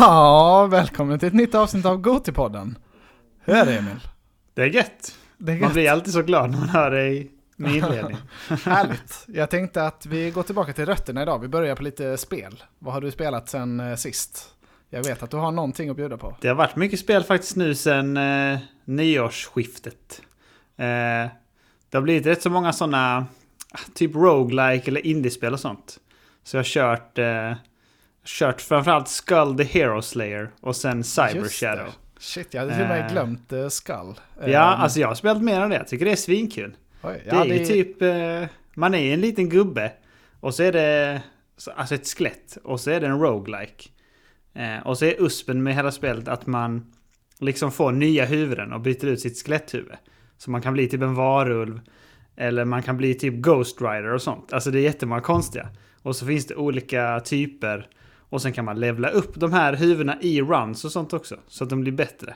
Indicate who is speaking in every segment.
Speaker 1: Ja, välkommen till ett nytt avsnitt av Gotipodden. Hur är det Emil?
Speaker 2: Det är gött.
Speaker 1: Det är
Speaker 2: Man
Speaker 1: gött.
Speaker 2: blir alltid så glad när man hör dig med inledning.
Speaker 1: Härligt. Jag tänkte att vi går tillbaka till rötterna idag. Vi börjar på lite spel. Vad har du spelat sen eh, sist? Jag vet att du har någonting att bjuda på.
Speaker 2: Det har varit mycket spel faktiskt nu sen eh, nyårsskiftet. Eh, det har blivit rätt så många sådana, typ roguelike eller indiespel och sånt. Så jag har kört, eh, kört framförallt Skull the Hero Slayer och sen Cyber
Speaker 1: Just det.
Speaker 2: Shadow.
Speaker 1: Shit, jag hade till och med
Speaker 2: Eh.
Speaker 1: glömt uh, Skull.
Speaker 2: Ja,
Speaker 1: Eh,
Speaker 2: alltså jag har spelat mer av det. Jag tycker det är svinkul.
Speaker 1: oj,
Speaker 2: Det är ju typ, eh, man är en liten gubbe och så är det så- alltså ett skelett och så är det en roguelike. Eh, och så är uspen med hela spelet att man liksom får nya huvuden och byter ut sitt skeletthuvud. Så man kan bli typ en varulv eller man kan bli typ Ghost Rider och sånt. Alltså det är jättemånga konstiga. Och så finns det olika typer och sen kan man levla upp de här huvudena i runs och sånt också. Så att de blir bättre.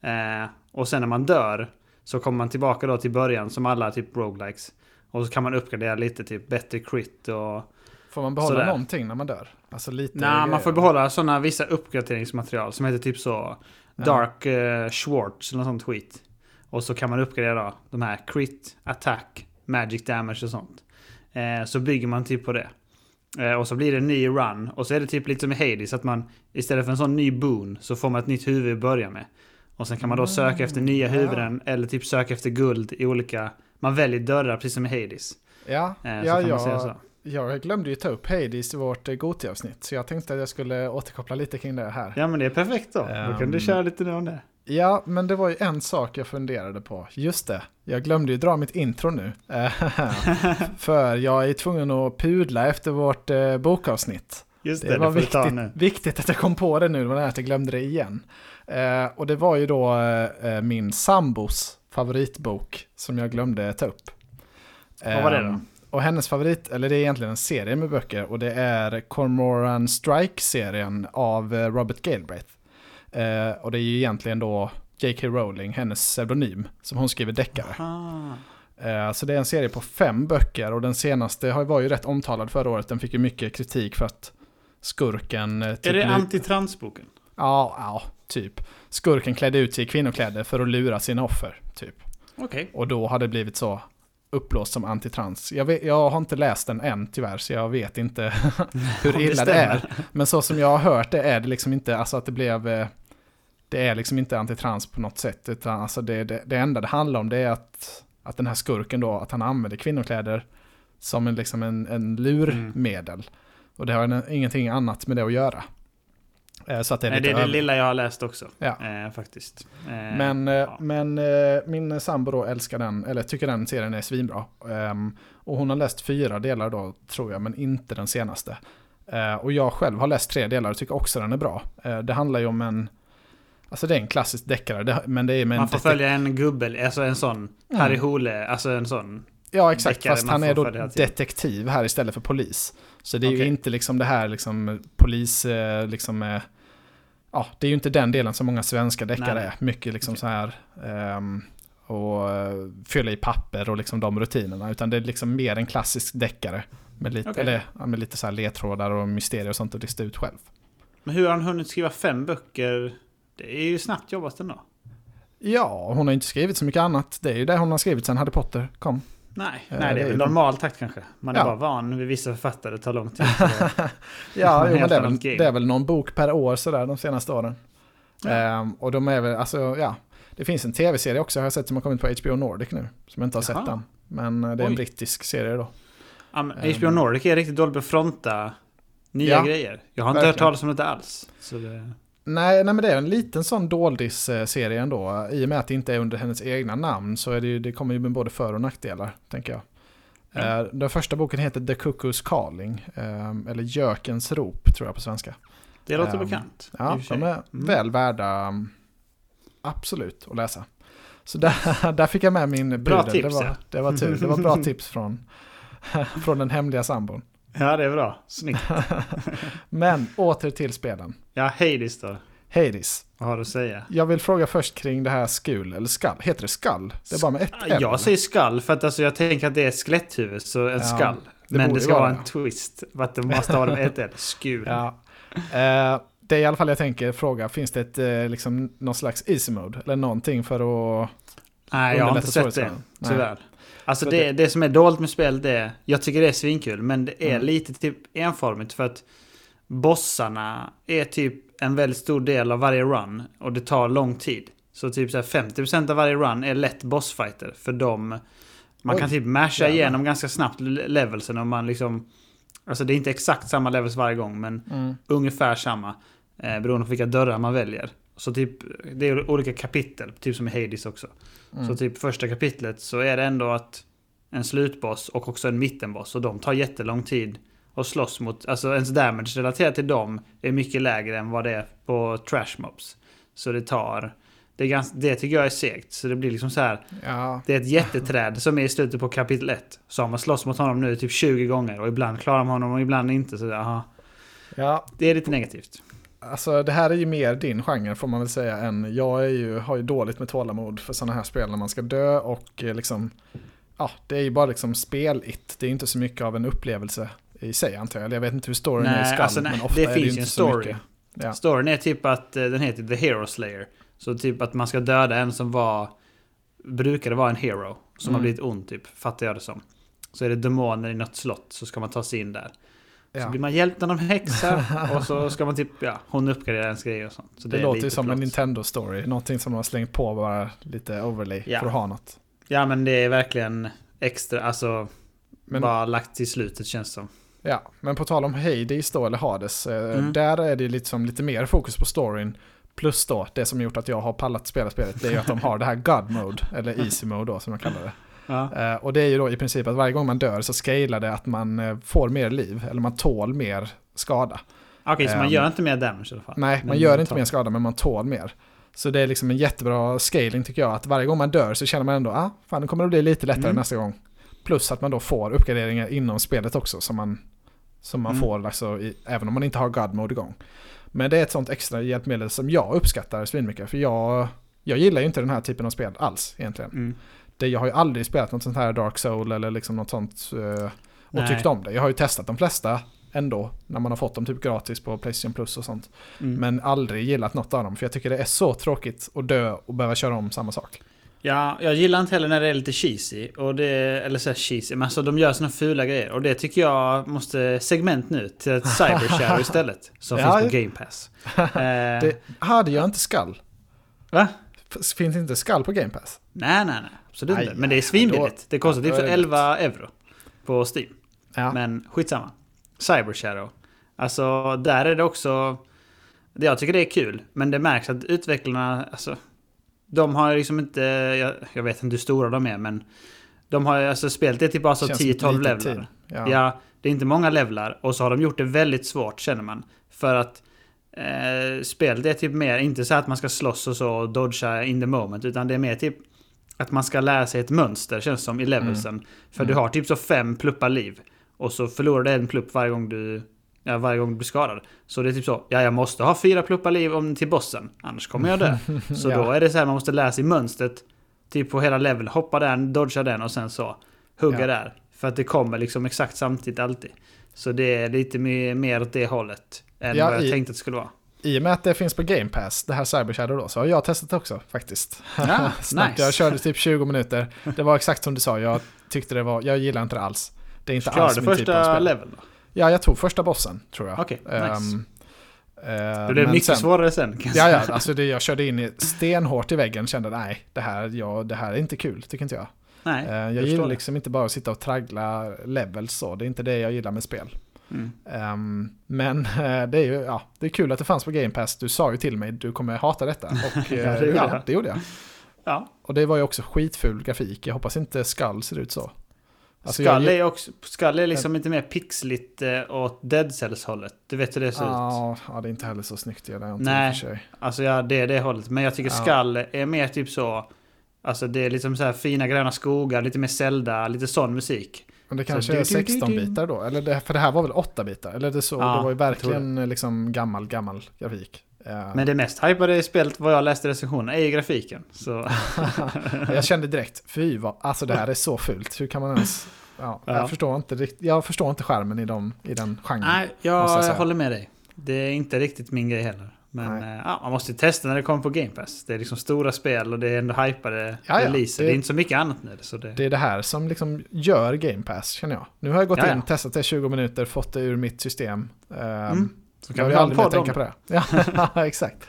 Speaker 2: Eh, och sen när man dör så kommer man tillbaka då till början som alla typ roguelikes. Och så kan man uppgradera lite, typ bättre crit och...
Speaker 1: Får man behålla
Speaker 2: sådär.
Speaker 1: någonting när man dör? Alltså lite
Speaker 2: Nej, man
Speaker 1: grejer.
Speaker 2: får behålla sådana vissa uppgraderingsmaterial som heter typ så... Dark eh, Schwartz eller något sånt skit. Och så kan man uppgradera då, de här crit, attack, magic damage och sånt. Eh, så bygger man typ på det. Eh, och så blir det en ny run. Och så är det typ lite som i Hades att man istället för en sån ny boon så får man ett nytt huvud att börja med. Och sen kan man då söka efter nya
Speaker 1: Mm, ja.
Speaker 2: huvuden eller typ söka efter guld i olika... Man väljer dörrar precis som i Hades.
Speaker 1: Ja,
Speaker 2: Eh, så
Speaker 1: ja,
Speaker 2: kan man säga så.
Speaker 1: ja. Jag glömde ju ta upp Hades i vårt eh, Goti-avsnitt. Så jag tänkte att jag skulle återkoppla lite kring det här.
Speaker 2: Ja men det är perfekt då. Då kan
Speaker 1: Ehm.
Speaker 2: du köra lite nu om det.
Speaker 1: Ja, men det var ju en sak jag funderade på. Just det, jag glömde ju dra mitt intro nu. För jag är tvungen att pudla efter vårt eh, bokavsnitt.
Speaker 2: Just det,
Speaker 1: Det
Speaker 2: det,
Speaker 1: var
Speaker 2: ta
Speaker 1: viktigt, viktigt att jag kom på det nu, det var att jag glömde det igen. Eh, och det var ju då eh, min sambos favoritbok som jag glömde ta upp.
Speaker 2: Vad var det då?
Speaker 1: Och hennes favorit, eller det är egentligen en serie med böcker, och det är Cormoran Strike-serien av eh, Robert Galbraith. Eh, och det är ju egentligen då J.K. Rowling, hennes pseudonym, som hon skriver deckare. Eh, Så det är en serie på fem böcker och den senaste har- var ju rätt omtalad förra året. Den fick ju mycket kritik för att skurken... eh,
Speaker 2: Är
Speaker 1: typ
Speaker 2: det
Speaker 1: lu-
Speaker 2: antitransboken?
Speaker 1: Ja, ja, typ. Skurken klädde ut sig i kvinnokläder för att lura sina offer, typ.
Speaker 2: Okej.
Speaker 1: Och då hade det blivit så uppblåst som antitrans. Jag, vet, jag har inte läst den än tyvärr, så jag vet inte hur
Speaker 2: det
Speaker 1: illa det,
Speaker 2: stämmer.
Speaker 1: är. Men så som jag har hört det är det liksom inte, alltså att det blev... Det är liksom inte antitrans på något sätt, utan alltså det, det, det enda det handlar om det är att, att den här skurken då, att han använder kvinnokläder som en, liksom en, en lurmedel. Och det har en- ingenting annat med det att göra. Eh, Så att det är
Speaker 2: Nej, det är det lilla jag har läst också.
Speaker 1: Ja.
Speaker 2: Eh, faktiskt. Eh,
Speaker 1: Men, eh,
Speaker 2: ja.
Speaker 1: men eh, min sambo då älskar den, eller tycker den serien är svinbra. Ehm, och hon har läst fyra delar då, tror jag, men inte den senaste. Eh, och jag själv har läst tre delar och tycker också den är bra. Det handlar ju om en, alltså det är en klassisk deckare, men det är med
Speaker 2: Man får följa en gubbe, alltså en sån
Speaker 1: Mm.
Speaker 2: Harry Hole, alltså en sån.
Speaker 1: Ja, exakt,
Speaker 2: deckare
Speaker 1: fast han är då detektiv här istället för polis. Så det är ju
Speaker 2: Okej.
Speaker 1: inte liksom det här liksom polis, eh, liksom, eh, ja, det är ju inte den delen som många svenska deckare är. Mycket liksom
Speaker 2: Okej.
Speaker 1: så här, ehm, och eh, fylla i papper och liksom de rutinerna. Utan det är liksom mer en klassisk deckare. Med lite,
Speaker 2: Okej.
Speaker 1: eller, med lite så här ledtrådar och mysterier och sånt att lista ut själv.
Speaker 2: Men hur har han hunnit skriva fem böcker? Det är ju snabbt jobbat ändå.
Speaker 1: Ja, hon har inte skrivit så mycket annat. Det är ju det hon har skrivit sen Harry Potter kom.
Speaker 2: Nej,
Speaker 1: Eh,
Speaker 2: nej det
Speaker 1: det
Speaker 2: är
Speaker 1: är
Speaker 2: väl normal takt kanske. Man är
Speaker 1: Ja.
Speaker 2: bara van vid vissa författare, det tar lång tid.
Speaker 1: Ja, jo, men det, är väl, det är väl någon bok per år sådär de senaste åren.
Speaker 2: Ja.
Speaker 1: Ehm, och de är väl, alltså ja. Det finns en tv-serie också har jag sett som har kommit på HBO Nordic nu. Som jag inte har
Speaker 2: Jaha.
Speaker 1: sett än. Men eh, det är en
Speaker 2: Oj.
Speaker 1: brittisk serie då.
Speaker 2: Ja, men
Speaker 1: Ehm.
Speaker 2: HBO Nordic är riktigt dålig på att fronta nya
Speaker 1: Ja,
Speaker 2: grejer. Jag har inte
Speaker 1: verkligen.
Speaker 2: hört talas om det alls. Så det...
Speaker 1: Nej, nej, men det är en liten sån doldis-serie ändå. I och med att det inte är under hennes egna namn så är det, ju, det kommer ju med både för och nackdelar, tänker jag.
Speaker 2: Ja.
Speaker 1: Eh, Den första boken heter The Cuckoo's Calling. ehm, Eller Gökens rop, tror jag på svenska.
Speaker 2: Det låter
Speaker 1: Ehm,
Speaker 2: bekant.
Speaker 1: Ja, de är
Speaker 2: Mm.
Speaker 1: väl värda um, absolut att läsa. Så där, där fick jag med min
Speaker 2: Bra
Speaker 1: pudel.
Speaker 2: tips,
Speaker 1: det, var,
Speaker 2: ja.
Speaker 1: det var tur. Det var bra tips från, från den hemliga sambon.
Speaker 2: Ja, det är bra. Snyggt.
Speaker 1: Men åter till spelen.
Speaker 2: Ja, Hades då.
Speaker 1: Hades.
Speaker 2: Vad har du att säga?
Speaker 1: Jag vill fråga först kring det här skul, eller skall. Heter det skall? Det är bara med ett L.
Speaker 2: Jag säger skall för att alltså, jag tänker att det är ett skeletthuvud, så en
Speaker 1: Ja,
Speaker 2: skall.
Speaker 1: det
Speaker 2: Men det ska
Speaker 1: vara
Speaker 2: vara en twist. För att det måste ha med ett L. Skul.
Speaker 1: Ja. Eh, det är i alla fall jag tänker fråga, finns det ett, eh, liksom, någon slags easy mode? Eller någonting för att...
Speaker 2: Nej, jag har inte sett det. Tyvärr. Alltså
Speaker 1: Så
Speaker 2: det,
Speaker 1: det-
Speaker 2: det som är dåligt med spelet är, jag tycker det är svinkul, men det är
Speaker 1: Mm.
Speaker 2: lite typ enformigt för att bossarna är typ en väldigt stor del av varje run och det tar lång tid. Så typ så här 50% av varje run är lätt bossfighter för dem. Man
Speaker 1: Oj,
Speaker 2: kan typ masha
Speaker 1: jävlar.
Speaker 2: igenom ganska snabbt le- levelsen om man liksom... Alltså det är inte exakt samma levels varje gång men
Speaker 1: Mm.
Speaker 2: ungefär samma. Eh, beroende på vilka dörrar man väljer. Så typ, det är olika kapitel, typ som i Hades också.
Speaker 1: Mm.
Speaker 2: Så typ första kapitlet så är det ändå att en slutboss och också en mittenboss och de tar jättelång tid att slåss mot. Alltså ens damage relaterat till dem är mycket lägre än vad det är på trash mobs. Så det tar... Det, är ganska, det tycker jag är segt. Så det blir liksom så här.
Speaker 1: Ja,
Speaker 2: Det är ett jätteträd som är i slutet på kapitel 1. Så har man slåss mot honom nu typ 20 gånger och ibland klarar man honom och ibland inte. Så aha,
Speaker 1: ja,
Speaker 2: det är lite negativt.
Speaker 1: Alltså det här är ju mer din genre får man väl säga än jag är ju, har ju dåligt med tålamod för sådana här spel när man ska dö och eh, liksom, ja, det är ju bara liksom spel-it. Det är inte så mycket av en upplevelse i sig antar jag. Eller jag vet inte hur storyn är i
Speaker 2: Nej,
Speaker 1: skall,
Speaker 2: alltså, nej,
Speaker 1: men ofta
Speaker 2: det
Speaker 1: är
Speaker 2: finns
Speaker 1: ju
Speaker 2: ju
Speaker 1: inte
Speaker 2: en
Speaker 1: så
Speaker 2: story.
Speaker 1: mycket. Ja.
Speaker 2: Storyn är typ att eh, den heter The Hero Slayer. Så typ att man ska döda en som var... Brukade vara en hero. Som
Speaker 1: Mm.
Speaker 2: har blivit ond typ, fattar jag det som. Så är det demoner i något slott så ska man ta sig in där. Så
Speaker 1: Ja.
Speaker 2: blir man hjälpt av någon häxa och så ska man typ, ja, hon uppgraderar ens grejer och sånt. Så
Speaker 1: Det,
Speaker 2: är
Speaker 1: låter ju som
Speaker 2: plott.
Speaker 1: en Nintendo-story, någonting som de har slängt på bara lite overlay
Speaker 2: Ja.
Speaker 1: för att ha något.
Speaker 2: Ja men det är verkligen extra, alltså
Speaker 1: Men-
Speaker 2: bara lagt till slutet känns det som.
Speaker 1: Ja, men på tal om Hades då, eller Hades, eh,
Speaker 2: Mm.
Speaker 1: där är det liksom lite mer fokus på storyn. Plus då, det som gjort att jag har pallat spela spelet, det är ju att de har det här God Mode, eller Easy Mode då som jag kallar det.
Speaker 2: Ja.
Speaker 1: Eh, och det är ju då i princip att varje gång man dör så scalar det att man eh, får mer liv, eller man tål mer skada.
Speaker 2: Okej, så man
Speaker 1: Ehm,
Speaker 2: gör inte mer damage i alla fall?
Speaker 1: Nej, man gör inte
Speaker 2: tar-
Speaker 1: mer skada, men man tål mer. Så det är liksom en jättebra scaling tycker jag, att varje gång man dör så känner man ändå, ah, fan nu kommer det bli lite lättare
Speaker 2: Mm.
Speaker 1: nästa gång. Plus att man då får uppgraderingar inom spelet också, som man, som man
Speaker 2: Mm.
Speaker 1: får alltså, i, även om man inte har God Mode igång. Men det är ett sånt extra hjälpmedel som jag uppskattar svinmycket, för jag, jag gillar ju inte den här typen av spel alls egentligen.
Speaker 2: Mm.
Speaker 1: Det, jag har ju aldrig spelat något sånt här Dark Soul eller liksom något sånt eh, och
Speaker 2: Nej.
Speaker 1: tyckt om det. Jag har ju testat de flesta ändå, när man har fått dem typ gratis på Playstation Plus och sånt.
Speaker 2: Mm.
Speaker 1: Men aldrig gillat något av dem, för jag tycker det är så tråkigt att dö och behöva köra om samma sak.
Speaker 2: Ja, jag gillar inte heller när det är lite cheesy. Och det, eller så här cheesy, men alltså de gör såna fula grejer. Och det tycker jag måste segment nu till ett cybershare istället. Som
Speaker 1: Ja,
Speaker 2: finns på Game Pass. Eh,
Speaker 1: Det, ah, det gör inte skall.
Speaker 2: Va?
Speaker 1: Finns inte skall på Game Pass?
Speaker 2: Nej, nej, nej. Absolut inte. Men det är svinbilligt. Det kostar typ
Speaker 1: då
Speaker 2: så
Speaker 1: är det
Speaker 2: 11 euro på Steam.
Speaker 1: Ja.
Speaker 2: Men skitsamma. Cyber Shadow. Alltså, där är det också... det- Jag tycker det är kul, men det märks att utvecklarna, alltså... De har liksom inte... Jag, jag vet inte hur stora de är, men... De har alltså spelet är typ bara så
Speaker 1: Känns som ett
Speaker 2: 10-12
Speaker 1: litet
Speaker 2: levlar. Ja.
Speaker 1: Ja.
Speaker 2: det är inte många levlar. Och så har de gjort det väldigt svårt, känner man. För att... Eh, spelet är typ mer, inte så att man ska slåss och så och dodga in the moment, utan det är mer typ... Att man ska lära sig ett mönster, känns som, i levelsen. För du
Speaker 1: Mm.
Speaker 2: har typ så fem pluppar liv. Och så förlorar du en plupp varje gång du, ja, varje gång du blir skadad. Så det är typ så, ja jag måste ha fyra pluppar liv om till bossen. Annars kommer jag dö. Så
Speaker 1: Ja.
Speaker 2: då är det så här, man måste lära sig mönstret. Typ på hela level. Hoppa den, dodga den och sen så hugga
Speaker 1: Ja.
Speaker 2: där. För att det kommer liksom exakt samtidigt alltid. Så det är lite mer, åt det hållet. Än
Speaker 1: Ja,
Speaker 2: vad jag
Speaker 1: i-
Speaker 2: tänkte att det skulle vara.
Speaker 1: I och med att det finns på Game Pass, det här Cyber Shadow då, så har jag testat det också faktiskt.
Speaker 2: Ja,
Speaker 1: Snabbt,
Speaker 2: nice.
Speaker 1: jag körde typ 20 minuter. Det var exakt som du sa, jag tyckte det var, jag gillar inte det alls. Det är inte
Speaker 2: Klarade
Speaker 1: alls min typ av
Speaker 2: första
Speaker 1: spel.
Speaker 2: level då?
Speaker 1: Ja, jag tog första bossen, tror jag.
Speaker 2: Okej, nice.
Speaker 1: Ehm, eh,
Speaker 2: Det blev
Speaker 1: men
Speaker 2: mycket
Speaker 1: sen-
Speaker 2: svårare sen.
Speaker 1: Ja, ja, alltså det, jag körde in i stenhårt i väggen kände nej, det här, ja, det här är inte kul, tycker inte jag.
Speaker 2: Nej,
Speaker 1: Eh, jag
Speaker 2: förstår
Speaker 1: gillar
Speaker 2: det.
Speaker 1: liksom inte bara att sitta och traggla levels så, det är inte det jag gillar med spel.
Speaker 2: Mm.
Speaker 1: Ehm, men eh, det är ju, ja, det är kul att det fanns på Game Pass. Du sa ju till mig, du kommer hata detta. Och, eh,
Speaker 2: Ja, det gjorde
Speaker 1: ja,
Speaker 2: jag.
Speaker 1: det gjorde jag.
Speaker 2: Ja.
Speaker 1: Och det var ju också skitful grafik. Jag hoppas inte Skull ser ut så. Alltså,
Speaker 2: Skull
Speaker 1: jag-
Speaker 2: är också, Skull är liksom lite mer pixligt åt Dead Cells hållet. Du vet hur det ser ut.
Speaker 1: Ja, ja, det är inte heller så snyggt. Det är inte
Speaker 2: Nej. Alltså ja, det är det hållet. Men jag tycker
Speaker 1: Ja.
Speaker 2: Skull är mer typ så... Alltså det är liksom så här fina gröna skogar, lite mer Zelda, lite sån musik.
Speaker 1: Men det
Speaker 2: Så
Speaker 1: kanske
Speaker 2: du-
Speaker 1: är
Speaker 2: du- du- du-
Speaker 1: 16 bitar då? Eller det, för det här var väl 8 bitar? Eller det, så,
Speaker 2: Ja,
Speaker 1: det var ju verkligen liksom gammal, gammal grafik. Eh,
Speaker 2: Men det mest hypade i spelet, vad jag läste i recensionen, är ju grafiken. Så
Speaker 1: jag kände direkt, fy vad, alltså det här är så fult. Hur kan man ens... Ja,
Speaker 2: Ja.
Speaker 1: Jag, förstår inte, jag förstår inte skärmen i, dem, i den genren.
Speaker 2: nej,
Speaker 1: jag
Speaker 2: jag håller med dig. Det är inte riktigt min grej heller. Men eh, ja, man måste testa när det kommer på Game Pass. Det är liksom stora spel och det är ändå hypade
Speaker 1: Ja, ja.
Speaker 2: releaser.
Speaker 1: Det-
Speaker 2: Det är inte så mycket annat nu. Så det...
Speaker 1: Det är det här som liksom gör Game Pass, känner jag. Nu har jag gått
Speaker 2: Ja,
Speaker 1: in, testat det i 20 minuter, fått det ur mitt system. Um,
Speaker 2: Mm. Så kan vi
Speaker 1: aldrig mer tänka på
Speaker 2: det.
Speaker 1: Ja, exakt.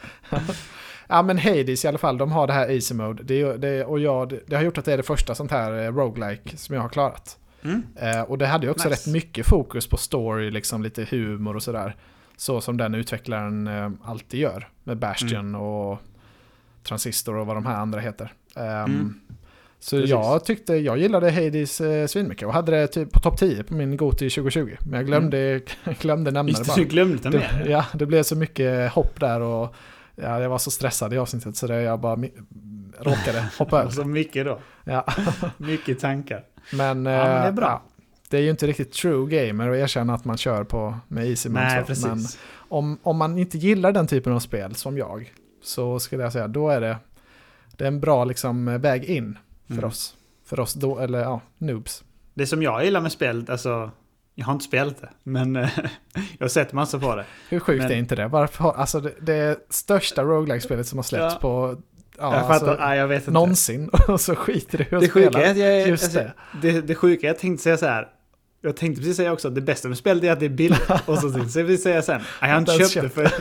Speaker 1: ja, men Hades i alla fall, de har det här Easy Mode. Det, det, och jag, det, det har gjort att det är det första sånt här eh, roguelike som jag har klarat.
Speaker 2: Mm.
Speaker 1: Eh, och det hade ju också
Speaker 2: Nice.
Speaker 1: rätt mycket fokus på story, liksom lite humor och sådär. Så som den utvecklaren eh, alltid gör. Med Bastion
Speaker 2: Mm.
Speaker 1: och Transistor och vad de här andra heter. Ehm,
Speaker 2: Mm.
Speaker 1: Så
Speaker 2: Precis.
Speaker 1: jag tyckte, jag gillade Hades eh, svinmycket och hade det typ på topp 10 på min Goti 2020. Men jag glömde, glömde nämna det
Speaker 2: Just
Speaker 1: bara.
Speaker 2: det, du glömde med
Speaker 1: Det, ja, det blev så mycket hopp där och ja, jag var så stressad i avsnittet så det, jag bara råkade hoppa över.
Speaker 2: Så mycket då.
Speaker 1: Ja.
Speaker 2: Mycket tankar.
Speaker 1: Men,
Speaker 2: Ja, men det är
Speaker 1: eh,
Speaker 2: bra.
Speaker 1: ja, det är ju inte riktigt true gamer att erkänna att man kör på med easy
Speaker 2: Nej, precis.
Speaker 1: Men om, om man inte gillar den typen av spel som jag så skulle jag säga då är det, det är en bra liksom, väg in för
Speaker 2: Mm.
Speaker 1: oss. För oss då, eller ja, noobs.
Speaker 2: Det som jag gillar med spelet, alltså... Jag har inte spelat det, men jag har sett massor på det.
Speaker 1: Hur sjukt
Speaker 2: Men-
Speaker 1: är inte det? Varför, har- alltså det, det största roguelike-spelet som har släppts
Speaker 2: Ja.
Speaker 1: på ja,
Speaker 2: jag fattar,
Speaker 1: alltså,
Speaker 2: nej jag vet inte.
Speaker 1: någonsin. Och så skiter du i att
Speaker 2: Det sjuka
Speaker 1: spela.
Speaker 2: är att jag...
Speaker 1: just
Speaker 2: alltså,
Speaker 1: det.
Speaker 2: det. Det sjuka jag tänkte säga så här. Jag tänkte precis säga också att det bästa med spelet är att det är billigt. Och så tänkte jag precis säga sen. Jag har inte köpt det för...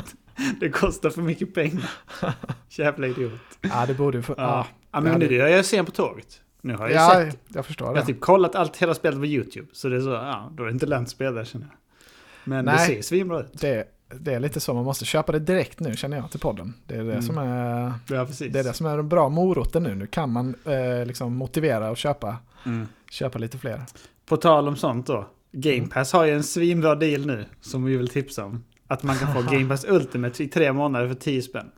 Speaker 2: det kostar för mycket pengar. Jävla idiot.
Speaker 1: Ja, det borde ju... Få,
Speaker 2: Ja,
Speaker 1: ja, det
Speaker 2: men nu är jag sen på tåget. Nu har jag
Speaker 1: ja,
Speaker 2: sett...
Speaker 1: jag förstår
Speaker 2: Jag
Speaker 1: det.
Speaker 2: har typ kollat allt hela spelet på YouTube. Så det är så, ja, då är det inte lönt att spela där känner jag. Men det
Speaker 1: Nej.
Speaker 2: ser svinbra ut.
Speaker 1: det. Det är lite så, man måste köpa det direkt nu känner jag till podden. Det är det,
Speaker 2: Mm.
Speaker 1: som, är,
Speaker 2: Ja,
Speaker 1: det är det som är den bra moroten nu. Nu kan man eh, liksom motivera och köpa,
Speaker 2: Mm.
Speaker 1: köpa lite fler.
Speaker 2: På tal om sånt då. Game
Speaker 1: Mm.
Speaker 2: Pass har ju en svinbra deal nu. Som vi vill tipsa om. Att man kan få Game Pass Ultimate i tre månader för 10 spänn.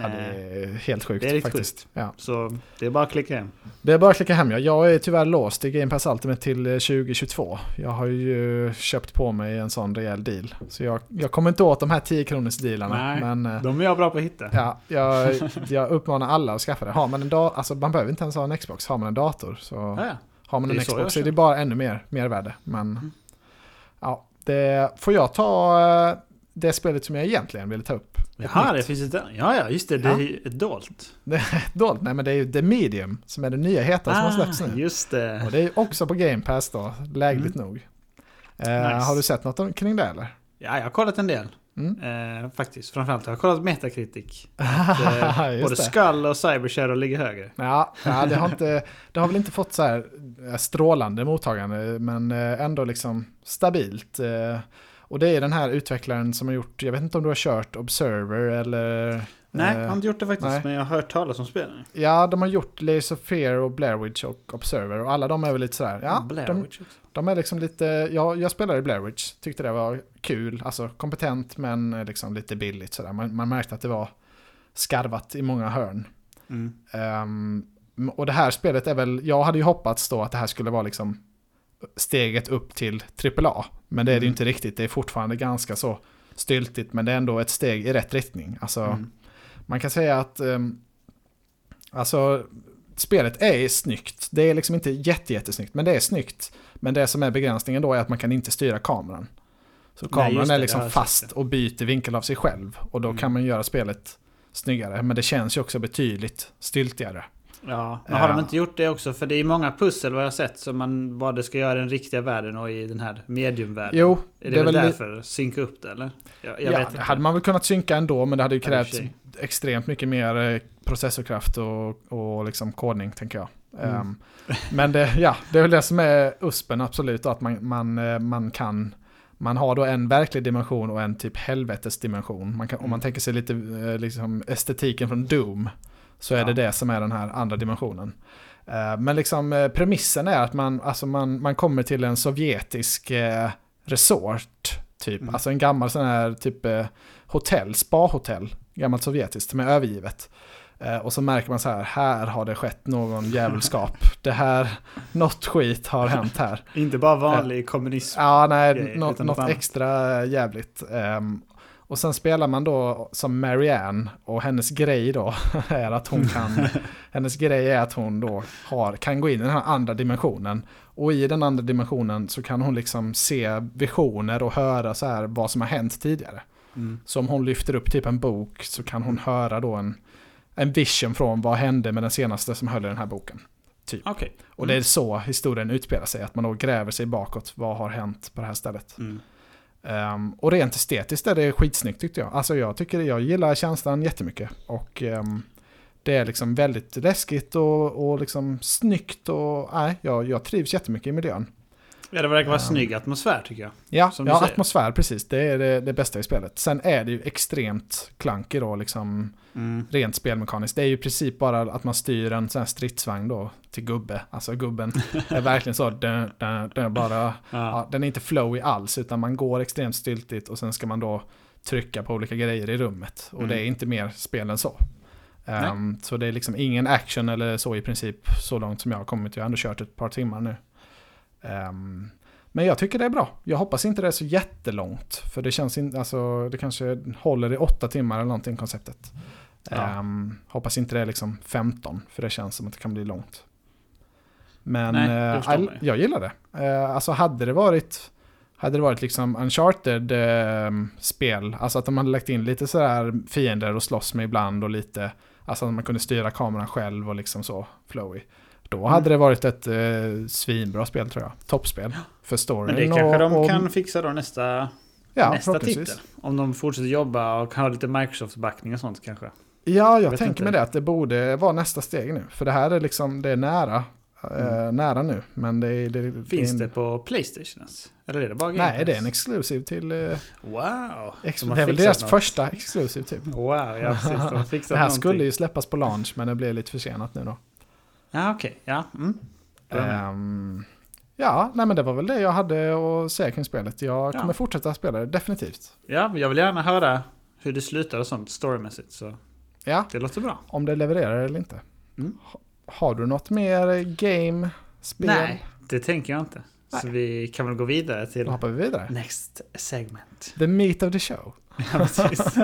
Speaker 1: Ja, det är helt sjukt
Speaker 2: det är
Speaker 1: faktiskt. Ja.
Speaker 2: Så det är bara att klicka hem.
Speaker 1: Det är bara att klicka hem ja. Jag är tyvärr låst i Game Pass Ultimate till eh, 2022. Jag har ju köpt på mig en sån rejäl deal. Så jag, jag kommer inte åt de här 10 kronors dealarna.
Speaker 2: Nej.
Speaker 1: Men eh,
Speaker 2: De är jag bra på att hitta.
Speaker 1: ja, jag, jag uppmanar alla att skaffa det. Har man en dator, alltså man behöver inte ens ha en Xbox. Har man en dator så
Speaker 2: Ja, ja.
Speaker 1: Har man
Speaker 2: det
Speaker 1: en
Speaker 2: är så
Speaker 1: Xbox så är det bara ännu mer mervärde. Men
Speaker 2: Mm.
Speaker 1: ja, det får jag ta eh, det spelet som jag egentligen ville ta upp.
Speaker 2: Jaha, det finns ett. Ja, ja, just det. Det
Speaker 1: Ja.
Speaker 2: är ett dolt.
Speaker 1: Dolt, nej men det är ju The Medium som är det nya heta som har släppts nu.
Speaker 2: Ah, just det.
Speaker 1: Och det är också på Game Pass då, lägligt
Speaker 2: Mm.
Speaker 1: nog. Eh,
Speaker 2: Nice.
Speaker 1: Har du sett något kring det eller?
Speaker 2: Ja, jag har kollat en del.
Speaker 1: Mm.
Speaker 2: Eh, faktiskt. Framförallt har jag kollat Metacritic. Att, eh, både. Skull och Cyber Shadow ligger högre.
Speaker 1: Ja, ja det, har inte, det har väl inte fått så här eh, strålande mottagande, men eh, ändå liksom stabilt. eh. Och det är den här utvecklaren som har gjort, jag vet inte om du har kört Observer eller...
Speaker 2: Nej,
Speaker 1: eh,
Speaker 2: jag har inte gjort det faktiskt.
Speaker 1: nej.
Speaker 2: Men jag har hört talas om spelen.
Speaker 1: Ja, de har gjort Layers of Fear och Blair Witch och Observer och alla de är väl lite sådär, ja,
Speaker 2: Blair
Speaker 1: de,
Speaker 2: Witch också.
Speaker 1: de är liksom lite, ja, jag spelade i Blair Witch, tyckte det var kul, alltså kompetent men eh, liksom lite billigt sådär. Man, man märkte att det var skarvat i många hörn.
Speaker 2: Mm.
Speaker 1: Ehm, och det här spelet är väl, jag hade ju hoppats då att det här skulle vara liksom steget upp till AAA. Men det är det ju
Speaker 2: Mm.
Speaker 1: inte riktigt, det är fortfarande ganska så styltigt, men det är ändå ett steg i rätt riktning. Alltså,
Speaker 2: Mm.
Speaker 1: Man kan säga att um, alltså, spelet är snyggt. Det är liksom inte jätte, jättesnyggt, men det är snyggt. Men det som är begränsningen då är att man kan inte styra kameran. Så
Speaker 2: Nej,
Speaker 1: kameran
Speaker 2: det,
Speaker 1: är
Speaker 2: det
Speaker 1: liksom fast och byter vinkel av sig själv. Och då
Speaker 2: Mm.
Speaker 1: kan man göra spelet snyggare. Men det känns ju också betydligt styltigare.
Speaker 2: Ja, men har de inte gjort det också? För det är många pussel vad jag har sett som man det ska göra i den riktiga världen och i den här mediumvärlden.
Speaker 1: Jo,
Speaker 2: är det, väl
Speaker 1: li-
Speaker 2: därför? Synka upp det eller? Jag, jag
Speaker 1: ja,
Speaker 2: vet
Speaker 1: det
Speaker 2: inte.
Speaker 1: hade man väl kunnat synka ändå, men det hade ju
Speaker 2: Ja,
Speaker 1: extremt mycket mer eh, processorkraft och, och liksom kodning, tänker jag.
Speaker 2: Mm.
Speaker 1: Ehm, men det, ja, det är väl det som är USPen, absolut, att man, man, eh, man kan man har då en verklig dimension och en typ helvetesdimension. Man kan, Om man
Speaker 2: Mm.
Speaker 1: tänker sig lite eh, liksom estetiken från Doom så är
Speaker 2: Ja.
Speaker 1: det det som är den här andra dimensionen. Eh, Men liksom eh, premissen är att man, alltså man, man kommer till en sovjetisk eh, resort. Typ.
Speaker 2: Mm.
Speaker 1: Alltså en gammal sån här typ eh, hotell, spa-hotell. Gammalt sovjetiskt som är övergivet. Eh, och så märker man så här, här har det skett någon djävulskap. det här, något skit har hänt här.
Speaker 2: Inte bara vanlig kommunism.
Speaker 1: Ja, nej,
Speaker 2: Grejer,
Speaker 1: något, något extra jävligt. Ehm, Och sen spelar man då som Marianne och hennes grej då är att hon kan, hennes grej är att hon då har, kan gå in i den här andra dimensionen. Och i den andra dimensionen så kan hon liksom se visioner och höra så här vad som har hänt tidigare.
Speaker 2: Mm.
Speaker 1: Så om hon lyfter upp typ en bok så kan hon höra då en, en vision från vad hände med den senaste som höll i den här boken.
Speaker 2: Okej.
Speaker 1: Och det är så historien utspelar sig, att man då gräver sig bakåt. Vad har hänt på det här stället?
Speaker 2: Mm.
Speaker 1: Ehm, och rent estetiskt är det skitsnyggt tyckte jag. Alltså jag tycker jag gillar känslan jättemycket. Och ehm, det är liksom väldigt läskigt och, och liksom snyggt och nej, jag, jag trivs jättemycket i miljön.
Speaker 2: Ja, det verkar vara
Speaker 1: Ja.
Speaker 2: snygg atmosfär tycker jag.
Speaker 1: Ja, ja atmosfär precis. Det är det, det bästa i spelet. Sen är det ju extremt klankig då, liksom
Speaker 2: Mm.
Speaker 1: rent spelmekaniskt. Det är ju i princip bara att man styr en sån här stridsvagn då till gubbe. Alltså gubben är verkligen så, den, den, den bara,
Speaker 2: Ja.
Speaker 1: ja, den är inte flowy alls, utan man går extremt styltigt och sen ska man då trycka på olika grejer i rummet. Och
Speaker 2: Mm.
Speaker 1: det är inte mer spel än så. Ehm, så det är liksom ingen action eller så i princip så långt som jag har kommit. Jag har ändå kört ett par timmar nu. Ehm, men jag tycker det är bra. Jag hoppas inte det är så jättelångt. För det känns inte, alltså det kanske håller i åtta timmar eller någonting konceptet.
Speaker 2: Ja.
Speaker 1: Ehm, hoppas inte det är liksom 15, för det känns som att det kan bli långt. Men
Speaker 2: Nej, förstår
Speaker 1: jag, gillar det. Eh, alltså hade det varit hade det varit liksom uncharted eh, spel, alltså att de hade lagt in lite sådär fiender och slåss med ibland och lite, alltså att man kunde styra kameran själv och liksom så flowy. Då
Speaker 2: Mm.
Speaker 1: hade det varit ett eh, svinbra spel tror jag. Toppspel. För storyn
Speaker 2: Men det kanske de
Speaker 1: och,
Speaker 2: kan fixa då nästa,
Speaker 1: ja,
Speaker 2: nästa titel. Om de fortsätter jobba och har lite Microsoft-backning och sånt kanske.
Speaker 1: Ja, jag
Speaker 2: vet
Speaker 1: tänker mig det att det borde vara nästa steg nu. För det här är liksom, det är nära. eh, nära nu. Men det är... Det,
Speaker 2: Mm. Finns
Speaker 1: är
Speaker 2: det
Speaker 1: en,
Speaker 2: på Playstation? Eller är det bara Game
Speaker 1: Nej, det är en exklusiv till... eh,
Speaker 2: Wow!
Speaker 1: ex, det är väl deras
Speaker 2: något.
Speaker 1: första exklusiv typ.
Speaker 2: Wow, ja precis. De har fixat
Speaker 1: Det här
Speaker 2: någonting.
Speaker 1: skulle ju släppas på launch men det blev lite försenat nu då.
Speaker 2: Ja, okej. Ja. Mm.
Speaker 1: Ehm, ja, nej men det var väl det jag hade att säga kring spelet. Jag
Speaker 2: Ja.
Speaker 1: kommer fortsätta spela det, definitivt.
Speaker 2: ja, jag vill gärna höra hur det slutar och sånt storymässigt. Så
Speaker 1: Ja,
Speaker 2: det låter bra.
Speaker 1: om det levererar eller inte.
Speaker 2: Mm.
Speaker 1: Ha, har du något mer game, spel?
Speaker 2: Nej, det tänker jag inte. Så
Speaker 1: Nej.
Speaker 2: vi kan väl gå vidare till
Speaker 1: Då hoppar vi vidare.
Speaker 2: next segment.
Speaker 1: The meat of the show.
Speaker 2: Ja, precis.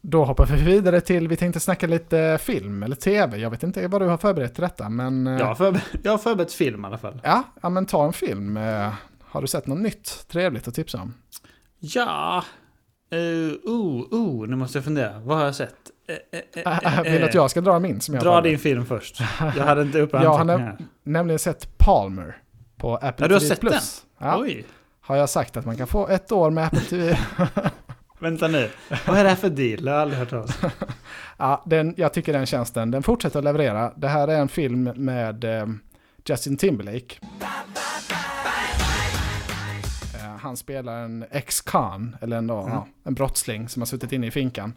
Speaker 1: Då hoppar vi vidare till, vi tänkte snacka lite film eller tv. Jag vet inte vad du har förberett till detta, men... eh,
Speaker 2: jag, har förber- jag har förberett film i alla fall.
Speaker 1: Ja, ja, men ta en film. Eh, Har du sett något nytt trevligt att tipsa om?
Speaker 2: Ja... Uh, oh, oh, nu måste jag fundera. Vad har jag sett? Eh, eh, eh,
Speaker 1: Vill att jag ska dra min som jag
Speaker 2: Dra din film först. Jag hade inte upp
Speaker 1: Jag har
Speaker 2: anteckningar.
Speaker 1: nämligen sett Palmer på Apple
Speaker 2: Ja, du har
Speaker 1: TV+.
Speaker 2: sett den?
Speaker 1: Ja,
Speaker 2: Oj,
Speaker 1: har jag sagt att man kan få ett år med Apple TV.
Speaker 2: vänta nu. Vad är det här för deal? Jag har aldrig hört talas
Speaker 1: ja, den, jag tycker den tjänsten, den fortsätter att leverera. Det här är en film med eh, Justin Timberlake. Eh, han spelar en ex-con, eller en,
Speaker 2: Mm.
Speaker 1: ja, en brottsling som har suttit inne i finkan.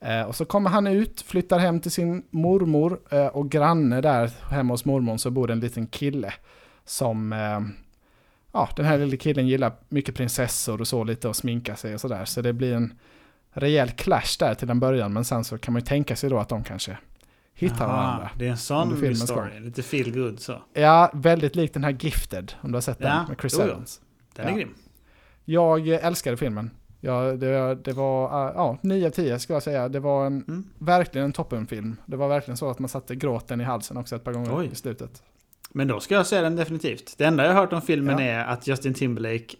Speaker 1: Eh, och så kommer han ut, flyttar hem till sin mormor eh, och granne där hemma hos mormor så bor en liten kille som eh, ja, den här lilla killen gillar mycket prinsessor och så lite och sminka sig och sådär. Så det blir en rejäl clash där till en början. Men sen så kan man ju tänka sig då att de kanske hittar
Speaker 2: Aha,
Speaker 1: varandra.
Speaker 2: Det är en sån story. Lite feel good så.
Speaker 1: Ja, väldigt likt den här Gifted, om du har sett den
Speaker 2: Ja,
Speaker 1: med Chris
Speaker 2: jo.
Speaker 1: Evans.
Speaker 2: Den är
Speaker 1: Ja.
Speaker 2: grym.
Speaker 1: Jag älskade filmen. Ja, det, det var, eh, ja, 9 av 10 skulle jag säga. Det var en,
Speaker 2: Mm.
Speaker 1: verkligen en toppenfilm. Det var verkligen så att man satte gråten i halsen också ett par gånger
Speaker 2: Oj.
Speaker 1: i slutet.
Speaker 2: Men då ska jag se den definitivt. Det enda jag har hört om filmen
Speaker 1: Ja.
Speaker 2: är att Justin Timberlake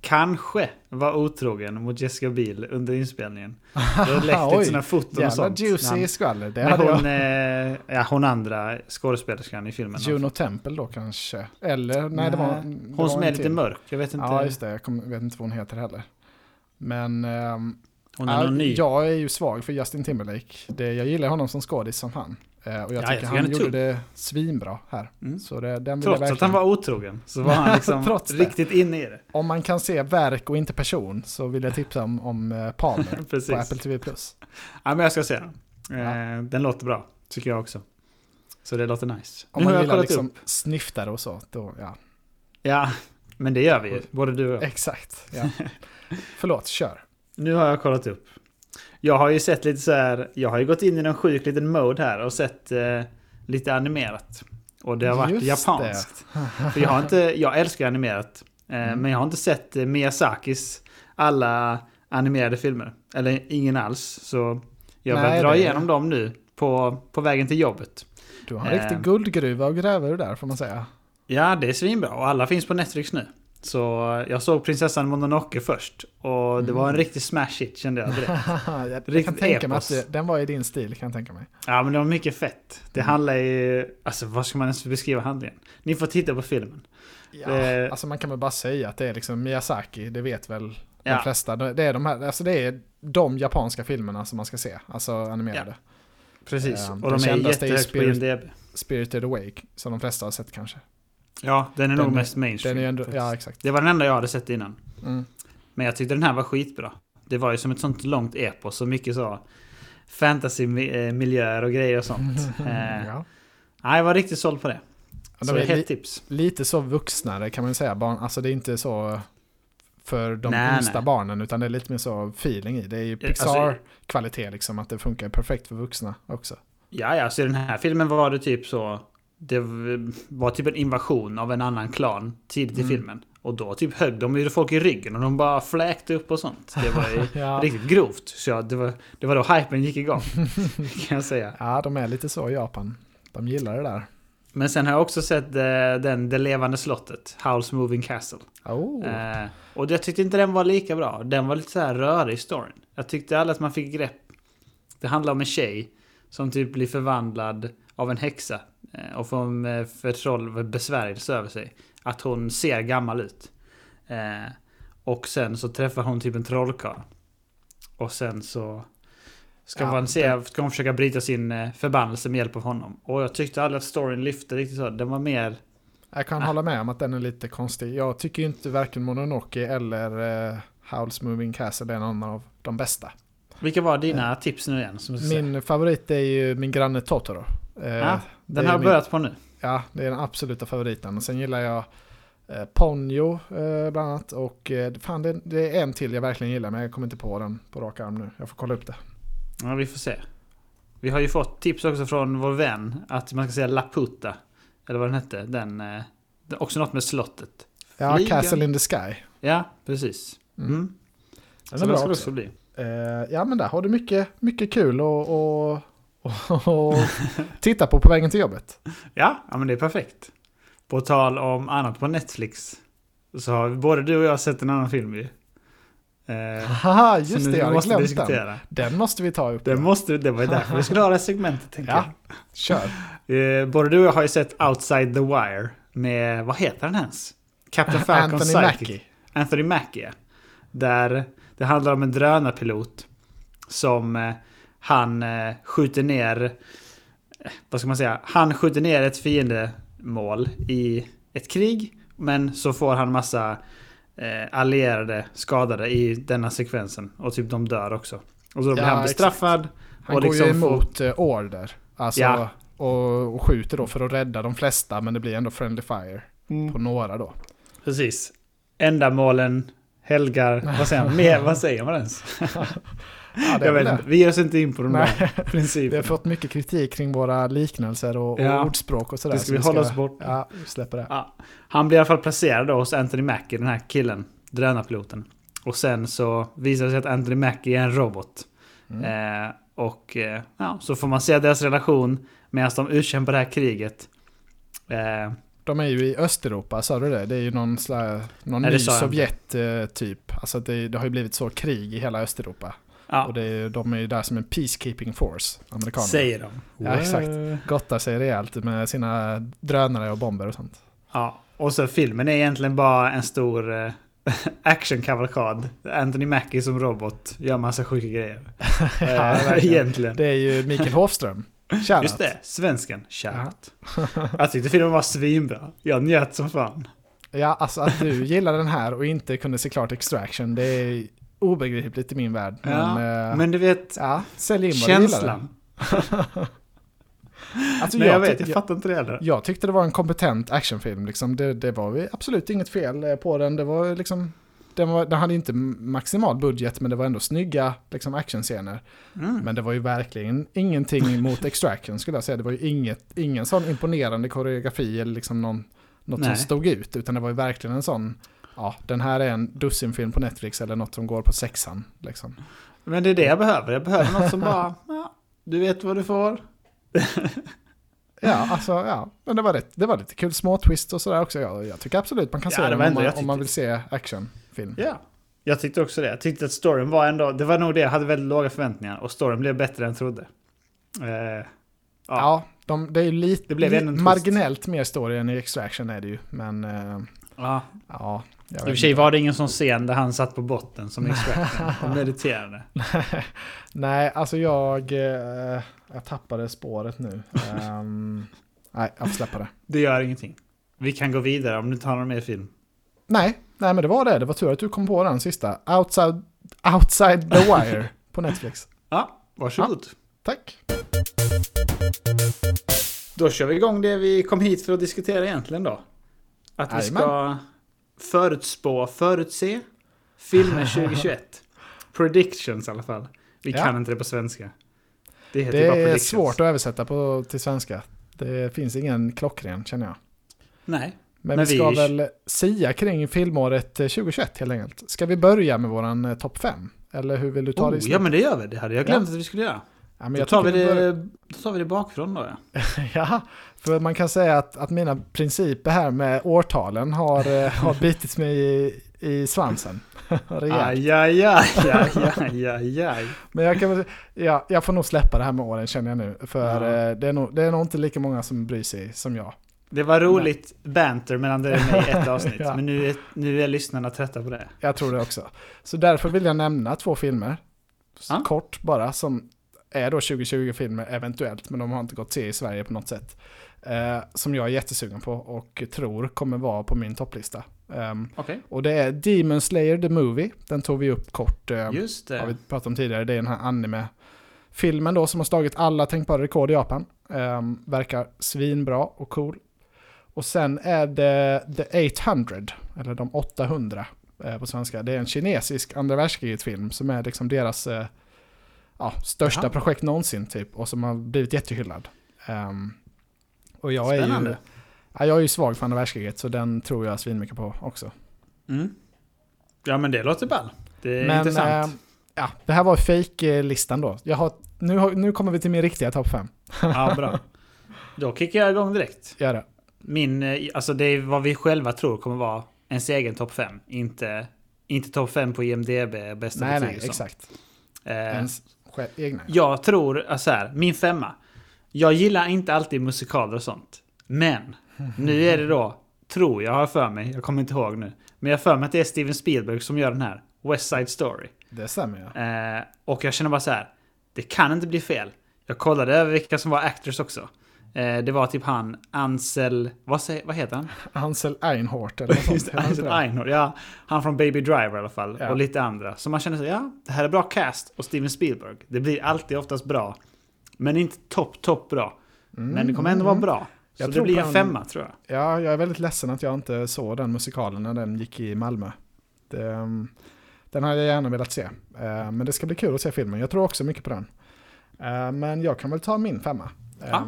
Speaker 2: kanske var otrogen mot Jessica Biel under inspelningen. Det har läckt lite sådana foton och
Speaker 1: Jävla
Speaker 2: sånt.
Speaker 1: juicy skvaller. Det
Speaker 2: Men
Speaker 1: hade
Speaker 2: hon, eh, ja, hon andra skådespelerskan i filmen.
Speaker 1: Juno Temple då kanske. Eller, nej, det var... det
Speaker 2: Hon
Speaker 1: var
Speaker 2: som är lite
Speaker 1: till.
Speaker 2: mörk. Jag vet inte.
Speaker 1: Ja, just det. Jag vet inte vad hon heter heller. Men ehm,
Speaker 2: hon är någon ny.
Speaker 1: jag är ju svag för Justin Timberlake. Det, jag gillar honom som skådis som fan. Eh, och jag
Speaker 2: Ja, jag
Speaker 1: tycker
Speaker 2: tycker
Speaker 1: han
Speaker 2: han
Speaker 1: gjorde det svinbra här.
Speaker 2: Mm.
Speaker 1: Så det, den
Speaker 2: Trots
Speaker 1: jag
Speaker 2: att han
Speaker 1: verkligen-
Speaker 2: var otrogen så var han liksom riktigt inne i det.
Speaker 1: Om man kan se verk och inte person så vill jag tipsa om, om eh, Palmer på. Apple TV+.
Speaker 2: Ja, men jag ska se den.
Speaker 1: Ja.
Speaker 2: Eh, Den låter bra, tycker jag också. Så det låter nice.
Speaker 1: Om
Speaker 2: nu
Speaker 1: man
Speaker 2: har jag
Speaker 1: gillar
Speaker 2: kollat
Speaker 1: liksom
Speaker 2: upp.
Speaker 1: sniftare och så, då ja.
Speaker 2: Ja, men det gör vi ju. Både du och jag.
Speaker 1: Exakt. Ja. Förlåt, kör.
Speaker 2: Nu har jag kollat upp. Jag har ju sett lite så här. Jag har ju gått in i någon sjuk liten mode här och sett eh, lite animerat. Och det har varit
Speaker 1: Just
Speaker 2: japanskt. För jag har inte, jag älskar animerat. Eh,
Speaker 1: Mm.
Speaker 2: Men jag har inte sett eh, Miyazakis alla animerade filmer. Eller ingen alls. Så jag börjar dra igenom dem nu på, på vägen till jobbet.
Speaker 1: Du har en riktig
Speaker 2: Eh.
Speaker 1: guldgruva och gräva ur där får man säga.
Speaker 2: Ja, det är svinbra och alla finns på Netflix nu. Så jag såg Prinsessan Mononoke först och det var en riktig smash hit kände jag direkt.
Speaker 1: jag jag kan tänka mig
Speaker 2: epos.
Speaker 1: att det, den var i din stil kan jag tänka mig.
Speaker 2: Ja, men det var mycket fett. Det
Speaker 1: Mm.
Speaker 2: handlar ju... Alltså, vad ska man ens beskriva handlingen? Ni får titta på filmen.
Speaker 1: Ja,
Speaker 2: Det-
Speaker 1: alltså man kan väl bara säga att det är liksom Miyazaki, det vet väl
Speaker 2: Ja.
Speaker 1: de flesta. Det är de här, alltså det är de japanska filmerna som man ska se, alltså animerade.
Speaker 2: Precis.
Speaker 1: Eh,
Speaker 2: och
Speaker 1: den
Speaker 2: de är
Speaker 1: kändaste är
Speaker 2: jättehögt på
Speaker 1: Spirit-
Speaker 2: IMDB.
Speaker 1: Spirited Away, som de flesta har sett kanske.
Speaker 2: Ja, den är
Speaker 1: Den-
Speaker 2: nog mest
Speaker 1: Den
Speaker 2: mainstream.
Speaker 1: är ju ändå, ja exakt.
Speaker 2: Det var den enda jag hade sett innan.
Speaker 1: Mm.
Speaker 2: Men jag tyckte den här var skitbra. Det var ju som ett sånt långt epos och mycket så fantasy-miljöer och grejer och sånt. Eh,
Speaker 1: ja.
Speaker 2: Nej, jag var riktigt såld på det.
Speaker 1: Ja,
Speaker 2: Så
Speaker 1: de
Speaker 2: det
Speaker 1: är
Speaker 2: är
Speaker 1: li-
Speaker 2: ett tips.
Speaker 1: Lite så vuxnare kan man säga. Barn, alltså det är inte så för de
Speaker 2: Nej,
Speaker 1: yngsta
Speaker 2: nej.
Speaker 1: barnen, utan det är lite mer så feeling i. Det är ju
Speaker 2: alltså-
Speaker 1: Pixar-kvalitet liksom, att det funkar perfekt för vuxna också.
Speaker 2: Ja, ja, så i den här filmen var det typ så... Det var typ en invasion av en annan klan tidigt i
Speaker 1: Mm.
Speaker 2: filmen. Och då typ högg de ju folk i ryggen och de bara fläkte upp och sånt. Det var ju
Speaker 1: Ja.
Speaker 2: riktigt grovt. Så ja, det, var, det var då hypen gick igång. kan jag säga.
Speaker 1: Ja, de är lite så i Japan. De gillar det där.
Speaker 2: Men sen har jag också sett eh, den Det levande slottet, Howl's Moving Castle.
Speaker 1: Oh.
Speaker 2: Eh, och jag tyckte inte den var lika bra. Den var lite så här rörig i storyn. Jag tyckte aldrig att man fick grepp. Det handlar om en tjej som typ blir förvandlad av en häxa. eh, och får en eh, förtroll, besvärjelse över sig. Att hon ser gammal ut. Eh, och sen så träffar hon typ en trollkarl. Och sen så ska,
Speaker 1: Ja,
Speaker 2: man se, ska hon försöka bryta sin eh, förbannelse med hjälp av honom. Och jag tyckte aldrig att storyn lyfte riktigt så. Den var mer...
Speaker 1: Jag kan hålla med om att den är lite konstig. Jag tycker inte varken Mononoke eller uh, Howl's Moving Castle är någon av de bästa.
Speaker 2: Vilka var dina tips nu igen?
Speaker 1: Min favorit är ju min granne Totoro. Eh,
Speaker 2: Ja,
Speaker 1: det
Speaker 2: Den har jag
Speaker 1: min-
Speaker 2: börjat på nu.
Speaker 1: Ja, det är den absoluta favoriten. Sen gillar jag eh, Ponyo eh, bland annat. Och eh, fan, det, det är en till jag verkligen gillar, men jag kommer inte på den på rak arm nu. Jag får kolla upp det.
Speaker 2: Ja, vi får se. Vi har ju fått tips också från vår vän att man ska säga Laputa. Eller vad den hette. Den, eh, det också något med slottet.
Speaker 1: Ja,
Speaker 2: Flygen.
Speaker 1: Castle in the Sky.
Speaker 2: Ja, precis.
Speaker 1: Mm.
Speaker 2: Mm.
Speaker 1: Den
Speaker 2: Så
Speaker 1: är
Speaker 2: det
Speaker 1: bra
Speaker 2: ska det
Speaker 1: också.
Speaker 2: också bli.
Speaker 1: Eh, ja, men där har du mycket, mycket kul och, och, och, titta på på vägen till jobbet.
Speaker 2: Ja, ja, men det är perfekt. På tal om annat på Netflix. Så har både du och jag sett en annan film ju. Eh,
Speaker 1: Haha, just det, jag hade
Speaker 2: måste
Speaker 1: glömt den.
Speaker 2: diskutera.
Speaker 1: Den måste vi ta upp.
Speaker 2: Det, måste, det var ju därför vi skulle ha det här segmentet tänker
Speaker 1: Ja, kör.
Speaker 2: jag. Eh, både du och jag har ju sett Outside the Wire. Med, vad heter den ens? Captain Falcon
Speaker 1: Anthony
Speaker 2: Sidekick.
Speaker 1: Mackie.
Speaker 2: Anthony Mackie. ja. Där det handlar om en drönarpilot som eh, han eh, skjuter ner, vad ska man säga, han skjuter ner ett fiendemål i ett krig. Men så får han massa eh, allierade skadade i denna sekvensen. Och typ de dör också. Och så blir
Speaker 1: Ja,
Speaker 2: han bestraffad.
Speaker 1: Han
Speaker 2: Och
Speaker 1: går ju
Speaker 2: liksom får-
Speaker 1: emot eh, order. Alltså,
Speaker 2: Ja.
Speaker 1: och, och skjuter då för att rädda de flesta, men det blir ändå friendly fire på några då.
Speaker 2: Precis. Ändamålen helgar, vad säger man, mer, vad säger man ens?
Speaker 1: Ja,
Speaker 2: Jag vet inte, vi ger oss inte in på de
Speaker 1: Nej.
Speaker 2: där
Speaker 1: Vi
Speaker 2: principerna.
Speaker 1: har fått mycket kritik kring våra liknelser och, och
Speaker 2: Ja.
Speaker 1: ordspråk och sådär.
Speaker 2: Det ska
Speaker 1: så
Speaker 2: vi hålla oss borta.
Speaker 1: Ja, vi släpper det.
Speaker 2: Ja, han blir i alla fall placerad då hos Anthony Mackie, den här killen, drönarpiloten. Och sen så visar det sig att Anthony Mackie är en robot.
Speaker 1: Mm.
Speaker 2: Eh, och eh, ja, så får man se deras relation medan de utkämpar det här kriget. Eh,
Speaker 1: De är ju i Östeuropa, sa du det? Det är ju någon, slags, någon
Speaker 2: Nej,
Speaker 1: ny
Speaker 2: sa jag
Speaker 1: Sovjet eh, typ. Alltså det, det har ju blivit så krig i hela Östeuropa.
Speaker 2: Ja,
Speaker 1: Och det är, de är ju där som en peacekeeping force, amerikanerna.
Speaker 2: säger de.
Speaker 1: Ja, exakt. Gottar sig rejält med sina drönare och bomber och sånt.
Speaker 2: Ja, och så filmen är egentligen bara en stor eh, actionkavalkad. Anthony Mackie som robot gör massa sjuka grejer.
Speaker 1: Ja,
Speaker 2: egentligen.
Speaker 1: Det är ju Mikael Hofström. Shoutout.
Speaker 2: Just det, svensken. Shoutout. Jag tyckte filmen var svinbra. Jag njöt som fan.
Speaker 1: Ja, alltså att du gillar den här och inte kunde se klart Extraction, det är obegripligt i min värld. Men,
Speaker 2: Ja,
Speaker 1: eh,
Speaker 2: Men du vet,
Speaker 1: ja, sälj in
Speaker 2: känslan.
Speaker 1: Alltså,
Speaker 2: Nej, jag,
Speaker 1: jag,
Speaker 2: vet,
Speaker 1: tyck-
Speaker 2: jag fattar inte det heller.
Speaker 1: jag tyckte det var en kompetent actionfilm. Liksom. Det, det var absolut inget fel eh, på den. Det var liksom, den, var, den hade inte maximal budget, men det var ändå snygga liksom, actionscener.
Speaker 2: Mm.
Speaker 1: Men det var ju verkligen ingenting mot Extraction skulle jag säga. Det var ju inget, ingen sån imponerande koreografi eller liksom någon, något som
Speaker 2: Nej.
Speaker 1: stod ut. Utan det var ju verkligen en sån ja, den här är en dussinfilm på Netflix eller något som går på sexan. Liksom.
Speaker 2: Men det är det jag behöver. Jag behöver något som bara, ja, du vet vad du får.
Speaker 1: Ja, alltså ja. Men det var, rätt, det var lite kul små twist och sådär också. Jag, jag tycker absolut man kan
Speaker 2: Ja,
Speaker 1: se
Speaker 2: det
Speaker 1: den om man, om man vill se actionfilm.
Speaker 2: Ja. Jag tyckte också det. Jag tyckte att storyn var ändå, det var nog det jag hade väldigt låga förväntningar. Och storyn blev bättre än jag trodde. Eh, ja.
Speaker 1: Ja, de, det är ju lite,
Speaker 2: Det blev
Speaker 1: li-
Speaker 2: ändå en twist.
Speaker 1: marginellt mer story än i Extraction är det ju. Men eh,
Speaker 2: ja.
Speaker 1: ja,
Speaker 2: I och för sig var det ingen sån scen där han satt på botten som experten och mediterade.
Speaker 1: Nej, alltså jag, eh, jag tappade spåret nu. Ehm, nej, jag får släppa det.
Speaker 2: Det gör ingenting. Vi kan gå vidare om du inte har någon mer film.
Speaker 1: Nej, nej men det var det. Det var tur att du kom på den sista. Outside, outside the wire på Netflix.
Speaker 2: Ja, varsågod.
Speaker 1: Tack.
Speaker 2: Då kör vi igång det vi kom hit för att diskutera egentligen då. Att vi ska
Speaker 1: Jajamän.
Speaker 2: Förutspå, förutse filmer 2021. Predictions i alla fall. Vi
Speaker 1: Ja.
Speaker 2: kan inte det på svenska. Det
Speaker 1: Det är svårt att översätta på, till svenska. Det finns ingen klockren känner jag.
Speaker 2: Nej.
Speaker 1: Men,
Speaker 2: Men
Speaker 1: vi ska
Speaker 2: vi-
Speaker 1: väl sia kring filmåret eh, 2021 helt enkelt. Ska vi börja med våran eh, topp 5? Eller hur vill du ta
Speaker 2: Oh,
Speaker 1: det?
Speaker 2: ja
Speaker 1: istället?
Speaker 2: men det gör vi. Det hade jag glömt
Speaker 1: Ja.
Speaker 2: att vi skulle göra.
Speaker 1: ja, men
Speaker 2: Då tar, vi det, då tar vi det bakifrån då ja.
Speaker 1: Ja, för man kan säga att, att mina principer här med årtalen har, eh, har bitit mig i, i svansen.
Speaker 2: Aj, aj, aj, aj, aj, aj, aj.
Speaker 1: Men jag, kan, väl- ja, jag får nog släppa det här med åren känner jag nu. För
Speaker 2: Ja.
Speaker 1: eh, det, är nog, det är nog inte lika många som bryr sig som jag.
Speaker 2: Det var roligt banter mellan dig och mig i ett avsnitt.
Speaker 1: Ja.
Speaker 2: Men nu är, nu är lyssnarna trötta på det.
Speaker 1: Jag tror det också. Så därför vill jag nämna två filmer.
Speaker 2: Ja.
Speaker 1: Kort bara, som är då 2020-filmer eventuellt, men de har inte gått se i Sverige på något sätt. Eh, som jag är jättesugen på och tror kommer vara på min topplista. Ehm,
Speaker 2: Okej.
Speaker 1: och det är Demon Slayer the Movie. Den tog vi upp kort. eh,
Speaker 2: Just
Speaker 1: har vi
Speaker 2: det.
Speaker 1: pratat om tidigare. Det är den här anime-filmen då som har slagit alla tänkbara rekord i Japan. Ehm, verkar svinbra och cool. Och sen är det The 800, eller de 800 eh, på svenska. Det är en kinesisk andra världskriget-film som är liksom deras eh, ja, största
Speaker 2: Jaha.
Speaker 1: projekt någonsin typ. Och som har blivit jättehyllad. Ehm, och jag är, ju,
Speaker 2: Spännande.
Speaker 1: ja, jag är ju svag för andra världskriget så den tror jag svinmycket på också.
Speaker 2: Mm. Ja men det låter ball. Det är
Speaker 1: Men
Speaker 2: intressant.
Speaker 1: eh, ja, det här var fake-listan då. Jag har, nu, har, nu kommer vi till min riktiga topp 5.
Speaker 2: Ja, bra. Då kickar jag igång direkt.
Speaker 1: Gör det.
Speaker 2: Min, eh, alltså det är vad vi själva tror kommer vara ens egen topp 5. Inte, inte topp 5 på IMDB, bästa
Speaker 1: Nej,
Speaker 2: betyg
Speaker 1: nej,
Speaker 2: sånt.
Speaker 1: exakt.
Speaker 2: Eh,
Speaker 1: Ens egna.
Speaker 2: jag tror, alltså här, min femma. Jag gillar inte alltid musikaler och sånt. Men, nu är det då, tror jag har för mig, jag kommer inte ihåg nu. Men jag har för mig att det är Steven Spielberg som gör den här, West Side Story.
Speaker 1: Det stämmer ju.
Speaker 2: Eh, och jag känner bara så här. Det kan inte bli fel. Jag kollade över vilka som var actors också. Eh, det var typ han Ansel... Vad, säger, vad heter han?
Speaker 1: Ansel Einhort eller något sånt.
Speaker 2: Ansel? Einhorn. Ja, han från Baby Driver i alla fall.
Speaker 1: Ja.
Speaker 2: Och lite andra. Så man känner så ja, det här är bra cast. Och Steven Spielberg. Det blir alltid oftast bra. Men inte topp, topp bra. Men det kommer ändå vara bra. Så
Speaker 1: Jag
Speaker 2: det
Speaker 1: tror
Speaker 2: blir en femma tror jag.
Speaker 1: Ja, jag är väldigt ledsen att jag inte såg den musikalen när den gick i Malmö. Det, um, den hade jag gärna velat se. Eh, men det ska bli kul att se filmen. Jag tror också mycket på den. Eh, men jag kan väl ta min femma.
Speaker 2: Ja.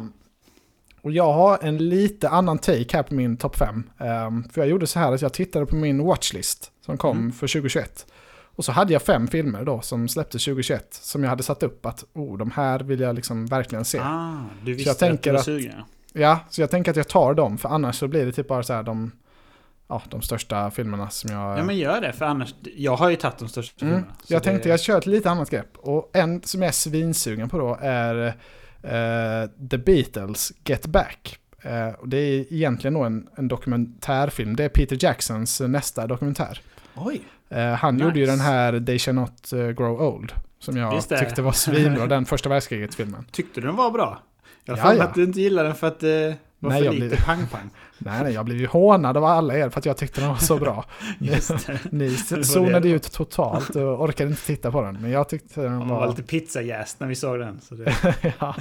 Speaker 1: Och jag har en lite annan take här på min topp fem. Eh, för jag gjorde så här att jag tittade på min watchlist som kom
Speaker 2: Mm.
Speaker 1: för 2021. Och så hade jag fem filmer då som släpptes 2021 som jag hade satt upp att oh, de här vill jag liksom verkligen se.
Speaker 2: Ah, du
Speaker 1: jag
Speaker 2: visste att
Speaker 1: tänker
Speaker 2: du var
Speaker 1: att-
Speaker 2: sugen. ja.
Speaker 1: Så jag tänker att jag tar dem, för annars så blir det typ bara så här de, ja, de största filmerna som jag...
Speaker 2: Ja men gör det, för annars... Jag har ju tagit de största
Speaker 1: mm.
Speaker 2: filmerna. så
Speaker 1: Jag tänkte jag kör ett lite annat grepp. Och en som jag är svinsugen på då är eh, The Beatles Get Back. Eh, och det är egentligen nog en, en dokumentärfilm. Det är Peter Jacksons nästa dokumentär.
Speaker 2: Oj!
Speaker 1: Eh, han
Speaker 2: Nice.
Speaker 1: gjorde ju den här They Shall Not eh, Grow Old. Som jag
Speaker 2: det.
Speaker 1: tyckte var svinbra, den första världskriget-filmen.
Speaker 2: Tyckte du den var bra? Jag
Speaker 1: Ja,
Speaker 2: har mig
Speaker 1: ja.
Speaker 2: att du inte gillade den för att det var
Speaker 1: Nej,
Speaker 2: för lite pang-pang.
Speaker 1: Nej, nej, jag blev ju hånad av alla er för att jag tyckte den var så bra. Ni
Speaker 2: var
Speaker 1: zonade ut totalt och orkade inte titta på den. Men jag tyckte den
Speaker 2: Man var
Speaker 1: var...
Speaker 2: lite pizzajäst när vi såg den. Så det...
Speaker 1: ja.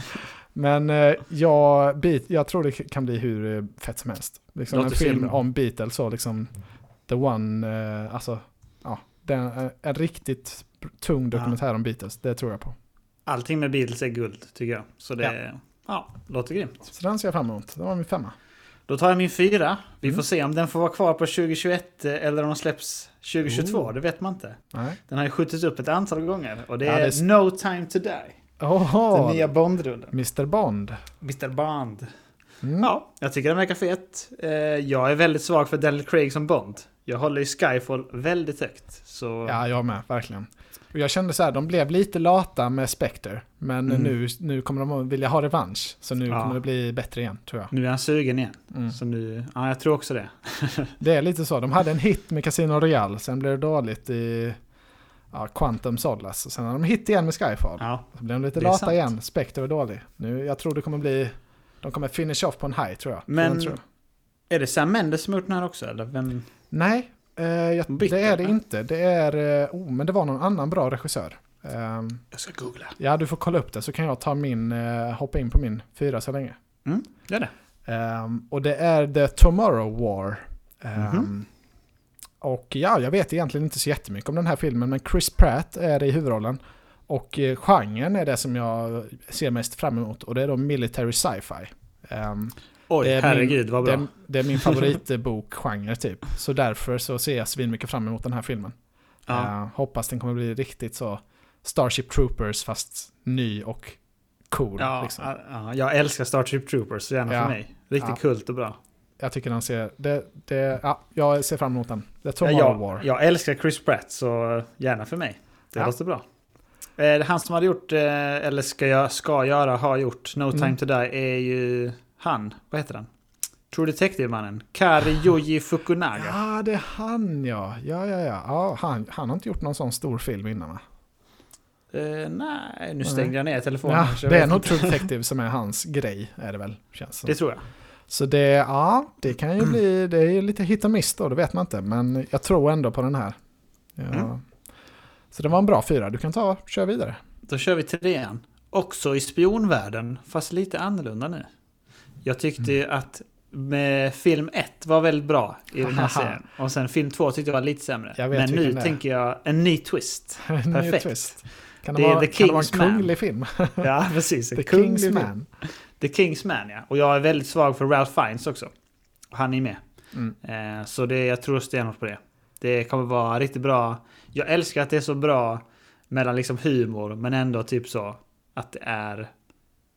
Speaker 1: Men eh, jag, Beat- jag tror det kan bli hur eh, fett som helst. Liksom en film
Speaker 2: film.
Speaker 1: om Beatles och liksom The One, eh, alltså ja, den, eh, en riktigt tung dokumentär om Beatles. Det tror jag på.
Speaker 2: Allting med Beatles är guld, tycker jag. Så det ja. låter grymt.
Speaker 1: Så den ser jag fram emot. Det var min femma.
Speaker 2: Då tar jag min fyra. Vi
Speaker 1: Mm.
Speaker 2: får se om den får vara kvar på 2021 eller om den släpps 2022.
Speaker 1: Oh.
Speaker 2: Det vet man inte.
Speaker 1: Nej.
Speaker 2: Den har ju skjutits upp ett antal gånger. Och det
Speaker 1: Ja,
Speaker 2: är,
Speaker 1: det är
Speaker 2: No time to die.
Speaker 1: Oho,
Speaker 2: Den nya Bond-rullen.
Speaker 1: Mr Bond.
Speaker 2: Mr Bond.
Speaker 1: Mm.
Speaker 2: Ja, jag tycker den verkar fet. Eh, Jag är väldigt svag för Daniel Craig som Bond. Jag håller ju Skyfall väldigt högt. Så
Speaker 1: Ja, jag med, verkligen. Och jag kände så här, de blev lite lata med Spectre. Men
Speaker 2: Mm.
Speaker 1: nu, nu kommer de att vilja ha revansch. Så nu
Speaker 2: Ja.
Speaker 1: kommer det bli bättre igen, tror jag.
Speaker 2: nu är han sugen igen.
Speaker 1: Mm.
Speaker 2: Så nu, ja jag tror också det.
Speaker 1: Det är lite så. De hade en hit med Casino Royale, sen blev det dåligt i ja, Quantum Solace. Och sen har de hit igen med Skyfall.
Speaker 2: Ja,
Speaker 1: Så blev de lite lata
Speaker 2: sant.
Speaker 1: igen. Spectre var dålig. Nu, jag tror det kommer bli... De kommer finish off på en high, tror jag.
Speaker 2: Men-
Speaker 1: tror jag.
Speaker 2: är det Sam Mendes som har gjort den här också? Eller vem?
Speaker 1: Nej, eh, jag,
Speaker 2: Bitter,
Speaker 1: det är det inte. Det är... Eh, oh, men det var någon annan bra regissör. Ehm,
Speaker 2: Jag ska googla.
Speaker 1: ja, du får kolla upp det så kan jag ta min... Eh, hoppa in på min fyra så länge.
Speaker 2: Mm, gör det.
Speaker 1: Ehm, och det är The Tomorrow War. Ehm,
Speaker 2: Mhm.
Speaker 1: Och ja, jag vet egentligen inte så jättemycket om den här filmen, men Chris Pratt är i huvudrollen. Och eh, genren är det som jag ser mest fram emot, och det är då military sci-fi. Ehm,
Speaker 2: Oj,
Speaker 1: det är
Speaker 2: herregud vad
Speaker 1: det,
Speaker 2: bra.
Speaker 1: är- det är min favoritbokgenre typ. Så därför så ser jag svinmycket fram emot den här filmen.
Speaker 2: Ja.
Speaker 1: Ehm, hoppas den kommer bli riktigt så Starship Troopers fast ny och cool.
Speaker 2: Ja,
Speaker 1: liksom.
Speaker 2: ja, jag älskar Starship Troopers, så gärna
Speaker 1: Ja.
Speaker 2: för mig. Riktigt
Speaker 1: Ja.
Speaker 2: kult och bra.
Speaker 1: Jag tycker den ser... Det, det, ja, jag ser fram emot den. The
Speaker 2: Ja,
Speaker 1: Tomorrow War.
Speaker 2: jag, jag älskar Chris Pratt, så gärna för mig. Det
Speaker 1: Ja.
Speaker 2: låter bra. Eh, han som hade gjort, eh, eller ska, jag, ska göra, har gjort No Time
Speaker 1: Mm.
Speaker 2: To Die är ju han. Vad heter han? True Detective-mannen. Kari Yoji Fukunaga.
Speaker 1: Ja, det är han ja. Ja, ja, ja. ja han, han har inte gjort någon sån stor film innan va?
Speaker 2: Eh, nej, nu stängde jag ner telefonen.
Speaker 1: Ja, det är nog. True Detective som är hans grej, är det väl? Känns som.
Speaker 2: Det tror jag.
Speaker 1: Så det, ja, det kan ju bli, det är ju lite hit och miss då, det vet man inte. Men jag tror ändå på den här. Ja.
Speaker 2: Mm.
Speaker 1: Så det var en bra fyra, du kan ta köra vidare.
Speaker 2: Då kör vi trean. Också i spionvärlden, fast lite annorlunda nu. Jag tyckte ju att med film 1 var väldigt bra i den här serien. Och sen film 2 tyckte jag var lite sämre. Men nu tänker jag en ny twist.
Speaker 1: En ny
Speaker 2: Perfekt.
Speaker 1: twist. Kan det,
Speaker 2: Det är
Speaker 1: vara,
Speaker 2: The
Speaker 1: kan det vara en kunglig film?
Speaker 2: Ja, precis.
Speaker 1: The King's
Speaker 2: film.
Speaker 1: Man.
Speaker 2: The King's Man, ja. Och jag är väldigt svag för Ralph Fiennes också. Han är med.
Speaker 1: Mm.
Speaker 2: Eh, så det, jag tror stenhårt på det. Det kommer vara riktigt bra. Jag älskar att det är så bra mellan liksom humor, men ändå typ så att det är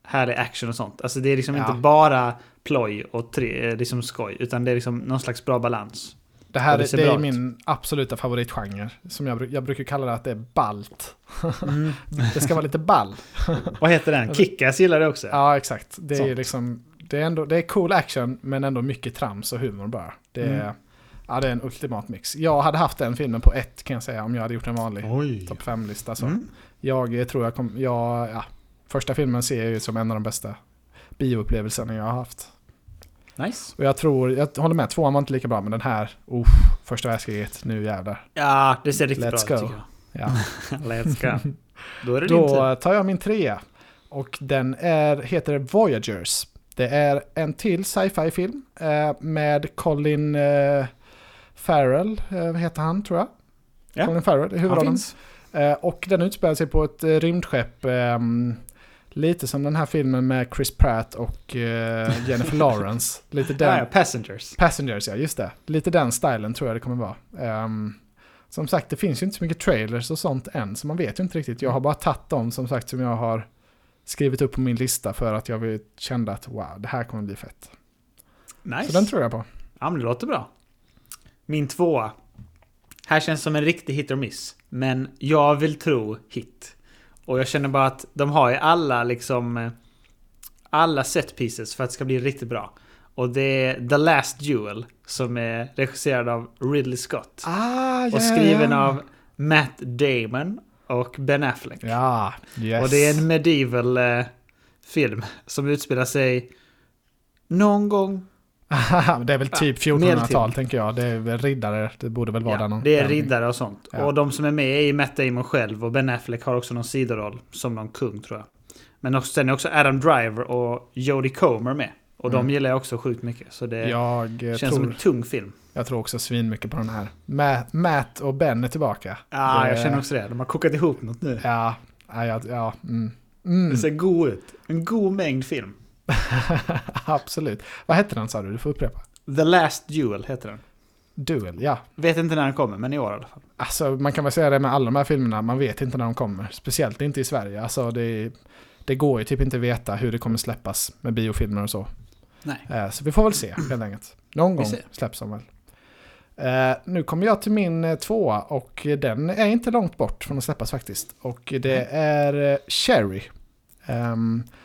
Speaker 2: härlig action och sånt. Alltså det är liksom
Speaker 1: Ja.
Speaker 2: inte bara ploj och tre, eh, liksom skoj, utan det är liksom någon slags bra balans.
Speaker 1: Det här
Speaker 2: det
Speaker 1: det är min absoluta favoritgenre. Som jag, jag brukar kalla det att det är balt. Det ska vara lite ball.
Speaker 2: Vad heter den? Kickass gillar det också.
Speaker 1: Ja, exakt. Det är liksom, det är ändå, det är cool action, men ändå mycket trams och humor bara. Det är,
Speaker 2: Mm.
Speaker 1: ja, det är en ultimat mix. Jag hade haft den filmen på ett kan jag säga, om jag hade gjort en vanlig topp 5-lista. Så.
Speaker 2: Mm.
Speaker 1: Jag eh, tror jag kom, jag, ja, första filmen ser jag ju som en av de bästa bioupplevelserna jag har haft.
Speaker 2: Nice.
Speaker 1: Och jag tror, jag håller med, tvåan var inte lika bra, men den här, oh, första världskriget, nu jävlar.
Speaker 2: Ja, det ser riktigt
Speaker 1: Let's
Speaker 2: bra ut tycker
Speaker 1: Ja.
Speaker 2: jag. Let's go. Då är det din.
Speaker 1: Då tar jag min trea. Och den är, heter Voyagers. Det är en till sci-fi film eh, med Colin eh, Farrell, eh, heter han tror jag?
Speaker 2: Ja.
Speaker 1: Colin Farrell i huvudrollen. Eh, och den utspelar sig på ett eh, rymdskepp. Lite som den här filmen med Chris Pratt och eh, Jennifer Lawrence. Lite den.
Speaker 2: Ja, ja, Passengers.
Speaker 1: Passengers, ja just det. Lite den stilen tror jag det kommer vara. Ehm, som sagt, det finns ju inte så mycket trailers och sånt än, så man vet ju inte riktigt. Jag har bara tagit dem som sagt som jag har skrivit upp på min lista för att jag vill- kände att wow, det här kommer bli fett.
Speaker 2: Nice.
Speaker 1: Så den tror jag på.
Speaker 2: Ja, men det låter bra. Min tvåa. Här känns som en riktig hit or miss. Men jag vill tro hit. Och jag känner bara att de har ju alla liksom... eh, Alla set pieces för att det ska bli riktigt bra. Och det är The Last Duel. Som är regisserad av Ridley Scott.
Speaker 1: Ah,
Speaker 2: och skriven av Matt Damon och Ben Affleck.
Speaker 1: Ja, yes.
Speaker 2: Och det är en medieval eh, film som utspelar sig någon gång
Speaker 1: det är väl typ
Speaker 2: Ja,
Speaker 1: 1400-tal
Speaker 2: medeltid.
Speaker 1: tänker jag. Det är väl riddare, det borde väl vara
Speaker 2: Ja,
Speaker 1: där någon.
Speaker 2: det är riddare och sånt.
Speaker 1: Ja.
Speaker 2: Och de som är med är Matt Damon själv och Ben Affleck har också någon sidoroll som någon kung tror jag. Men också, sen är också Adam Driver och Jodie Comer med. Och de
Speaker 1: Mm.
Speaker 2: gillar jag också sjukt mycket. Så det
Speaker 1: Jag,
Speaker 2: känns som
Speaker 1: tror,
Speaker 2: en tung film.
Speaker 1: jag tror också svin mycket på den här. Matt, Matt och Ben är tillbaka.
Speaker 2: Ja,
Speaker 1: Det-
Speaker 2: jag känner också det. De har kokat ihop något nu.
Speaker 1: Ja, ja, ja, ja mm. Mm.
Speaker 2: Det ser god ut. En god mängd film.
Speaker 1: Absolut. Vad hette den sa du? Du får upprepa.
Speaker 2: The Last Duel heter den.
Speaker 1: Duel, ja.
Speaker 2: Vet inte när den kommer, men i år i alla fall.
Speaker 1: Alltså man kan väl säga det med alla de här filmerna, man vet inte när de kommer. Speciellt inte i Sverige. Alltså det, det går ju typ inte veta hur det kommer släppas med biofilmer och så.
Speaker 2: Nej.
Speaker 1: Eh, Så vi får väl se helt enkelt. Någon gång släpps de väl. Eh, nu kommer jag till min eh, tvåa och den är inte långt bort från att släppas faktiskt. Och det är Cherry.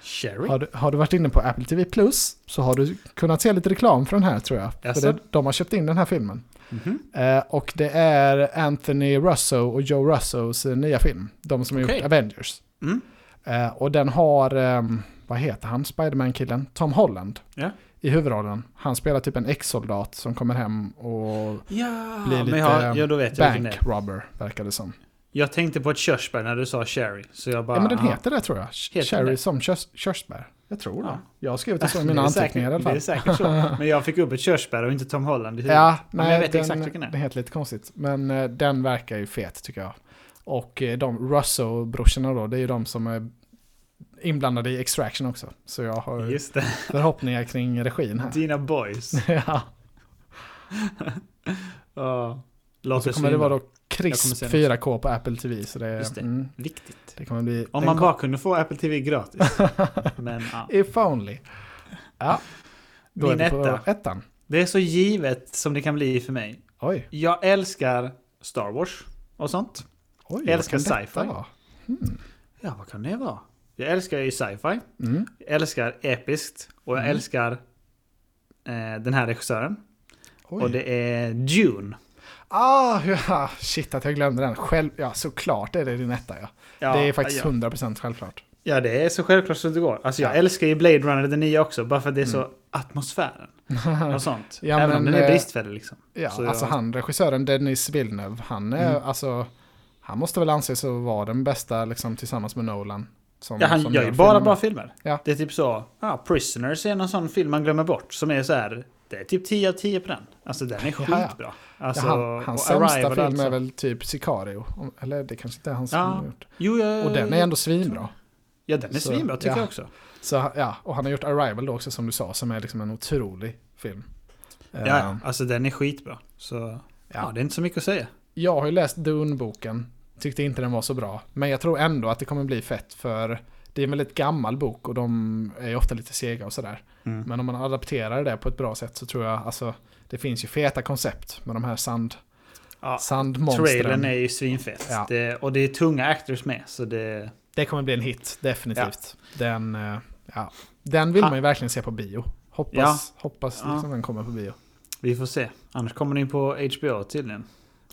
Speaker 2: Cherry?
Speaker 1: har, du, har du varit inne på Apple TV Plus så har du kunnat se lite reklam för den här tror jag. För det, de har köpt in den här filmen.
Speaker 2: Mhm.
Speaker 1: Eh, och det är Anthony Russo och Joe Russos eh, nya film. De som har
Speaker 2: Okej.
Speaker 1: gjort Avengers.
Speaker 2: Mm.
Speaker 1: Eh, och den har, ehm, vad heter han, Spiderman-killen? Tom Holland.
Speaker 2: Ja.
Speaker 1: I huvudrollen. Han spelar typ en ex-soldat som kommer hem och
Speaker 2: Ja,
Speaker 1: blir lite
Speaker 2: jag, ja,
Speaker 1: bank robber, verkar det som.
Speaker 2: Jag tänkte på ett körsbär när du sa Cherry. Så jag bara...
Speaker 1: ja men den
Speaker 2: aha.
Speaker 1: heter det tror jag.
Speaker 2: Heter
Speaker 1: Cherry
Speaker 2: det?
Speaker 1: som körs, körsbär. Jag tror det.
Speaker 2: Ja.
Speaker 1: Jag har skrivit det så i mina anteckningar i alla
Speaker 2: säkert, Det är
Speaker 1: fall.
Speaker 2: säkert så. Men jag fick upp ett körsbär och inte Tom Holland i huvudet.
Speaker 1: Ja,
Speaker 2: Men
Speaker 1: nej,
Speaker 2: jag vet
Speaker 1: den,
Speaker 2: exakt vilken det är.
Speaker 1: den heter lite konstigt. Men eh, den verkar ju fet tycker jag. Och eh, de Russo-brorsorna då, det är ju de som är inblandade i Extraction också. Så jag har
Speaker 2: Just det.
Speaker 1: förhoppningar kring regin här.
Speaker 2: Dina boys.
Speaker 1: ja.
Speaker 2: Ja. Låter
Speaker 1: så kommer det vara då
Speaker 2: den
Speaker 1: 4K på Apple TV. Så det,
Speaker 2: Just det.
Speaker 1: Mm,
Speaker 2: Viktigt.
Speaker 1: det kommer bli...
Speaker 2: Om man
Speaker 1: kom-
Speaker 2: bara kunde få Apple TV gratis. Men ja.
Speaker 1: If only. Ja. Då
Speaker 2: Min
Speaker 1: är vi på
Speaker 2: etta.
Speaker 1: ettan.
Speaker 2: Det är så givet som det kan bli för mig.
Speaker 1: Oj.
Speaker 2: Jag älskar Star Wars och sånt.
Speaker 1: Oj,
Speaker 2: Jag älskar sci-fi.
Speaker 1: vara?
Speaker 2: Ja, vad kan det vara? Jag älskar ju sci-fi.
Speaker 1: Mm.
Speaker 2: Jag älskar episkt. Och jag
Speaker 1: Mm.
Speaker 2: älskar eh, den här regissören.
Speaker 1: Oj.
Speaker 2: Och det är Dune.
Speaker 1: Ah, ja, shit att jag glömde den. Själv, ja, såklart är det din etta ja.
Speaker 2: Ja,
Speaker 1: det är faktiskt
Speaker 2: ja.
Speaker 1: 100% självklart.
Speaker 2: Ja, det är så självklart som det går. Alltså jag
Speaker 1: Ja.
Speaker 2: älskar ju Blade Runner den nya också. Bara för att det är så
Speaker 1: Mm.
Speaker 2: atmosfären och sånt.
Speaker 1: Ja,
Speaker 2: Även
Speaker 1: men,
Speaker 2: om den är
Speaker 1: eh,
Speaker 2: bristfällig liksom.
Speaker 1: Ja,
Speaker 2: Så
Speaker 1: alltså
Speaker 2: jag-
Speaker 1: han, regissören Denis Villeneuve, han är
Speaker 2: Mm.
Speaker 1: alltså... Han måste väl anses vara den bästa liksom tillsammans med Nolan. Som,
Speaker 2: Ja, han gör ju bara
Speaker 1: filmerna.
Speaker 2: bra filmer.
Speaker 1: Ja.
Speaker 2: Det är typ så, ja, Prisoners är någon sån film man glömmer bort. Som är så här, det är typ 10 av 10 på den. Alltså den är
Speaker 1: Ja, ja.
Speaker 2: skitbra. Alltså,
Speaker 1: ja, han, hans sämsta
Speaker 2: Arrival
Speaker 1: film
Speaker 2: alltså.
Speaker 1: är väl typ Sicario. Eller det kanske inte är han som
Speaker 2: Ja.
Speaker 1: har gjort.
Speaker 2: Jo, jag,
Speaker 1: Och den är ändå svinbra.
Speaker 2: Ja, den är
Speaker 1: Så,
Speaker 2: svinbra tycker
Speaker 1: ja.
Speaker 2: jag också.
Speaker 1: Så ja, och han har gjort Arrival då också som du sa, som är liksom en otrolig film.
Speaker 2: Ja, ja, alltså den är skitbra. Så, ja.
Speaker 1: ja.
Speaker 2: det är inte så mycket att säga.
Speaker 1: Jag har ju läst Dune-boken, tyckte inte den var så bra. Men jag tror ändå att det kommer bli fett för det är en väldigt gammal bok och de är ofta lite sega och sådär.
Speaker 2: Mm.
Speaker 1: Men om man adapterar det på ett bra sätt så tror jag, alltså det finns ju feta koncept med de här sand,
Speaker 2: Ja,
Speaker 1: sandmonstren.
Speaker 2: trailern är ju svinfett.
Speaker 1: Ja.
Speaker 2: Det, och det är tunga actors med, så det...
Speaker 1: Det kommer bli en hit, definitivt. Den, eh, ja, den vill man ju verkligen se på bio. Hoppas,
Speaker 2: Ja.
Speaker 1: hoppas
Speaker 2: Ja.
Speaker 1: liksom den kommer på bio.
Speaker 2: Vi får se. Annars kommer den på HBO tydligen.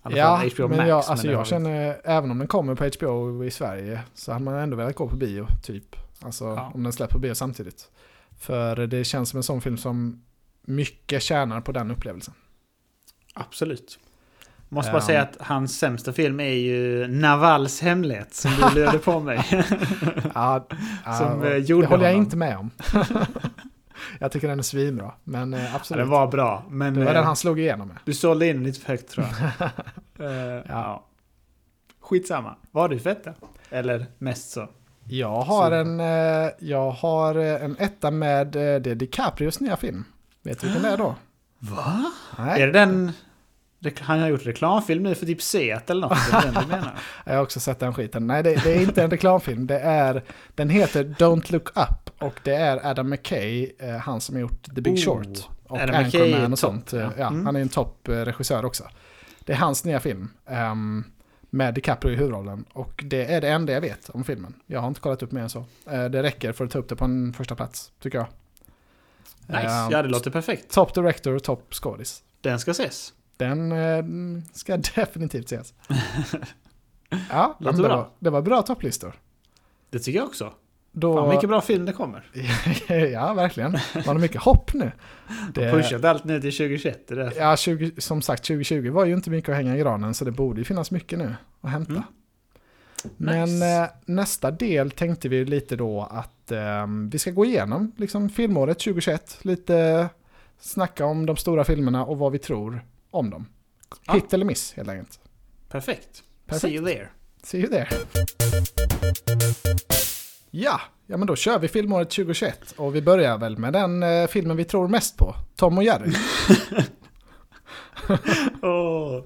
Speaker 1: Ja,
Speaker 2: HBO
Speaker 1: men
Speaker 2: Max.
Speaker 1: jag, alltså
Speaker 2: har
Speaker 1: jag
Speaker 2: vi-
Speaker 1: känner, även om den kommer på HBO i Sverige, så hade man ändå velat gå på bio, typ. Alltså
Speaker 2: Ja.
Speaker 1: om den släpps på bio samtidigt. För det känns som en sån film som mycket tjänar på den upplevelsen.
Speaker 2: Absolut. Måste
Speaker 1: Ehm.
Speaker 2: bara säga att hans sämsta film är ju Navals hemlighet som du lurade på mig.
Speaker 1: Ja,
Speaker 2: Som,
Speaker 1: och
Speaker 2: eh,
Speaker 1: det
Speaker 2: gjorde
Speaker 1: håller jag
Speaker 2: honom.
Speaker 1: inte med om. jag tycker den är svinbra, men eh,
Speaker 2: Ja,
Speaker 1: absolut.
Speaker 2: den var bra, men
Speaker 1: det var
Speaker 2: eh,
Speaker 1: den han slog igenom med.
Speaker 2: du sålde in lite för högt tror jag. Eh, ja. Skitsamma. Vad har du för etta? Eller mest så?
Speaker 1: Jag har
Speaker 2: Så-
Speaker 1: en, eh, jag har eh, en etta med eh, det DiCaprios nya film. Vet du vilken det är då?
Speaker 2: Va?
Speaker 1: Nej,
Speaker 2: Är det den... Han har gjort reklamfilm nu för typ Seat eller något?
Speaker 1: Jag har också sett den skiten. Nej, det, det är inte en reklamfilm. Det är, den heter Don't Look Up och det är Adam McKay, eh, han som har gjort The Big
Speaker 2: Oh,
Speaker 1: Short. Och
Speaker 2: Adam McKay
Speaker 1: Anchorman och
Speaker 2: topp,
Speaker 1: sånt. Eh,
Speaker 2: ja.
Speaker 1: Ja,
Speaker 2: Mm.
Speaker 1: Han är en toppregissör också. Det är hans nya film. ehm, med DiCaprio i huvudrollen. Och det är det enda jag vet om filmen. Jag har inte kollat upp mer än så. Eh, det räcker för att ta upp det på en första plats, tycker jag.
Speaker 2: Nice.
Speaker 1: Ehm,
Speaker 2: Ja, det låter perfekt.
Speaker 1: Top director och top skådis.
Speaker 2: Den ska ses.
Speaker 1: Den eh, ska definitivt ses. ja, det,
Speaker 2: bra.
Speaker 1: var, det var bra topplistor.
Speaker 2: Det tycker jag också.
Speaker 1: Då,
Speaker 2: Fan vilken bra film det kommer.
Speaker 1: ja, verkligen. Man har mycket hopp nu. Det,
Speaker 2: Pushat allt nu till 2021. Det
Speaker 1: ja, 20, som sagt, 2020 var ju inte mycket att hänga i granen, så det borde ju finnas mycket nu att hämta.
Speaker 2: Mm.
Speaker 1: Men eh, nästa del tänkte vi lite då att eh, vi ska gå igenom liksom, filmåret 2021. Lite snacka om de stora filmerna och vad vi tror om dem.
Speaker 2: Ja.
Speaker 1: Hit eller miss helt enkelt.
Speaker 2: Perfekt.
Speaker 1: Perfekt.
Speaker 2: See you there.
Speaker 1: See you there. Ja, ja men då kör vi filmåret 2021 och vi börjar väl med den eh, filmen vi tror mest på. Tom och Jerry.
Speaker 2: Åh.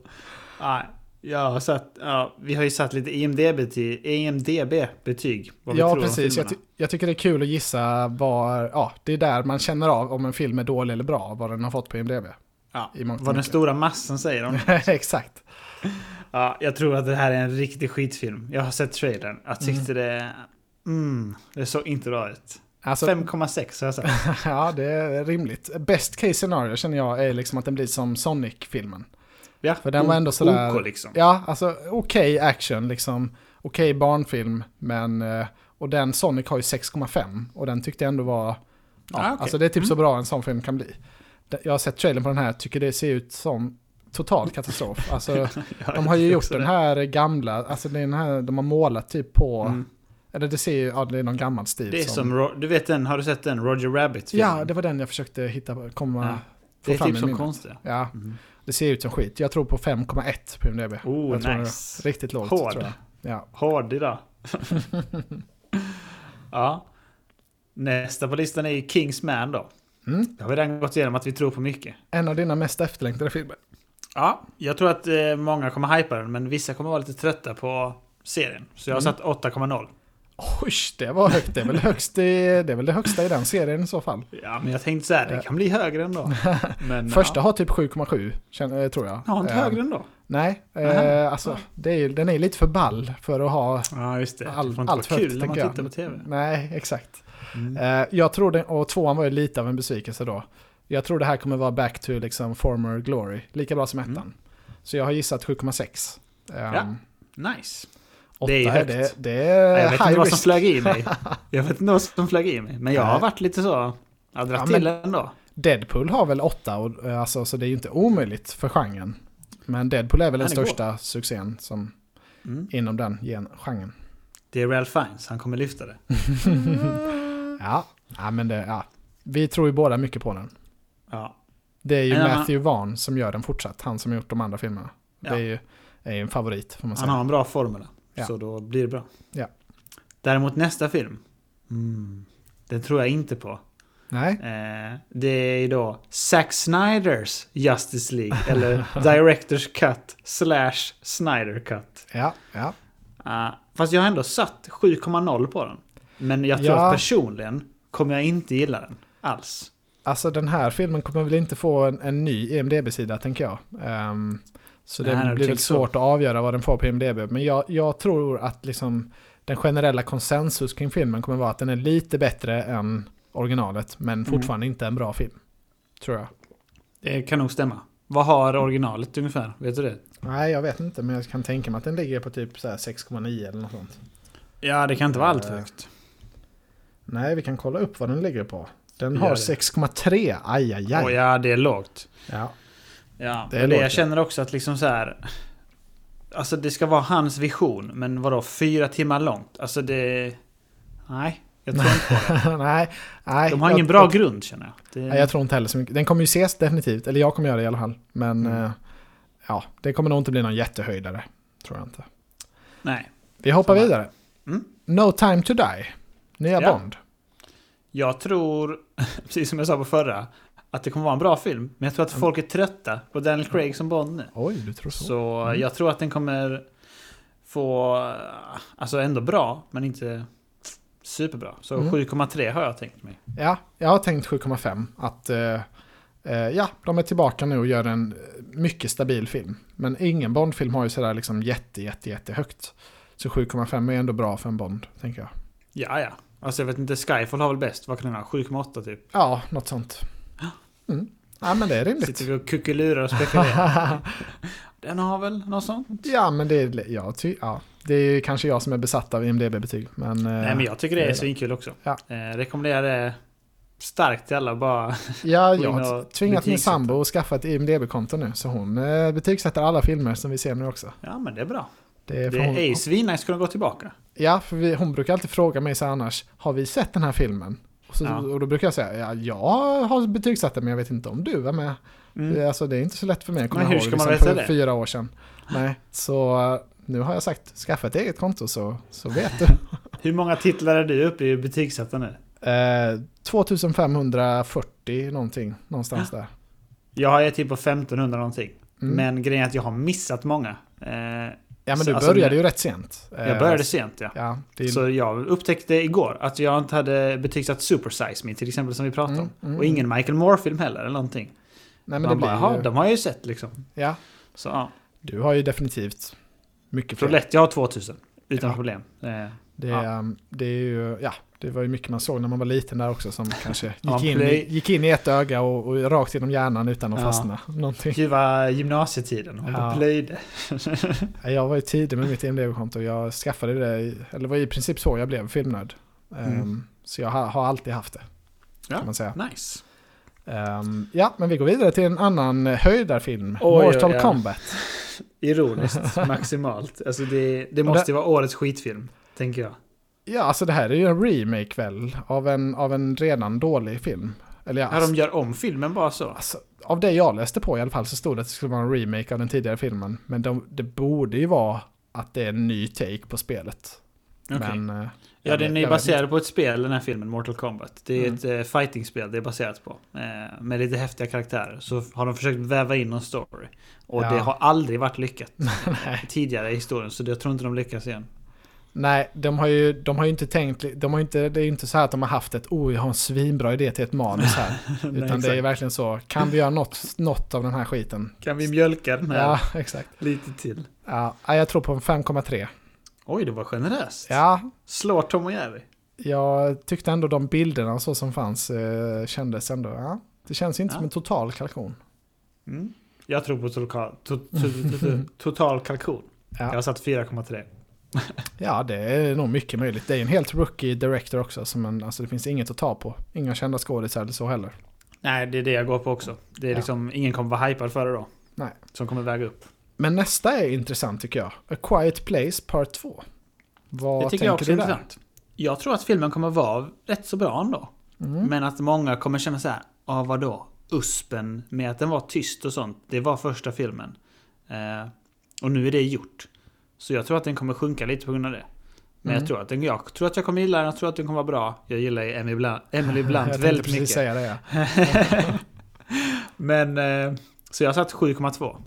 Speaker 2: Nej, jag har satt, ja, vi har ju satt lite IMDB-betyg. IMDB-betyg vad vi
Speaker 1: ja,
Speaker 2: tror
Speaker 1: precis. Jag, ty- jag tycker det är kul att gissa var, ja, det är där man känner av om en film är dålig eller bra, vad den har fått på IMDB.
Speaker 2: ja, vad den stora massan säger om
Speaker 1: Exakt.
Speaker 2: Ja, jag tror att det här är en riktig skitfilm. Jag har sett trailern. Jag tyckte det... Mm, det såg inte bra ut.
Speaker 1: Alltså,
Speaker 2: 5,6 har jag sett.
Speaker 1: ja, det är rimligt. Best case scenario känner jag är liksom att den blir som Sonic-filmen.
Speaker 2: Ja,
Speaker 1: För den var ändå sådär-
Speaker 2: OK liksom.
Speaker 1: Ja, alltså okej action, liksom. Okej barnfilm, men... eh, Och den Sonic har ju 6,5 och den tyckte jag ändå var... Ja,
Speaker 2: Ah, okej.
Speaker 1: Alltså det är typ så bra en sån film kan bli. Jag har sett trailern på den här, tycker det ser ut som total katastrof. Alltså, de har ju gjort den här gamla, alltså den här, de har målat typ på...
Speaker 2: Mm.
Speaker 1: Eller det ser ju, ja det är någon gammal stil.
Speaker 2: Det är som, Ro- du vet den, har du sett den? Roger Rabbit
Speaker 1: Ja, det var den jag försökte hitta, komma...
Speaker 2: Ja.
Speaker 1: få
Speaker 2: Det är
Speaker 1: fram
Speaker 2: typ
Speaker 1: i
Speaker 2: som
Speaker 1: minnet.
Speaker 2: konstiga.
Speaker 1: Ja,
Speaker 2: Mm.
Speaker 1: det ser ut som skit. Jag tror på 5,1 på IMDB.
Speaker 2: Oh,
Speaker 1: jag
Speaker 2: nice.
Speaker 1: det är riktigt lågt
Speaker 2: Hård.
Speaker 1: tror jag. Ja.
Speaker 2: Hård idag. ja. Nästa på listan är ju Kingsman då.
Speaker 1: Mm.
Speaker 2: Det har vi redan gått igenom att vi tror på mycket.
Speaker 1: En av dina mest efterlängtade filmer.
Speaker 2: Ja, jag tror att eh, många kommer hypa den, men vissa kommer vara lite trötta på serien. Så jag har
Speaker 1: Mm.
Speaker 2: satt 8,0.
Speaker 1: Oj, det var högt. Det är väl, högst i, det väl det högsta i den serien i så fall.
Speaker 2: Ja, men jag tänkte så här, det kan bli högre ändå. Men,
Speaker 1: Första har typ 7,7, känner- tror jag.
Speaker 2: Ja, inte
Speaker 1: Eh,
Speaker 2: högre ändå.
Speaker 1: Nej, eh, alltså det är, den är lite för ball för att ha
Speaker 2: Ja, just det.
Speaker 1: All-
Speaker 2: det får inte
Speaker 1: allt för
Speaker 2: kul när man
Speaker 1: jag.
Speaker 2: tittar på tv.
Speaker 1: Nej, exakt.
Speaker 2: Mm.
Speaker 1: Eh, jag tror det, och tvåan var ju lite av en besvikelse då. Jag tror det här kommer vara back to liksom former glory, lika bra som ettan.
Speaker 2: Mm.
Speaker 1: Så jag har gissat 7,6. Um,
Speaker 2: Ja. Nice.
Speaker 1: Åtta
Speaker 2: Det är högt.
Speaker 1: det, det är
Speaker 2: jag vet inte vad som flög i mig. Jag vet inte vad som flög i mig. Men jag har varit lite så... Jag har dragit
Speaker 1: Ja,
Speaker 2: till ändå.
Speaker 1: Deadpool har väl åtta, och, eh, alltså, så det är ju inte omöjligt för genren. Men Deadpool är väl den största succén som,
Speaker 2: Mm.
Speaker 1: inom den gen- genren.
Speaker 2: Det är Ralph Fiennes, han kommer lyfta det.
Speaker 1: Ja, ja men det, ja. Vi tror ju båda mycket på den.
Speaker 2: Ja.
Speaker 1: Det är ju
Speaker 2: En annan-
Speaker 1: Matthew Vaughn som gör den fortsatt, han som har gjort de andra filmerna.
Speaker 2: Ja.
Speaker 1: Det är ju, är en favorit får man
Speaker 2: Han
Speaker 1: säga.
Speaker 2: har en bra formel.
Speaker 1: Ja.
Speaker 2: Så då blir det bra.
Speaker 1: Ja.
Speaker 2: Däremot nästa film. Mm. Den tror jag inte på.
Speaker 1: Nej,
Speaker 2: Eh, det är då Zack Snyders Justice League. eller Directors Cut slash Snyder Cut.
Speaker 1: ja, ja.
Speaker 2: Uh, fast jag har ändå satt 7,0 på den. Men jag tror
Speaker 1: Ja.
Speaker 2: att personligen kommer jag inte gilla den alls.
Speaker 1: Alltså den här filmen kommer väl inte få en, en ny IMDB-sida tänker jag. Ehm, så det
Speaker 2: du
Speaker 1: blir väl
Speaker 2: tänker så.
Speaker 1: svårt att avgöra vad den får på IMDB. Men jag, jag tror att liksom den generella konsensus kring filmen kommer vara att den är lite bättre än originalet. Men
Speaker 2: Mm.
Speaker 1: fortfarande inte en bra film. Tror jag.
Speaker 2: Det kan nog stämma. Vad har originalet ungefär? Vet du det?
Speaker 1: Nej, jag vet inte. Men jag kan tänka mig att den ligger på typ så här 6,9 eller något sånt.
Speaker 2: Ja, det kan inte vara allt
Speaker 1: Eh,
Speaker 2: högt.
Speaker 1: Nej, vi kan kolla upp vad den ligger på. Den har
Speaker 2: gör det.
Speaker 1: 6,3. Aj, aj, aj.
Speaker 2: Åh ja, det är lågt.
Speaker 1: Ja.
Speaker 2: Ja,
Speaker 1: Det
Speaker 2: det, jag
Speaker 1: ja.
Speaker 2: känner också att liksom så här... Alltså det ska vara hans vision, men vadå fyra timmar långt? Alltså det... Nej, jag tror inte på det.
Speaker 1: nej, nej.
Speaker 2: De har
Speaker 1: jag-
Speaker 2: ingen bra grund känner jag. Det,
Speaker 1: Nej, jag tror inte heller så mycket. Den kommer ju ses definitivt, eller jag kommer göra det i alla fall. Men
Speaker 2: Mm.
Speaker 1: eh, ja, det kommer nog inte bli någon jättehöjdare. Tror jag inte.
Speaker 2: Nej.
Speaker 1: Vi hoppar
Speaker 2: Samma.
Speaker 1: vidare.
Speaker 2: Mm.
Speaker 1: No time to die. Nya
Speaker 2: Ja.
Speaker 1: Bond.
Speaker 2: Jag tror, precis som jag sa på förra, att det kommer vara en bra film. Men jag tror att
Speaker 1: Mm.
Speaker 2: folk är trötta på Daniel Craig som Bond nu.
Speaker 1: Oj, du tror så?
Speaker 2: Så
Speaker 1: Mm.
Speaker 2: jag tror att den kommer få, alltså ändå bra, men inte superbra. Så
Speaker 1: Mm.
Speaker 2: 7,3 har jag tänkt mig.
Speaker 1: Ja, jag har tänkt 7,5. Att eh, eh, ja, de är tillbaka nu och gör en mycket stabil film. Men ingen Bond-film har ju sådär liksom jätte, jätte, jätte högt. Så 7,5 är ändå bra för en Bond, tänker jag.
Speaker 2: Ja, ja. Alltså jag vet inte, Skyfall har väl bäst? Vad kan den ha? 7,8 typ?
Speaker 1: Ja, något sånt. Mm. Ja, men det är rimligt.
Speaker 2: Sitter vi och kuckelurar och spekulerar? den har väl något sånt?
Speaker 1: Ja, men det är, ja, ty, ja, det är kanske jag som är besatt av IMDB-betyg. Men, eh,
Speaker 2: Nej, men jag tycker det är svinkul också.
Speaker 1: Ja.
Speaker 2: Eh, rekommenderar det starkt till alla bara.
Speaker 1: ja, jag har tvingat min sambo att skaffa ett IMDB-konto nu. Så hon eh, betygsätter alla filmer som vi ser nu också.
Speaker 2: Ja, men det är bra.
Speaker 1: Det är
Speaker 2: Det
Speaker 1: hon,
Speaker 2: är ju svinnice att kunna gå tillbaka.
Speaker 1: Ja, för vi, hon brukar alltid fråga mig så annars, har vi sett den här filmen? Och, så,
Speaker 2: Ja.
Speaker 1: och då brukar jag säga, ja, jag har betygsatt den men jag vet inte om du var med.
Speaker 2: Mm.
Speaker 1: Alltså det är inte så lätt för mig att komma ihåg liksom, för
Speaker 2: det?
Speaker 1: fyra år sedan. Nej, så eh, nu har jag sagt, skaffa ett eget konto så, så vet du.
Speaker 2: Hur många titlar är du uppe i betygsatta nu?
Speaker 1: Eh, 2540 någonting, någonstans där.
Speaker 2: Jag är typ på 1500 någonting.
Speaker 1: Mm.
Speaker 2: Men grejen är att jag har missat många. Eh,
Speaker 1: ja men
Speaker 2: så
Speaker 1: du
Speaker 2: alltså,
Speaker 1: började ju rätt sent. Eh,
Speaker 2: jag började sent ja.
Speaker 1: Ja, det
Speaker 2: Så jag upptäckte igår att jag inte hade betygsatt Super Size Me till exempel som vi pratade
Speaker 1: Mm,
Speaker 2: om.
Speaker 1: mm.
Speaker 2: Och ingen Michael Moore-film heller eller någonting.
Speaker 1: nej men
Speaker 2: Man
Speaker 1: det
Speaker 2: bara,
Speaker 1: blir ju,
Speaker 2: de har jag ju sett liksom.
Speaker 1: Ja,
Speaker 2: Så ja.
Speaker 1: du har ju definitivt mycket fler.
Speaker 2: Roulette, jag har 2000. Utan
Speaker 1: Ja.
Speaker 2: problem. Eh,
Speaker 1: Det,
Speaker 2: Ja.
Speaker 1: ehm, det är ju, ja, det var ju mycket man såg när man var liten där också som kanske
Speaker 2: Ja,
Speaker 1: gick, in,
Speaker 2: play-
Speaker 1: i, gick in i ett öga och, och rakt genom hjärnan utan att
Speaker 2: Ja.
Speaker 1: fastna. Någonting.
Speaker 2: det var gymnasietiden. Hon
Speaker 1: Ja.
Speaker 2: plöjde.
Speaker 1: Ja, Jag var ju tidig med mitt IMDB-konto och jag skaffade det, eller det var i princip så jag blev filmnörd.
Speaker 2: Mm.
Speaker 1: Så jag har, har alltid haft det,
Speaker 2: Ja,
Speaker 1: kan man säga.
Speaker 2: nice.
Speaker 1: Ehm, ja, men vi går vidare till en annan höjdarfilm,
Speaker 2: Oj,
Speaker 1: Mortal
Speaker 2: oj, oj.
Speaker 1: Kombat.
Speaker 2: Ironiskt, maximalt. Alltså det, det måste ju vara årets skitfilm, tänker jag.
Speaker 1: Ja, alltså det här är ju en remake väl, av en, av en redan dålig film. Eller ja,
Speaker 2: Ja, de gör om filmen bara så.
Speaker 1: Alltså, av det jag läste på i alla fall så stod det att det skulle vara en remake av den tidigare filmen. Men de, det borde ju vara att det är en ny take på spelet.
Speaker 2: Okej.
Speaker 1: Men... eh,
Speaker 2: Ja, den är baserad på ett spel, den här filmen, Mortal Kombat. Det är
Speaker 1: Mm.
Speaker 2: ett eh, fightingspel det är baserat på. Eh, med lite häftiga karaktärer. Så har de försökt väva in någon story. Och
Speaker 1: Ja.
Speaker 2: det har aldrig varit lyckat tidigare i historien. Så jag tror inte de lyckas igen.
Speaker 1: Nej de, har ju, de har ju inte tänkt... De har inte, det är ju inte så här att de har haft ett oh, jag har en svinbra idé till ett manus här.
Speaker 2: Nej,
Speaker 1: Utan det är verkligen så, kan vi göra något, något av den här skiten?
Speaker 2: Kan vi mjölka den här
Speaker 1: Ja, exakt.
Speaker 2: lite till?
Speaker 1: Ja, ja, jag tror på en 5,3.
Speaker 2: Oj, det var generöst.
Speaker 1: Ja,
Speaker 2: Slår Tom och Jerry.
Speaker 1: jag tyckte ändå de bilderna så som fanns eh, kändes ändå... Ja, det känns inte
Speaker 2: Ja.
Speaker 1: som en total kalkon.
Speaker 2: Mm. Jag tror på total, to, to, to, to, total kalkon. Jag har
Speaker 1: Ja.
Speaker 2: satt 4,3.
Speaker 1: Ja, det är nog mycket möjligt. Det är en helt rookie director också. Som en, alltså det finns inget att ta på. Inga kända skådisar eller så heller.
Speaker 2: Nej, det är det jag går på också. Det är
Speaker 1: Ja.
Speaker 2: liksom, ingen kommer vara hypad för det då.
Speaker 1: Nej.
Speaker 2: Som kommer väga upp.
Speaker 1: Men nästa är intressant tycker jag. A Quiet Place Part 2. Vad
Speaker 2: det tycker jag också är intressant. Jag tror att filmen kommer vara rätt så bra ändå.
Speaker 1: Mm.
Speaker 2: Men att många kommer känna så här, ja vadå? Uspen med att den var tyst och sånt, det var första filmen. Eh, och nu är det gjort. Så jag tror att den kommer sjunka lite på grund av det. Men
Speaker 1: Mm.
Speaker 2: jag, tror att den, jag tror att jag kommer gilla den, jag tror att den kommer vara bra. Jag gillar Emily Blunt, Emily Blunt väldigt mycket.
Speaker 1: säga det. Ja.
Speaker 2: Men, eh, så jag satt 7,2.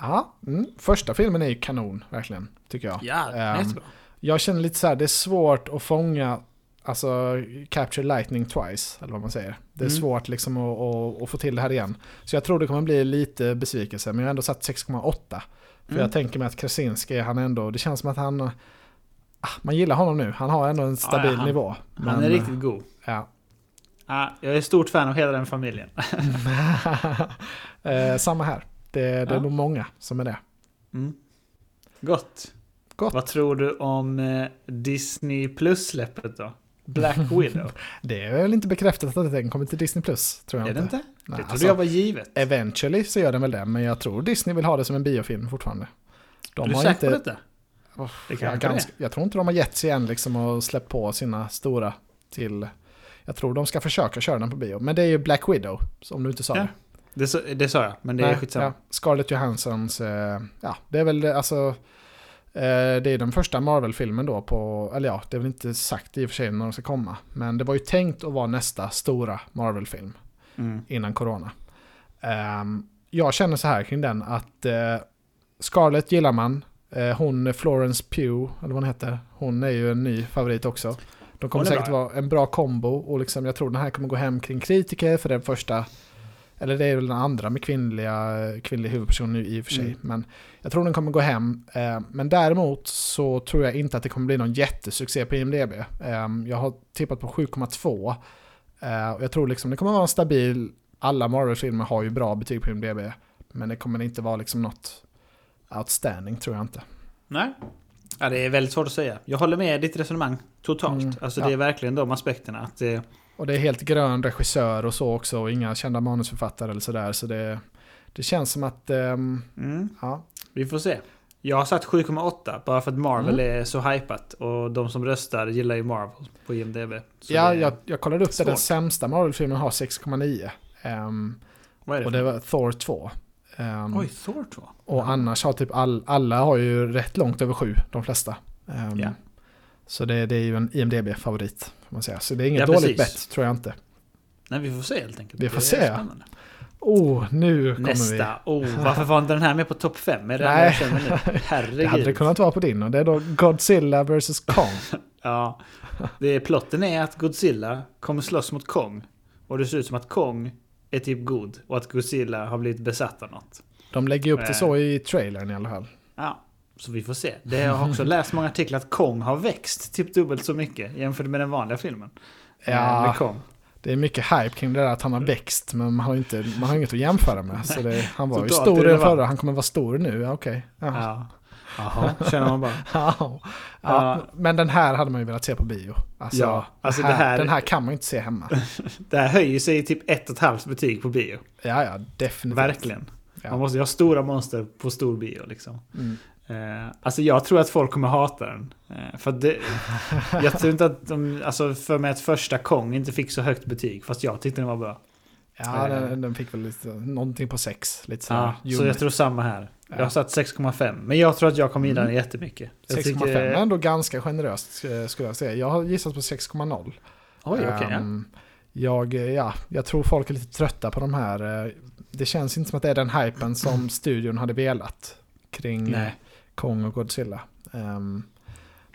Speaker 1: Ja, mm. Första filmen är ju kanon, verkligen. Tycker jag.
Speaker 2: Ja, jättebra.
Speaker 1: Jag känner lite så här, det är svårt att fånga, alltså capture lightning twice, eller vad man säger. Det är
Speaker 2: Mm.
Speaker 1: svårt liksom att, att, att få till det här igen. Så jag tror det kommer bli lite besvikelse, men jag har ändå satt 6,8. För
Speaker 2: Mm.
Speaker 1: jag tänker mig att Krasinski, han ändå, det känns som att han, ah, man gillar honom nu. Han har ändå en stabil
Speaker 2: Ja, han-
Speaker 1: nivå.
Speaker 2: Han är
Speaker 1: Men,
Speaker 2: riktigt god.
Speaker 1: Ja.
Speaker 2: Ja, jag är stort fan av hela den familjen.
Speaker 1: eh, samma här. Det, det är
Speaker 2: Ja.
Speaker 1: nog många som är det.
Speaker 2: Mm. Gott.
Speaker 1: Gott.
Speaker 2: Vad tror du om eh, Disney Plus-släppet då? Black Widow.
Speaker 1: Det är väl inte bekräftat att den kommer till Disney+, Plus tror jag
Speaker 2: är det inte?
Speaker 1: Nej,
Speaker 2: det trodde
Speaker 1: alltså,
Speaker 2: jag var givet.
Speaker 1: Eventually så gör den väl det, men jag tror Disney vill ha det som en biofilm fortfarande. De
Speaker 2: är du
Speaker 1: har
Speaker 2: säker
Speaker 1: inte,
Speaker 2: på detta?
Speaker 1: Oh,
Speaker 2: Det kan
Speaker 1: jag,
Speaker 2: inte
Speaker 1: ganska, jag tror inte de har gett sig än liksom och släppt på sina stora till... Jag tror de ska försöka köra den på bio. Men det är ju Black Widow, om du inte sa
Speaker 2: Ja,
Speaker 1: det.
Speaker 2: Det, det sa jag, men det är
Speaker 1: Nej,
Speaker 2: skitsamma.
Speaker 1: ja, Scarlett Johanssons, eh, ja det är väl alltså... Eh, det är den första Marvel-filmen då på, eller ja, det är väl inte sagt i och för sig när de ska komma. Men det var ju tänkt att vara nästa stora Marvel-film
Speaker 2: Mm.
Speaker 1: innan corona. Ehm, jag känner så här kring den att uh, Scarlett gillar man. Eh, hon Florence Pugh, eller vad hon heter, hon är ju en ny favorit också. De kommer säkert
Speaker 2: bra.
Speaker 1: vara en bra kombo och liksom, jag tror den här kommer gå hem kring kritiker för den första, eller det är väl den andra med kvinnliga, kvinnlig huvudperson nu i och för sig.
Speaker 2: Mm.
Speaker 1: Men jag tror den kommer gå hem. Eh, men däremot så tror jag inte att det kommer bli någon jättesuccé på IMDB. Eh, jag har tippat på 7,2. Eh, och jag tror liksom det kommer vara en stabil, alla Marvel-filmer har ju bra betyg på IMDB. Men det kommer inte vara liksom något outstanding tror jag inte.
Speaker 2: Nej. Ja, det är väldigt svårt att säga. Jag håller med ditt resonemang totalt.
Speaker 1: Mm,
Speaker 2: Alltså
Speaker 1: ja.
Speaker 2: det är verkligen de aspekterna. Att det,
Speaker 1: Och det är helt grön regissör och så också och inga kända manusförfattare eller sådär. Så det, det känns som att, ehm,
Speaker 2: mm,
Speaker 1: ja.
Speaker 2: vi får se. Jag har satt 7,8 bara för att Marvel
Speaker 1: Mm.
Speaker 2: är så hypat. Och de som röstar gillar ju Marvel på IMDB. Så
Speaker 1: Ja, jag, jag kollade upp det. Den
Speaker 2: svårt.
Speaker 1: sämsta Marvel-filmen har 6,9. Ehm,
Speaker 2: Vad är det?
Speaker 1: och det var Thor 2. Ehm,
Speaker 2: Oj, Thor 2.
Speaker 1: och annars har typ all, alla har ju rätt långt över 7, de flesta. Ehm,
Speaker 2: Ja.
Speaker 1: Så det, det är ju en IMDB-favorit. man säga. Så det är inget
Speaker 2: Ja,
Speaker 1: dåligt bett, tror jag inte.
Speaker 2: Nej, vi får se helt enkelt.
Speaker 1: Vi får se. Oh, nu kommer vi.
Speaker 2: Nästa. Oh, varför var inte den här med på topp 5? Är det
Speaker 1: Nej.
Speaker 2: Nej. jag känner nu? Herregud.
Speaker 1: Det hade det kunnat vara på din och det är då Godzilla vs Kong.
Speaker 2: Ja. Det är, plotten är att Godzilla kommer slåss mot Kong. Och det ser ut som att Kong är typ god. Och att Godzilla har blivit besatt av något.
Speaker 1: De lägger upp det
Speaker 2: Nej.
Speaker 1: så i trailern i alla fall.
Speaker 2: Ja, så vi får se. Det har också läst många artiklar att Kong har växt typ dubbelt så mycket jämfört med den vanliga filmen. Eh,
Speaker 1: Ja.
Speaker 2: Kong.
Speaker 1: Det är mycket hype kring det där att han har växt, men man har, inte, man har inget att jämföra med. Så det, han var ju stor i den förra, han kommer vara stor nu, ja, okej. Ja.
Speaker 2: Ja. Jaha, känner man bara.
Speaker 1: Ja. Ja. Men den här hade man ju velat se på bio. Alltså,
Speaker 2: Ja, alltså
Speaker 1: här,
Speaker 2: här-
Speaker 1: Den här kan man ju inte se hemma.
Speaker 2: Det här höjer sig i typ ett och ett halvt betyg på bio.
Speaker 1: Ja, ja, definitivt.
Speaker 2: Verkligen.
Speaker 1: Ja.
Speaker 2: Man måste ju ha stora monster på stor bio liksom.
Speaker 1: Mm.
Speaker 2: Eh, alltså jag tror att folk kommer hata den. Eh, för det, jag tror inte att de, alltså för mig att första Kong inte fick så högt betyg. Fast jag tyckte den var bra.
Speaker 1: Ja,
Speaker 2: Eh.
Speaker 1: den, den fick väl lite, någonting på sex. Lite så här
Speaker 2: Ja, så jag tror samma här. Jag
Speaker 1: Ja.
Speaker 2: har satt 6,5. Men jag tror att jag kommer gilla
Speaker 1: Mm.
Speaker 2: den jättemycket. Jag
Speaker 1: 6,5 är ändå ganska generöst eh, skulle jag säga. Jag har gissat på 6,0.
Speaker 2: Oj, okej. ja.
Speaker 1: Ehm, jag, eh, ja, jag tror folk är lite trötta på de här. eh, Det känns inte som att det är den hypen som studion hade velat kring
Speaker 2: Nej.
Speaker 1: Kong och Godzilla. Ehm,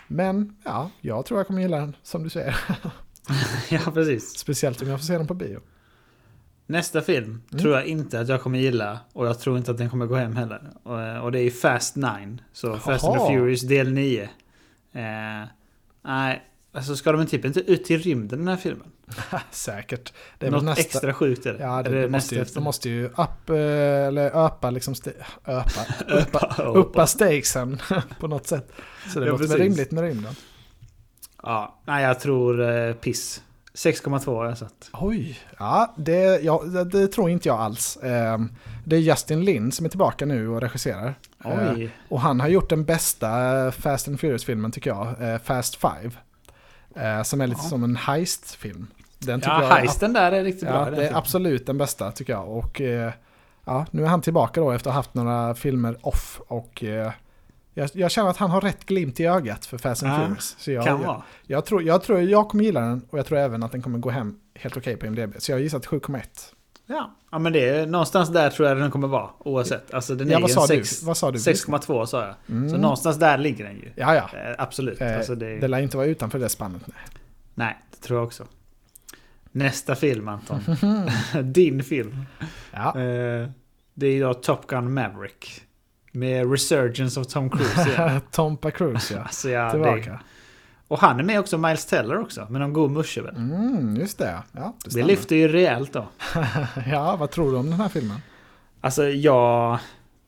Speaker 1: men ja, jag tror jag kommer gilla den som du säger.
Speaker 2: ja, precis.
Speaker 1: Speciellt om jag får se den på bio.
Speaker 2: Nästa film
Speaker 1: Mm.
Speaker 2: tror jag inte att jag kommer gilla. Och jag tror inte att den kommer gå hem heller. Och, eh, och det är Fast 9. Så Fast and the Furious del 9. Eh, nej, alltså ska de typ inte ut till rymden den här filmen?
Speaker 1: Säkert. Det är
Speaker 2: Något
Speaker 1: nästa,
Speaker 2: extra sjukt är det.
Speaker 1: Ja, det, det
Speaker 2: nästa
Speaker 1: måste ju, de måste ju upp, eh, eller öpa liksom, st- öpa, uppa, stakesen på något sätt. Så det
Speaker 2: Ja,
Speaker 1: låter väl rimligt med rymden.
Speaker 2: Ja, nej jag tror eh, piss. 6,2 har jag satt.
Speaker 1: Oj, ja det, ja, det, det tror inte jag alls. Ehm, det är Justin Lin som är tillbaka nu och regisserar. Eh,
Speaker 2: Oj.
Speaker 1: och han har gjort den bästa eh, Fast and Furious-filmen tycker jag, eh, Fast Five. Eh, som är lite
Speaker 2: Ja.
Speaker 1: som en heist-film. Den tycker
Speaker 2: Ja,
Speaker 1: jag är
Speaker 2: heisten där är riktigt bra.
Speaker 1: Ja,
Speaker 2: den
Speaker 1: det är absolut den bästa tycker jag. Och eh, ja, nu är han tillbaka då efter att ha haft några filmer off. Och eh, jag, jag känner att han har rätt glimt i ögat för Fast and
Speaker 2: Ja,
Speaker 1: Furious. Så jag,
Speaker 2: kan
Speaker 1: jag,
Speaker 2: vara.
Speaker 1: jag, tror, jag tror jag kommer gilla den och jag tror även att den kommer gå hem helt okej på IMDB. Så jag har gissat 7,1.
Speaker 2: Ja. ja, men det är någonstans där tror jag den kommer vara. Oavsett. Alltså den
Speaker 1: Ja,
Speaker 2: är ju en
Speaker 1: du?
Speaker 2: sex-
Speaker 1: Vad sa du?
Speaker 2: 6,2 sa jag.
Speaker 1: Mm.
Speaker 2: Så någonstans där ligger den ju.
Speaker 1: Ja, ja.
Speaker 2: Eh, absolut.
Speaker 1: Eh,
Speaker 2: alltså det,
Speaker 1: Det lär inte vara utanför det spannet. Nej.
Speaker 2: Nej, det tror jag också. Nästa film Anton. Din film.
Speaker 1: Ja.
Speaker 2: Eh, det är då Top Gun Maverick. Med Resurgence of Tom Cruise igen.
Speaker 1: Tompa Cruise ja.
Speaker 2: alltså, ja, det,
Speaker 1: Tillbaka.
Speaker 2: och han är med också, Miles Teller också. Med någon god musche väl?
Speaker 1: Mm, just det. Ja, det,
Speaker 2: Det lyfter ju rejält då.
Speaker 1: ja, vad tror du om den här filmen?
Speaker 2: Alltså jag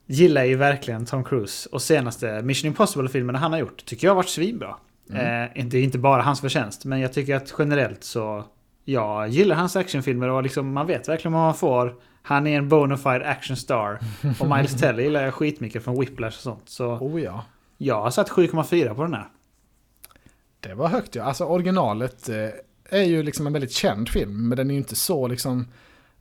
Speaker 2: gillar ju verkligen Tom Cruise. Och senaste Mission Impossible-filmerna han har gjort tycker jag har varit svinbra.
Speaker 1: Mm.
Speaker 2: Eh, inte, inte bara hans förtjänst, men jag tycker att generellt så... Jag gillar hans actionfilmer och liksom, man vet verkligen vad man får. Han är en bona fide action star. Och Miles Teller gillar jag skitmycket från Whiplash och sånt. Så
Speaker 1: Oh ja.
Speaker 2: jag har satt 7,4 på den här.
Speaker 1: Det var högt ja. Alltså originalet eh, är ju liksom en väldigt känd film. Men den är ju inte så liksom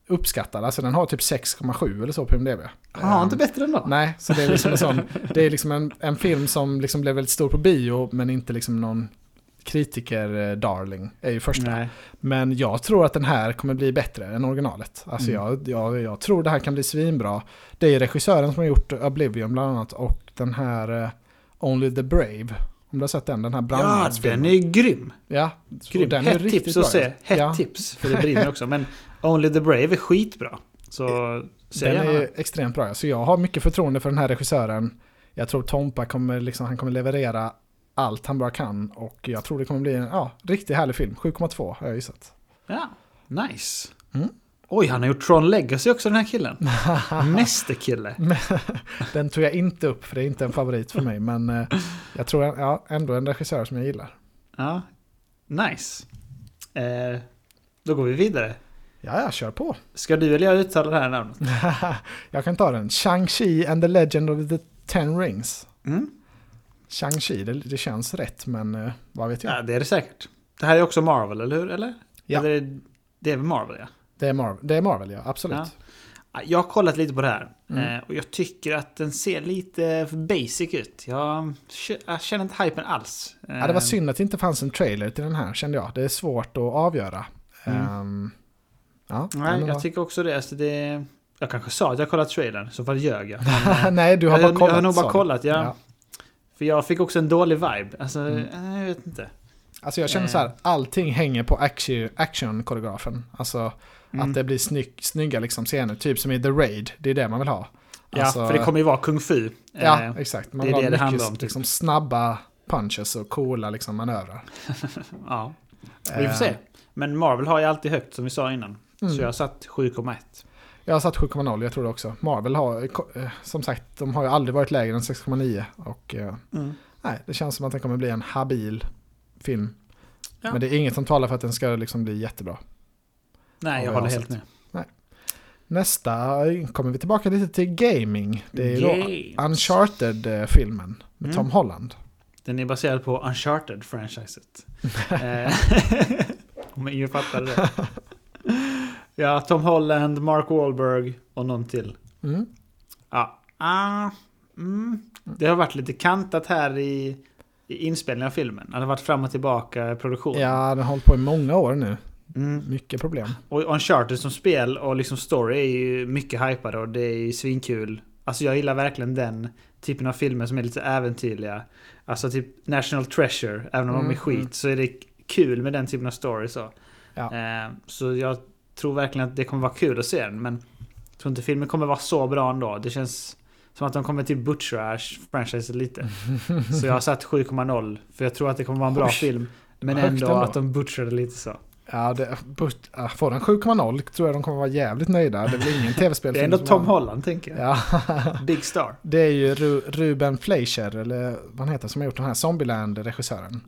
Speaker 1: uppskattad. Alltså den har typ 6,7 eller så på IMDB.
Speaker 2: Han har
Speaker 1: Ehm,
Speaker 2: inte bättre än då?
Speaker 1: Nej, så det är liksom en sån. Det är liksom en, en film som liksom blev väldigt stor på bio. Men inte liksom någon kritiker-darling. Är ju första.
Speaker 2: Nej.
Speaker 1: Men jag tror att den här kommer bli bättre än originalet. Alltså
Speaker 2: Mm.
Speaker 1: jag, jag, jag tror det här kan bli svinbra. Det är regissören som har gjort Oblivion bland annat. Och den här eh, Only the Brave. Om du har sett den, den här
Speaker 2: Ja,
Speaker 1: brandmansfilmen.
Speaker 2: den är grym.
Speaker 1: Ja,
Speaker 2: grym.
Speaker 1: den är
Speaker 2: Hett
Speaker 1: riktigt
Speaker 2: tips
Speaker 1: bra.
Speaker 2: att se. Hett
Speaker 1: Ja.
Speaker 2: tips. För det brinner också. Men Only the Brave är skitbra. Så se
Speaker 1: Den
Speaker 2: gärna
Speaker 1: är extremt bra. Så jag har mycket förtroende för den här regissören. Jag tror Tompa kommer, liksom, han kommer leverera allt han bara kan. Och jag tror det kommer bli en ja, riktigt härlig film. 7,2 har jag gissat.
Speaker 2: Ja, nice.
Speaker 1: Mm.
Speaker 2: Oj, han har gjort Tron Legacy också den här killen. Mästerkille.
Speaker 1: Den tog jag inte upp för det är inte en favorit för mig. Men eh, jag tror ja, ändå en regissör som jag gillar.
Speaker 2: Ja, nice. Eh, då går vi vidare.
Speaker 1: Ja, jag kör på.
Speaker 2: Ska du eller jag uttala det här namnet?
Speaker 1: jag kan ta den. Shang-Chi and the Legend of the Ten Rings.
Speaker 2: Mm?
Speaker 1: Shang-Chi, det, det känns rätt men eh, vad vet jag.
Speaker 2: Ja, det är det säkert. Det här är också Marvel, eller hur? Eller?
Speaker 1: Ja.
Speaker 2: Eller det är väl Marvel, ja.
Speaker 1: Det, är Marvel, det är Marvel, ja. Absolut.
Speaker 2: Ja. Ja, Jag har kollat lite på det här.
Speaker 1: Mm.
Speaker 2: Eh, och jag tycker att den ser lite för basic ut. Jag, jag känner inte hypen alls.
Speaker 1: Ja, det var
Speaker 2: Eh,
Speaker 1: synd att det inte fanns en trailer till den här kände jag. Det är svårt att avgöra.
Speaker 2: Mm.
Speaker 1: Ehm, ja,
Speaker 2: Nej,
Speaker 1: var-
Speaker 2: jag tycker också det. Alltså det jag kanske sa att jag kollat trailern, så fall ljög jag. Men,
Speaker 1: Nej, du har bara
Speaker 2: jag,
Speaker 1: kollat.
Speaker 2: jag har nog bara kollat, ja.
Speaker 1: Ja.
Speaker 2: För jag fick också en dålig vibe. Alltså,
Speaker 1: Mm.
Speaker 2: eh, jag vet inte.
Speaker 1: Alltså jag känner
Speaker 2: Eh.
Speaker 1: så här, allting hänger på action- action-koreografen. Alltså
Speaker 2: Mm.
Speaker 1: att det blir snygg, snygga liksom scener, typ som i The Raid. Det är det man vill ha.
Speaker 2: Ja,
Speaker 1: Alltså,
Speaker 2: för det kommer ju vara kung fu.
Speaker 1: Ja,
Speaker 2: Eh,
Speaker 1: exakt. Man
Speaker 2: det är
Speaker 1: vill
Speaker 2: det det
Speaker 1: ha
Speaker 2: handlar om, typ.
Speaker 1: liksom, snabba punches och coola liksom, manövrar.
Speaker 2: ja. Vi får
Speaker 1: Eh,
Speaker 2: se. Men Marvel har ju alltid högt, som vi sa innan.
Speaker 1: Mm.
Speaker 2: Så jag satt 7,1.
Speaker 1: Jag har satt 7,0, jag tror det också. Marvel har, eh, som sagt, de har ju aldrig varit lägre än 6,9. Och eh,
Speaker 2: Mm.
Speaker 1: nej, det känns som att den kommer bli en habil film.
Speaker 2: Ja.
Speaker 1: Men det är inget som talar för att den ska liksom bli jättebra.
Speaker 2: Nej,
Speaker 1: Ja,
Speaker 2: jag
Speaker 1: jag
Speaker 2: håller helt med.
Speaker 1: Nästa kommer vi tillbaka lite till gaming. Det är
Speaker 2: Games.
Speaker 1: då Uncharted-filmen med
Speaker 2: Mm.
Speaker 1: Tom Holland.
Speaker 2: Den är baserad på Uncharted-franchiset. Eh, Om ingen fattade det. Ja, Tom Holland, Mark Wahlberg och någon till.
Speaker 1: Mm.
Speaker 2: Ja. Ah, mm. Det har varit lite kantat här i, i inspelningen av filmen. Det har varit fram och tillbaka i produktionen.
Speaker 1: Ja, den har hållit på i många år nu.
Speaker 2: Mm.
Speaker 1: Mycket problem.
Speaker 2: Och Uncharted som spel och liksom story är ju mycket hypade och det är ju svinkul. Alltså jag gillar verkligen den typen av filmer som är lite äventyrliga. Alltså typ National Treasure, även om de är
Speaker 1: Mm,
Speaker 2: skit
Speaker 1: mm.
Speaker 2: så är det kul med den typen av story så.
Speaker 1: Ja.
Speaker 2: Eh, så jag tror verkligen att det kommer vara kul att se den men jag tror inte filmen kommer vara så bra ändå. Det känns som att de kommer till butchera franchisen lite. Så jag har satt 7,0 för jag tror att det kommer vara en bra
Speaker 1: Oj,
Speaker 2: film. Men ändå,
Speaker 1: ändå.
Speaker 2: att de butchade lite så.
Speaker 1: Ja, det, but, ja, får den 7,0 tror jag de kommer vara jävligt nöjda. Det väl ingen tv-spel
Speaker 2: Det är ändå Tom Holland tänker jag.
Speaker 1: Ja,
Speaker 2: Big Star.
Speaker 1: det är ju Ru, Ruben Fleischer, eller vad han heter, som har gjort den här Zombieland-regissören.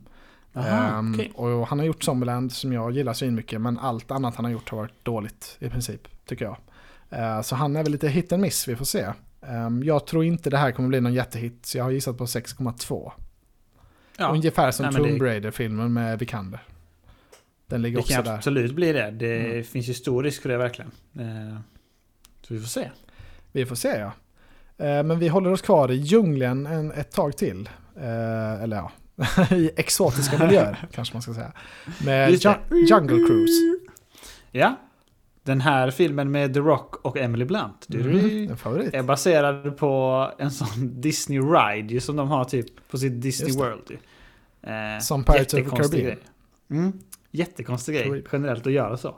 Speaker 2: Aha,
Speaker 1: Ehm,
Speaker 2: okej.
Speaker 1: Och han har gjort Zombieland som jag gillar så mycket, men allt annat han har gjort har varit dåligt i princip, tycker jag. Eh, så han är väl lite hit and miss, vi får se. Ehm, jag tror inte det här kommer bli någon jättehit, så jag har gissat på 6,2.
Speaker 2: Ja,
Speaker 1: Ungefär som
Speaker 2: Nej, det-
Speaker 1: Tomb Raider-filmen med Vikander. Den ligger
Speaker 2: det
Speaker 1: också
Speaker 2: kan
Speaker 1: där.
Speaker 2: absolut bli det. Det
Speaker 1: Mm.
Speaker 2: finns ju stor risk för det verkligen. Eh, Så vi får se.
Speaker 1: Vi får se ja. Eh, Men vi håller oss kvar i djungeln en, ett tag till. Eller ja, i exotiska miljöer kanske man ska säga. Med. Ju- Jungle Cruise.
Speaker 2: Ja. Den här filmen med The Rock och Emily Blunt.
Speaker 1: Mm.
Speaker 2: Är baserad på en sån Disney Ride som de har typ på sitt Disney. World. Eh,
Speaker 1: Som Pirates of the Caribbean.
Speaker 2: Mm, jättekonstig grej generellt att göra så.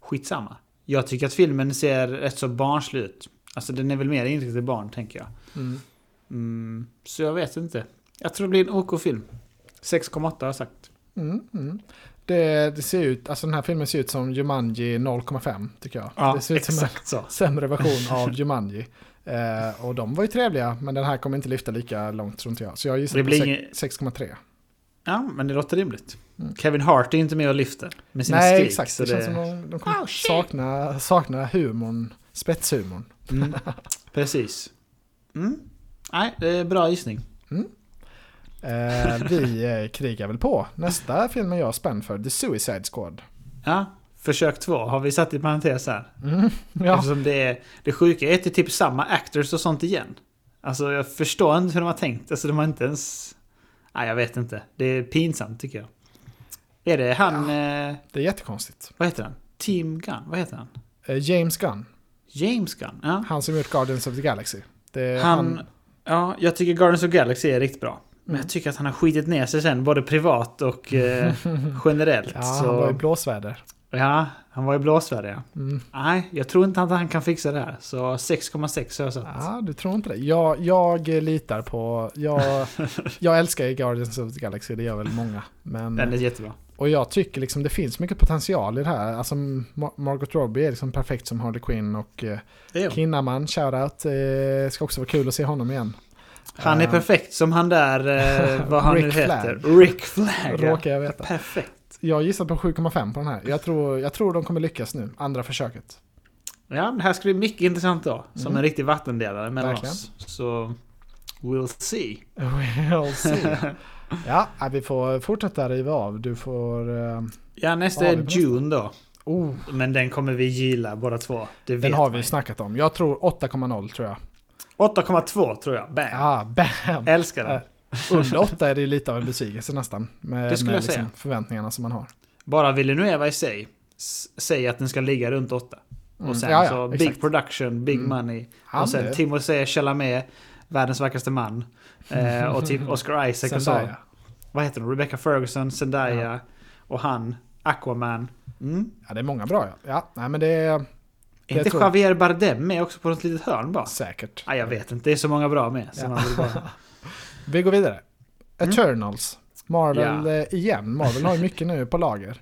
Speaker 2: Skitsamma. Jag tycker att filmen ser rätt så barnslig ut. Alltså den är väl mer inriktad till barn tänker jag.
Speaker 1: Mm.
Speaker 2: Mm, så jag vet inte. Jag tror det blir en OK-film. 6,8 har jag sagt.
Speaker 1: Mm, mm. Det, det ser ut, alltså den här filmen ser ut som Jumanji 0,5 tycker jag.
Speaker 2: Ja,
Speaker 1: det ser ut som en
Speaker 2: så.
Speaker 1: sämre version av Jumanji. Eh, och de var ju trevliga, men den här kommer inte lyfta lika långt tror inte jag. Så jag gissar
Speaker 2: Det
Speaker 1: på
Speaker 2: blir inget-
Speaker 1: 6,3.
Speaker 2: Ja, men det låter rimligt.
Speaker 1: Mm.
Speaker 2: Kevin Hart är inte med och lyfter med sin
Speaker 1: Nej,
Speaker 2: skrik.
Speaker 1: exakt.
Speaker 2: så
Speaker 1: Det känns som de, de kommer
Speaker 2: Oh,
Speaker 1: sakna, sakna humorn, spetshumorn.
Speaker 2: Mm, precis. Mm. Nej, det är bra gissning.
Speaker 1: Eh, vi eh, krigar väl på. Nästa film är jag spänd för, The Suicide Squad.
Speaker 2: Ja, försök två har vi satt i parentes här.
Speaker 1: Mm, ja.
Speaker 2: Eftersom det, är, det sjuka är att det är typ samma actors och sånt igen. Alltså jag förstår inte hur de har tänkt. Alltså de har inte ens... Nej, jag vet inte. Det är pinsamt tycker jag. Är det han... Eh,
Speaker 1: Det är jättekonstigt.
Speaker 2: vad heter han? Team Gunn? Vad heter han?
Speaker 1: Eh, James Gunn,
Speaker 2: James Gunn? Ja.
Speaker 1: han som gjort Guardians of the Galaxy. Är
Speaker 2: Han, ja, jag tycker Guardians of the Galaxy är riktigt bra. Men jag tycker att han har skitit ner sig sen, både privat och eh, generellt.
Speaker 1: Ja,
Speaker 2: så,
Speaker 1: han var i blåsväder.
Speaker 2: ja, han var i blåsväder ja.
Speaker 1: Mm.
Speaker 2: Nej, jag tror inte att han kan fixa det här. Så 6,6 har jag satt.
Speaker 1: Ja, du tror inte det? Jag, jag litar på... Jag, jag älskar ju Guardians of the Galaxy, det gör väl många. Men,
Speaker 2: Den är jättebra.
Speaker 1: och jag tycker liksom det finns mycket potential i det här. Alltså Ma- Margot Robbie är liksom perfekt som Harley Quinn och eh,
Speaker 2: Det.
Speaker 1: Kinnaman, shoutout. Eh, ska också vara kul att se honom igen.
Speaker 2: Han är
Speaker 1: Eh,
Speaker 2: perfekt som han där, eh, vad han nu
Speaker 1: Rick
Speaker 2: heter. Rick Flag.
Speaker 1: Råkar jag veta.
Speaker 2: Perfekt.
Speaker 1: Jag gissar på 7,5 på den här. Jag tror, jag tror de kommer lyckas nu, andra försöket.
Speaker 2: Ja, det här ska bli mycket intressant då. Som
Speaker 1: Mm.
Speaker 2: en riktig vattendelare mellan
Speaker 1: Verkligen.
Speaker 2: oss. Så, we'll see.
Speaker 1: We'll see. ja, vi får fortsätta riva av. Du får... eh,
Speaker 2: Ja, nästa är June då.
Speaker 1: Oh,
Speaker 2: Men den kommer vi gilla båda två. Det
Speaker 1: den har vi snackat om. Jag tror 8,0 tror jag.
Speaker 2: 8,2 tror jag. Bam!
Speaker 1: Ja, bam!
Speaker 2: Älskar den.
Speaker 1: Äh, Under 8 är det lite av en besvikelse nästan. Med,
Speaker 2: Det skulle
Speaker 1: med
Speaker 2: jag säga.
Speaker 1: förväntningarna som man har.
Speaker 2: Bara Villanueva i sig säger att den ska ligga runt 8.
Speaker 1: Mm,
Speaker 2: Och sen
Speaker 1: ja, ja,
Speaker 2: så
Speaker 1: exakt.
Speaker 2: big production, big
Speaker 1: Mm.
Speaker 2: money.
Speaker 1: Ja,
Speaker 2: och sen
Speaker 1: det-
Speaker 2: Timothée Chalamet, världens vackraste man. Eh, och typ Oscar Isaac och så. Vad heter de? Rebecca Ferguson, Zendaya och han, Aquaman. Mm.
Speaker 1: Ja, det är många bra ja. Ja, nej men det är
Speaker 2: Är inte
Speaker 1: tror-
Speaker 2: Javier Bardem med också på något litet hörn bara?
Speaker 1: säkert.
Speaker 2: Nej, jag vet inte. Det är så många bra med.
Speaker 1: Ja.
Speaker 2: bara...
Speaker 1: Vi går vidare. Eternals. Marvel
Speaker 2: Ja.
Speaker 1: eh, igen. Marvel har ju mycket nu på lager.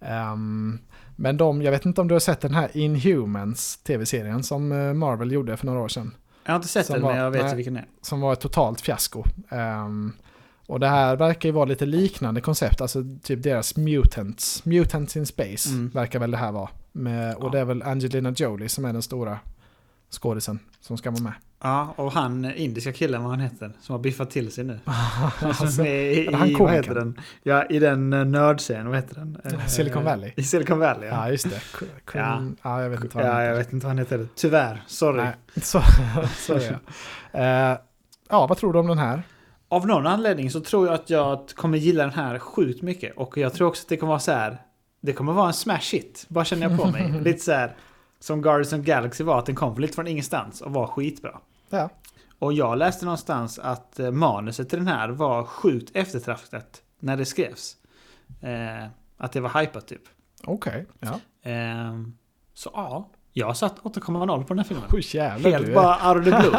Speaker 1: Ehm, men de, jag vet inte om du har sett den här Inhumans tv-serien som eh, Marvel gjorde för några år sedan.
Speaker 2: Jag har inte sett den,
Speaker 1: var-
Speaker 2: men jag vet
Speaker 1: nej.
Speaker 2: vilken det är.
Speaker 1: Som var ett totalt fiasko. Ehm, och det här verkar ju vara lite liknande koncept, alltså typ deras Mutants. Mutants in Space
Speaker 2: Mm.
Speaker 1: verkar väl det här vara. Med, och
Speaker 2: Ja.
Speaker 1: det är väl Angelina Jolie som är den stora skådisen som ska vara med.
Speaker 2: Ja, och han eh, indiska killen, vad han heter, som har biffat till sig nu. Är i,
Speaker 1: det han
Speaker 2: i vad heter den? Ja, i den uh, nördscenen, vad heter den? Eh,
Speaker 1: Silicon Valley.
Speaker 2: I Silicon Valley, ja.
Speaker 1: Ja, just det. K- Queen- ja. jag vet inte vad han
Speaker 2: Ja,
Speaker 1: heter.
Speaker 2: jag vet inte vad han heter. Tyvärr, sorry.
Speaker 1: Nej, så, är det. Eh, ja, vad tror du om den här?
Speaker 2: Av någon anledning så tror jag att jag kommer gilla den här sjukt mycket. Och jag tror också att det kommer vara så här. Det kommer vara en smash hit. Bara känner jag på mig. lite så här. Som Guardians of Galaxy var. Att den kom lite från ingenstans och var skitbra.
Speaker 1: Ja.
Speaker 2: Och jag läste någonstans att eh, manuset till den här var sjukt eftertraktat när det skrevs. Eh, att det var hypat typ.
Speaker 1: Okej. Ja.
Speaker 2: Ehm, så ja, jag satt 8,0 på den här filmen.
Speaker 1: Oj, jävlar.
Speaker 2: Helt
Speaker 1: är-
Speaker 2: bara out of the blue.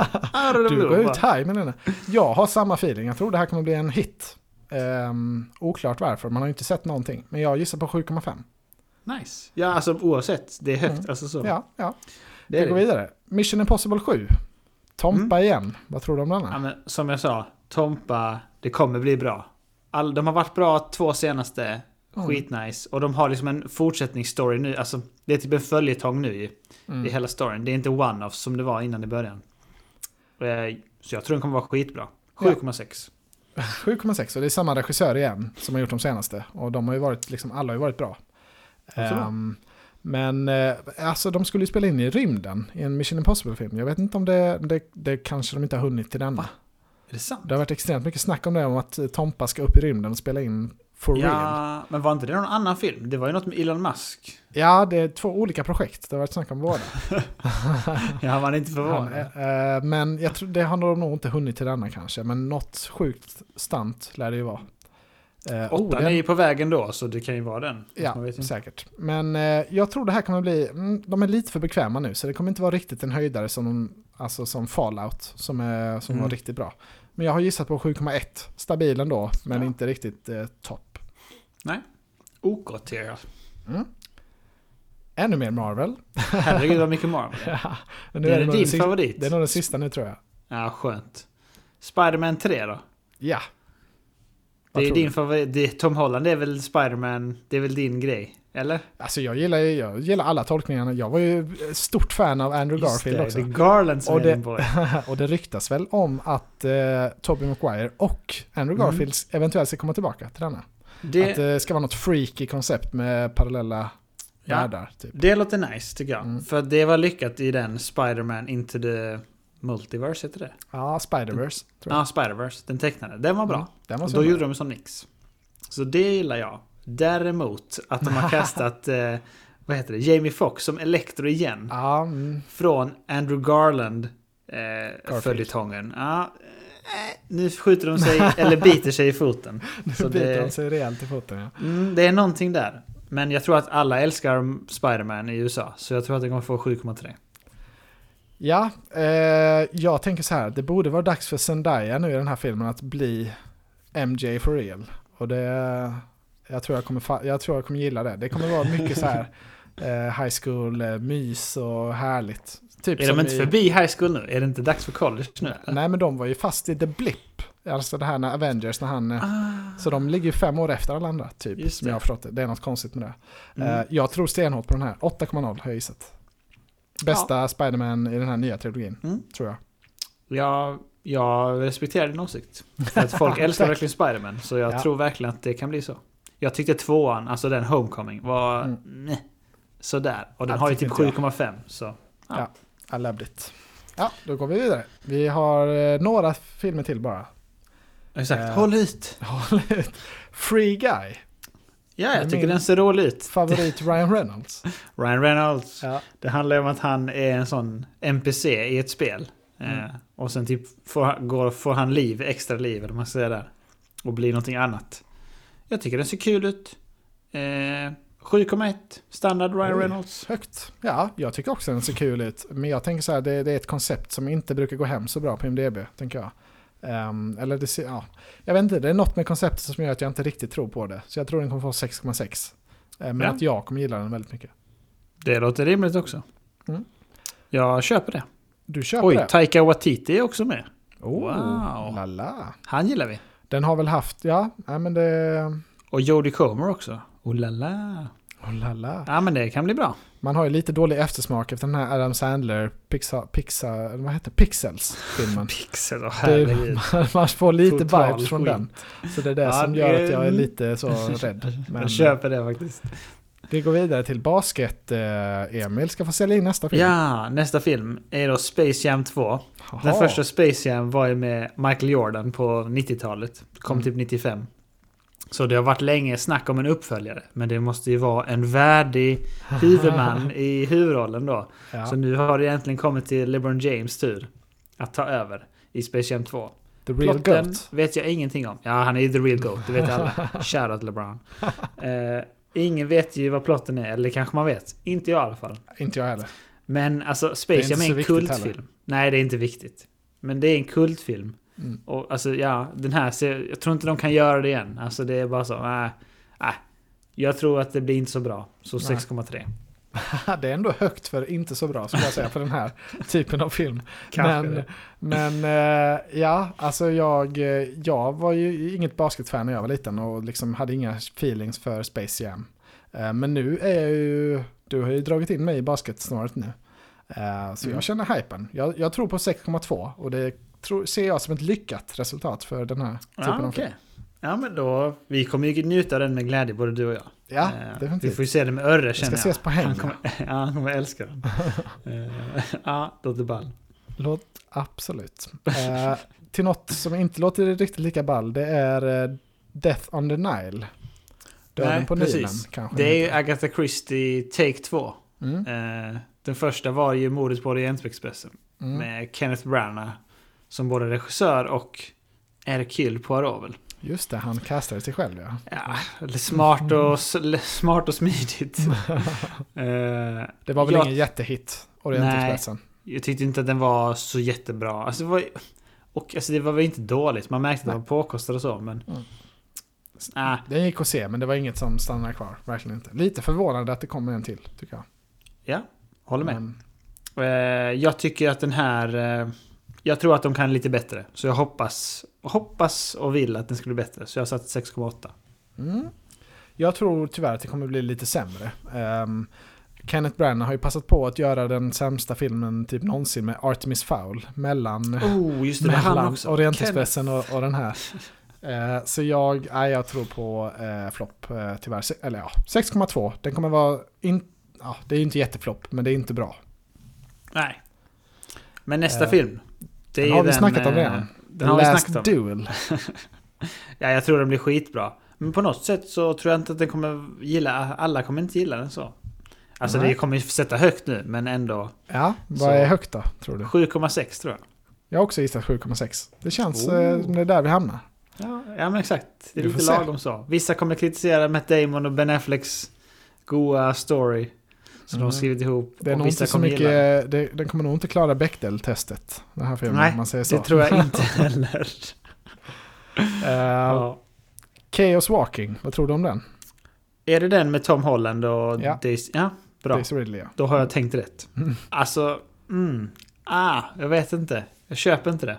Speaker 2: Out of the
Speaker 1: du
Speaker 2: blue.
Speaker 1: går ut här med den. här. Jag har samma feeling. Jag tror det här kommer bli en hit. Ehm, oklart varför. Man har ju inte sett någonting. Men jag gissar på 7,5.
Speaker 2: Nice. Ja, alltså oavsett. Det är högt.
Speaker 1: Mm.
Speaker 2: Alltså så.
Speaker 1: Ja, ja.
Speaker 2: det
Speaker 1: Vi går
Speaker 2: det.
Speaker 1: vidare. Mission Impossible 7. Tompa igen. Vad tror du om
Speaker 2: Ja,
Speaker 1: denna?
Speaker 2: men, som jag sa, Tompa, det kommer bli bra. All, de har varit bra två senaste.
Speaker 1: Mm.
Speaker 2: Skitnice. Och de har liksom en fortsättningsstory nu. Alltså, det är typ en följetong nu i,
Speaker 1: Mm.
Speaker 2: i hela storyn. Det är inte one-off som det var innan i början. Eh, Så jag tror den kommer vara skitbra. 7,6.
Speaker 1: 7,6 och det är samma regissör igen som har gjort de senaste. Och de har ju varit, liksom, alla har ju varit bra. Ehm, men eh, alltså de skulle ju spela in i rymden i en Mission Impossible-film. Jag vet inte om det, det, det kanske de inte har hunnit till denna.
Speaker 2: Är det sant?
Speaker 1: Det har varit extremt mycket snack om det, om att Tompa ska upp i rymden och spela in for real.
Speaker 2: Ja, men var inte det någon annan film? Det var ju något med Elon Musk.
Speaker 1: Ja, det är två olika projekt. Det har varit snack om båda.
Speaker 2: Ja, man är inte
Speaker 1: Han,
Speaker 2: förvånad.
Speaker 1: eh, men jag tror, det har de nog inte hunnit till denna kanske. Men något sjukt stunt lär det ju vara. Eh, oh,
Speaker 2: Åttan
Speaker 1: det-
Speaker 2: är ju på vägen då, så det kan ju vara den. Man
Speaker 1: Ja, säkert. Men eh, jag tror det här kommer bli, mm, de är lite för bekväma nu så det kommer inte vara riktigt en höjdare som, de, alltså som Fallout som, är, som
Speaker 2: Mm.
Speaker 1: var riktigt bra. Men jag har gissat på 7,1. Stabil ändå, men
Speaker 2: Ja.
Speaker 1: inte riktigt eh, topp.
Speaker 2: OK-tier.
Speaker 1: Mm. Ännu mer Marvel.
Speaker 2: Herregud vad mycket Marvel.
Speaker 1: Ja, men nu
Speaker 2: Det är
Speaker 1: nog
Speaker 2: din
Speaker 1: den sista-
Speaker 2: favorit.
Speaker 1: Det är nog den sista nu tror jag.
Speaker 2: Ja, skönt. Spider-Man 3 då?
Speaker 1: Ja.
Speaker 2: Det är din
Speaker 1: du?
Speaker 2: favorit. Det, Tom Holland är väl Spider-Man, det är väl din grej? Eller?
Speaker 1: Alltså jag gillar, jag gillar alla tolkningarna. Jag var ju stort fan av Andrew Garfield
Speaker 2: det,
Speaker 1: också.
Speaker 2: det är Garland som
Speaker 1: Och
Speaker 2: är
Speaker 1: det-
Speaker 2: din boy.
Speaker 1: och det ryktas väl om att eh, Tobey Maguire och Andrew
Speaker 2: Mm.
Speaker 1: Garfield eventuellt ska komma tillbaka till denna.
Speaker 2: Det,
Speaker 1: Att det ska vara något freaky koncept med parallella
Speaker 2: Ja.
Speaker 1: världar. Typ.
Speaker 2: det låter nice tycker jag.
Speaker 1: Mm.
Speaker 2: För det var lyckat i den Spider-Man Into the Multiverse, heter det?
Speaker 1: Ja, Spider-Verse. Tror
Speaker 2: Ja. Spider-Verse. Den tecknade. Den var bra.
Speaker 1: Mm, den var
Speaker 2: Och då
Speaker 1: bra.
Speaker 2: gjorde de som Nix. Så det gillar jag. Däremot att de har kastat, eh, vad heter det, Jamie Foxx som Electro igen.
Speaker 1: Mm,
Speaker 2: Från Andrew Garland eh, följetongen. Ja, nu skjuter de sig, eller biter sig i foten.
Speaker 1: nu
Speaker 2: Så
Speaker 1: biter
Speaker 2: det-
Speaker 1: de sig rejält i foten. Ja.
Speaker 2: Mm, det är någonting där. Men jag tror att alla älskar Spider-Man i USA. Så jag tror att det kommer få 7,3.
Speaker 1: Ja, eh, jag tänker så här. Det borde vara dags för Zendaya nu i den här filmen att bli MJ for real. Och det... Jag tror jag kommer, jag tror jag kommer gilla det. Det kommer vara mycket så här eh, high school, eh, och härligt. Typ
Speaker 2: Är de inte
Speaker 1: i-
Speaker 2: förbi high school nu? Är det inte dags för college nu? eller?
Speaker 1: Nej men de var ju fast i The Blip. Alltså det här när Avengers när han... eh,
Speaker 2: Ah,
Speaker 1: Så de ligger ju fem år efter alla andra, typ.
Speaker 2: Just
Speaker 1: som
Speaker 2: det.
Speaker 1: jag har förstått det. Det är något konstigt med det.
Speaker 2: mm.
Speaker 1: Eh, jag tror stenhårt på den här. 8,0 har jag gissat. Bästa Spider-Man i den här nya trilogin,
Speaker 2: Mm.
Speaker 1: tror jag.
Speaker 2: Jag, jag respekterar din åsikt. För att folk älskar verkligen Spider-Man. Så jag
Speaker 1: Ja.
Speaker 2: tror verkligen att det kan bli så. Jag tyckte tvåan, alltså den Homecoming, var...
Speaker 1: Mm.
Speaker 2: Nej. sådär. Och den
Speaker 1: Ja,
Speaker 2: har ju typ
Speaker 1: inte jag.
Speaker 2: 7,5 så... Ja.
Speaker 1: I loved it. Ja, då går vi vidare. Vi har eh, några filmer till bara.
Speaker 2: Exakt,
Speaker 1: Eh.
Speaker 2: håll ut!
Speaker 1: Håll ut. Free Guy.
Speaker 2: Ja, jag tycker den ser rolig ut.
Speaker 1: Favorit Ryan Reynolds.
Speaker 2: Ryan Reynolds.
Speaker 1: Ja.
Speaker 2: Det handlar om att han är en sån NPC i ett spel.
Speaker 1: Mm.
Speaker 2: Eh, och sen typ får, går, får han liv, extra liv eller vad man ska säga där. Och blir någonting annat. Jag tycker den ser kul ut. Eh, 7,1 standard Ryan
Speaker 1: Oj.
Speaker 2: Reynolds.
Speaker 1: Högt. Ja, jag tycker också den ser kul ut. Men jag tänker så här, det, det är ett koncept som inte brukar gå hem så bra på IMDB, tänker jag. Ehm, eller det ser, ja. Jag vet inte, det är något med konceptet som gör att jag inte riktigt tror på det. Så jag tror den kommer få 6,6. Ehm, men
Speaker 2: Ja.
Speaker 1: att jag kommer gilla den väldigt mycket.
Speaker 2: Det låter rimligt också.
Speaker 1: Mm.
Speaker 2: Jag köper det.
Speaker 1: Du köper
Speaker 2: Oj,
Speaker 1: det?
Speaker 2: Taika Waititi är också med.
Speaker 1: Oh,
Speaker 2: Wow.
Speaker 1: lala.
Speaker 2: Han gillar vi.
Speaker 1: Den har väl haft, ja, nej men det...
Speaker 2: Och Jodie Comer också. Oh la la.
Speaker 1: Oh, lala.
Speaker 2: Ja men det kan bli bra.
Speaker 1: Man har ju lite dålig eftersmak efter den här Adam Sandler, Pixar, Pixar vad heter Pixels-filmen.
Speaker 2: Pixel,
Speaker 1: Det-
Speaker 2: herregud.
Speaker 1: Man får lite
Speaker 2: Total
Speaker 1: vibes från
Speaker 2: skit.
Speaker 1: den. Så det är det
Speaker 2: Ja,
Speaker 1: som gör att jag är lite så rädd. Men
Speaker 2: Jag köper det faktiskt.
Speaker 1: vi går vidare till basket. Eh, Emil ska få sälja in nästa film.
Speaker 2: Ja, nästa film är då Space Jam 2. Den
Speaker 1: Jaha.
Speaker 2: första Space Jam var ju med Michael Jordan på 90-talet. Kom
Speaker 1: Mm.
Speaker 2: typ 95. Så det har varit länge snack om en uppföljare. Men det måste ju vara en värdig huvudman i huvudrollen då.
Speaker 1: Ja,
Speaker 2: Så nu har det egentligen kommit till LeBron James tur att ta över i Space Jam 2.
Speaker 1: The Real
Speaker 2: Plotten
Speaker 1: Goat.
Speaker 2: vet jag ingenting om. Ja, han är ju the real goat, det vet alla. Shoutout LeBron. Eh, ingen vet ju vad plotten är, eller kanske man vet. Inte jag i alla fall.
Speaker 1: Inte jag heller.
Speaker 2: Men alltså
Speaker 1: är
Speaker 2: Space Jam är
Speaker 1: så
Speaker 2: en kultfilm.
Speaker 1: heller.
Speaker 2: Nej, det är inte viktigt. Men det är en kultfilm.
Speaker 1: Mm.
Speaker 2: Och alltså ja, den här jag tror inte de kan göra det igen. Alltså det är bara så, nej. nej. Jag tror att det blir inte så bra. Så
Speaker 1: Nej.
Speaker 2: 6,3.
Speaker 1: det är ändå högt för inte så bra skulle jag säga för den här typen av film.
Speaker 2: Kanske
Speaker 1: men men eh, ja, alltså jag, eh, jag var ju inget basketfan när jag var liten och liksom hade inga feelings för Space Jam. Eh, men nu är jag ju, du har ju dragit in mig i basketsnåret nu. Så
Speaker 2: Mm.
Speaker 1: jag känner hypen. Jag, jag tror på 6,2 och det tror, ser jag som ett lyckat resultat för den här typen
Speaker 2: Ja,
Speaker 1: av film.
Speaker 2: Ja, men då. Vi kommer ju njuta av den med glädje, både du och jag.
Speaker 1: Ja,
Speaker 2: Eh, Vi
Speaker 1: definitivt.
Speaker 2: får ju se det med Örre
Speaker 1: ska
Speaker 2: känner jag.
Speaker 1: ses på häng.
Speaker 2: Han kommer, ja, han kommer älska den. Eh, ja, låter ball.
Speaker 1: Låt, absolut. Eh, till något som inte låter riktigt lika ball, det är eh, Death on the Nile. Döden
Speaker 2: Nej,
Speaker 1: på
Speaker 2: precis.
Speaker 1: Nilen kanske.
Speaker 2: Det är ju. Agatha Christie Take 2.
Speaker 1: Mm,
Speaker 2: Eh, den första var ju Mordet på Orientexpressen.
Speaker 1: mm.
Speaker 2: Med Kenneth Branagh. Som både regissör och Hercule Poirot väl.
Speaker 1: Just det, han kastade sig själv ja.
Speaker 2: Ja, smart och, smart och smidigt. Eh,
Speaker 1: Det var väl
Speaker 2: jag,
Speaker 1: ingen jättehit, Orientexpressen.
Speaker 2: jag tyckte inte att den var så jättebra. Alltså, det var, och alltså, det var väl inte dåligt. Man märkte att det
Speaker 1: Nej.
Speaker 2: var påkostat och så. Men
Speaker 1: Mm.
Speaker 2: ah,
Speaker 1: Den gick att se, men det var inget som stannade kvar. Verkligen inte. Lite förvånande att det kommer en till, tycker jag.
Speaker 2: ja, håller med.
Speaker 1: Men,
Speaker 2: Eh, jag tycker att den här... Jag tror att de kan lite bättre. Så jag hoppas, hoppas och vill att den ska bli bättre. Så jag har satt 6,8.
Speaker 1: mm. Jag tror tyvärr att det kommer bli lite sämre. Ehm, Kenneth Branagh har ju passat på att göra den sämsta filmen typ någonsin med Artemis Fowl. Mellan,
Speaker 2: Oh, just det.
Speaker 1: mellan. Orientexpressen och, och den här. Eh, så jag, nej, jag tror på eh, flopp eh, tyvärr. Se- Eller ja, 6,2. Den kommer vara, in, ja, det är ju inte jätteflopp, men det är inte bra.
Speaker 2: Nej. Men nästa film. Det
Speaker 1: den har vi
Speaker 2: den,
Speaker 1: snackat om
Speaker 2: eh,
Speaker 1: redan.
Speaker 2: Den har vi
Speaker 1: Last
Speaker 2: snackat om.
Speaker 1: Duel.
Speaker 2: Ja, jag tror den blir skitbra. Men på något sätt så tror jag inte att den kommer gilla... Alla kommer inte gilla den så. Alltså
Speaker 1: Nej.
Speaker 2: det kommer ju sätta högt nu, men ändå.
Speaker 1: Ja, vad är högt då, tror du?
Speaker 2: 7,6 tror jag.
Speaker 1: Jag har också gissat 7,6. Det känns
Speaker 2: Oh.
Speaker 1: eh, som det är där vi hamnar.
Speaker 2: Ja, ja men exakt. Det är
Speaker 1: Vi
Speaker 2: lite
Speaker 1: får se.
Speaker 2: lagom så. Vissa kommer kritisera Matt Damon och Ben Afflecks goa story. De
Speaker 1: Mm.
Speaker 2: har skrivit ihop.
Speaker 1: Det är nog inte så mycket, det, den kommer nog inte klara Bechdel-testet. Den här filmen,
Speaker 2: Nej,
Speaker 1: man säger så.
Speaker 2: Det tror jag inte heller.
Speaker 1: Eh,
Speaker 2: ja.
Speaker 1: Chaos Walking, vad tror du om den?
Speaker 2: Är det den med Tom Holland och
Speaker 1: Ja.
Speaker 2: Daisy? Ja, bra.
Speaker 1: Daisy Ridley, ja.
Speaker 2: Då har jag tänkt rätt.
Speaker 1: Mm.
Speaker 2: Alltså, mm. Ah, jag vet inte. Jag köper inte det.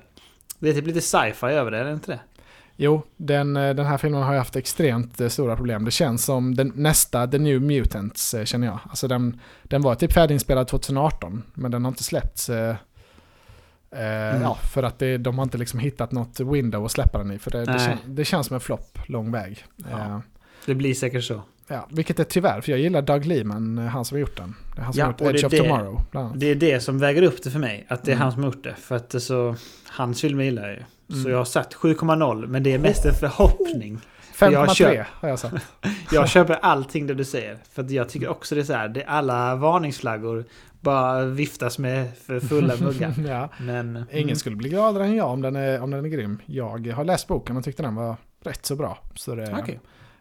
Speaker 2: Det är typ lite sci-fi över det, är det inte det?
Speaker 1: Jo, den, eh, den här filmen har ju haft extremt eh, stora problem. Det känns som den nästa The New Mutants, eh, känner jag. Alltså den, den var typ färdiginspelad 2018, men den har inte släppts. Eh,
Speaker 2: Mm.
Speaker 1: Ja, för att det, de har inte liksom hittat något window att släppa den i. För det, det, kän, det känns som en flopp lång väg.
Speaker 2: Ja.
Speaker 1: Eh,
Speaker 2: Det blir säkert så.
Speaker 1: Ja, vilket är tyvärr, för jag gillar Doug Liman, eh, han som har gjort den. Det är han som
Speaker 2: Ja,
Speaker 1: har gjort Edge of
Speaker 2: det-
Speaker 1: Tomorrow, bland annat.
Speaker 2: Det är det som väger upp det för mig. Att det är
Speaker 1: Mm.
Speaker 2: han som har gjort det. För att så... Hans filmer gillar jag ju.
Speaker 1: Mm.
Speaker 2: Så jag har satt 7,0. Men det är mest en förhoppning. jag
Speaker 1: 5,3
Speaker 2: kör-
Speaker 1: har jag sagt.
Speaker 2: Jag köper allting det du säger. För jag tycker också det är så här. Det är alla varningsflaggor bara viftas med för fulla muggar.
Speaker 1: ja.
Speaker 2: Men...
Speaker 1: Ingen skulle bli gladare än jag om den, är, om den är grym. Jag har läst boken och tyckte den var rätt så bra. Så det,
Speaker 2: Okej.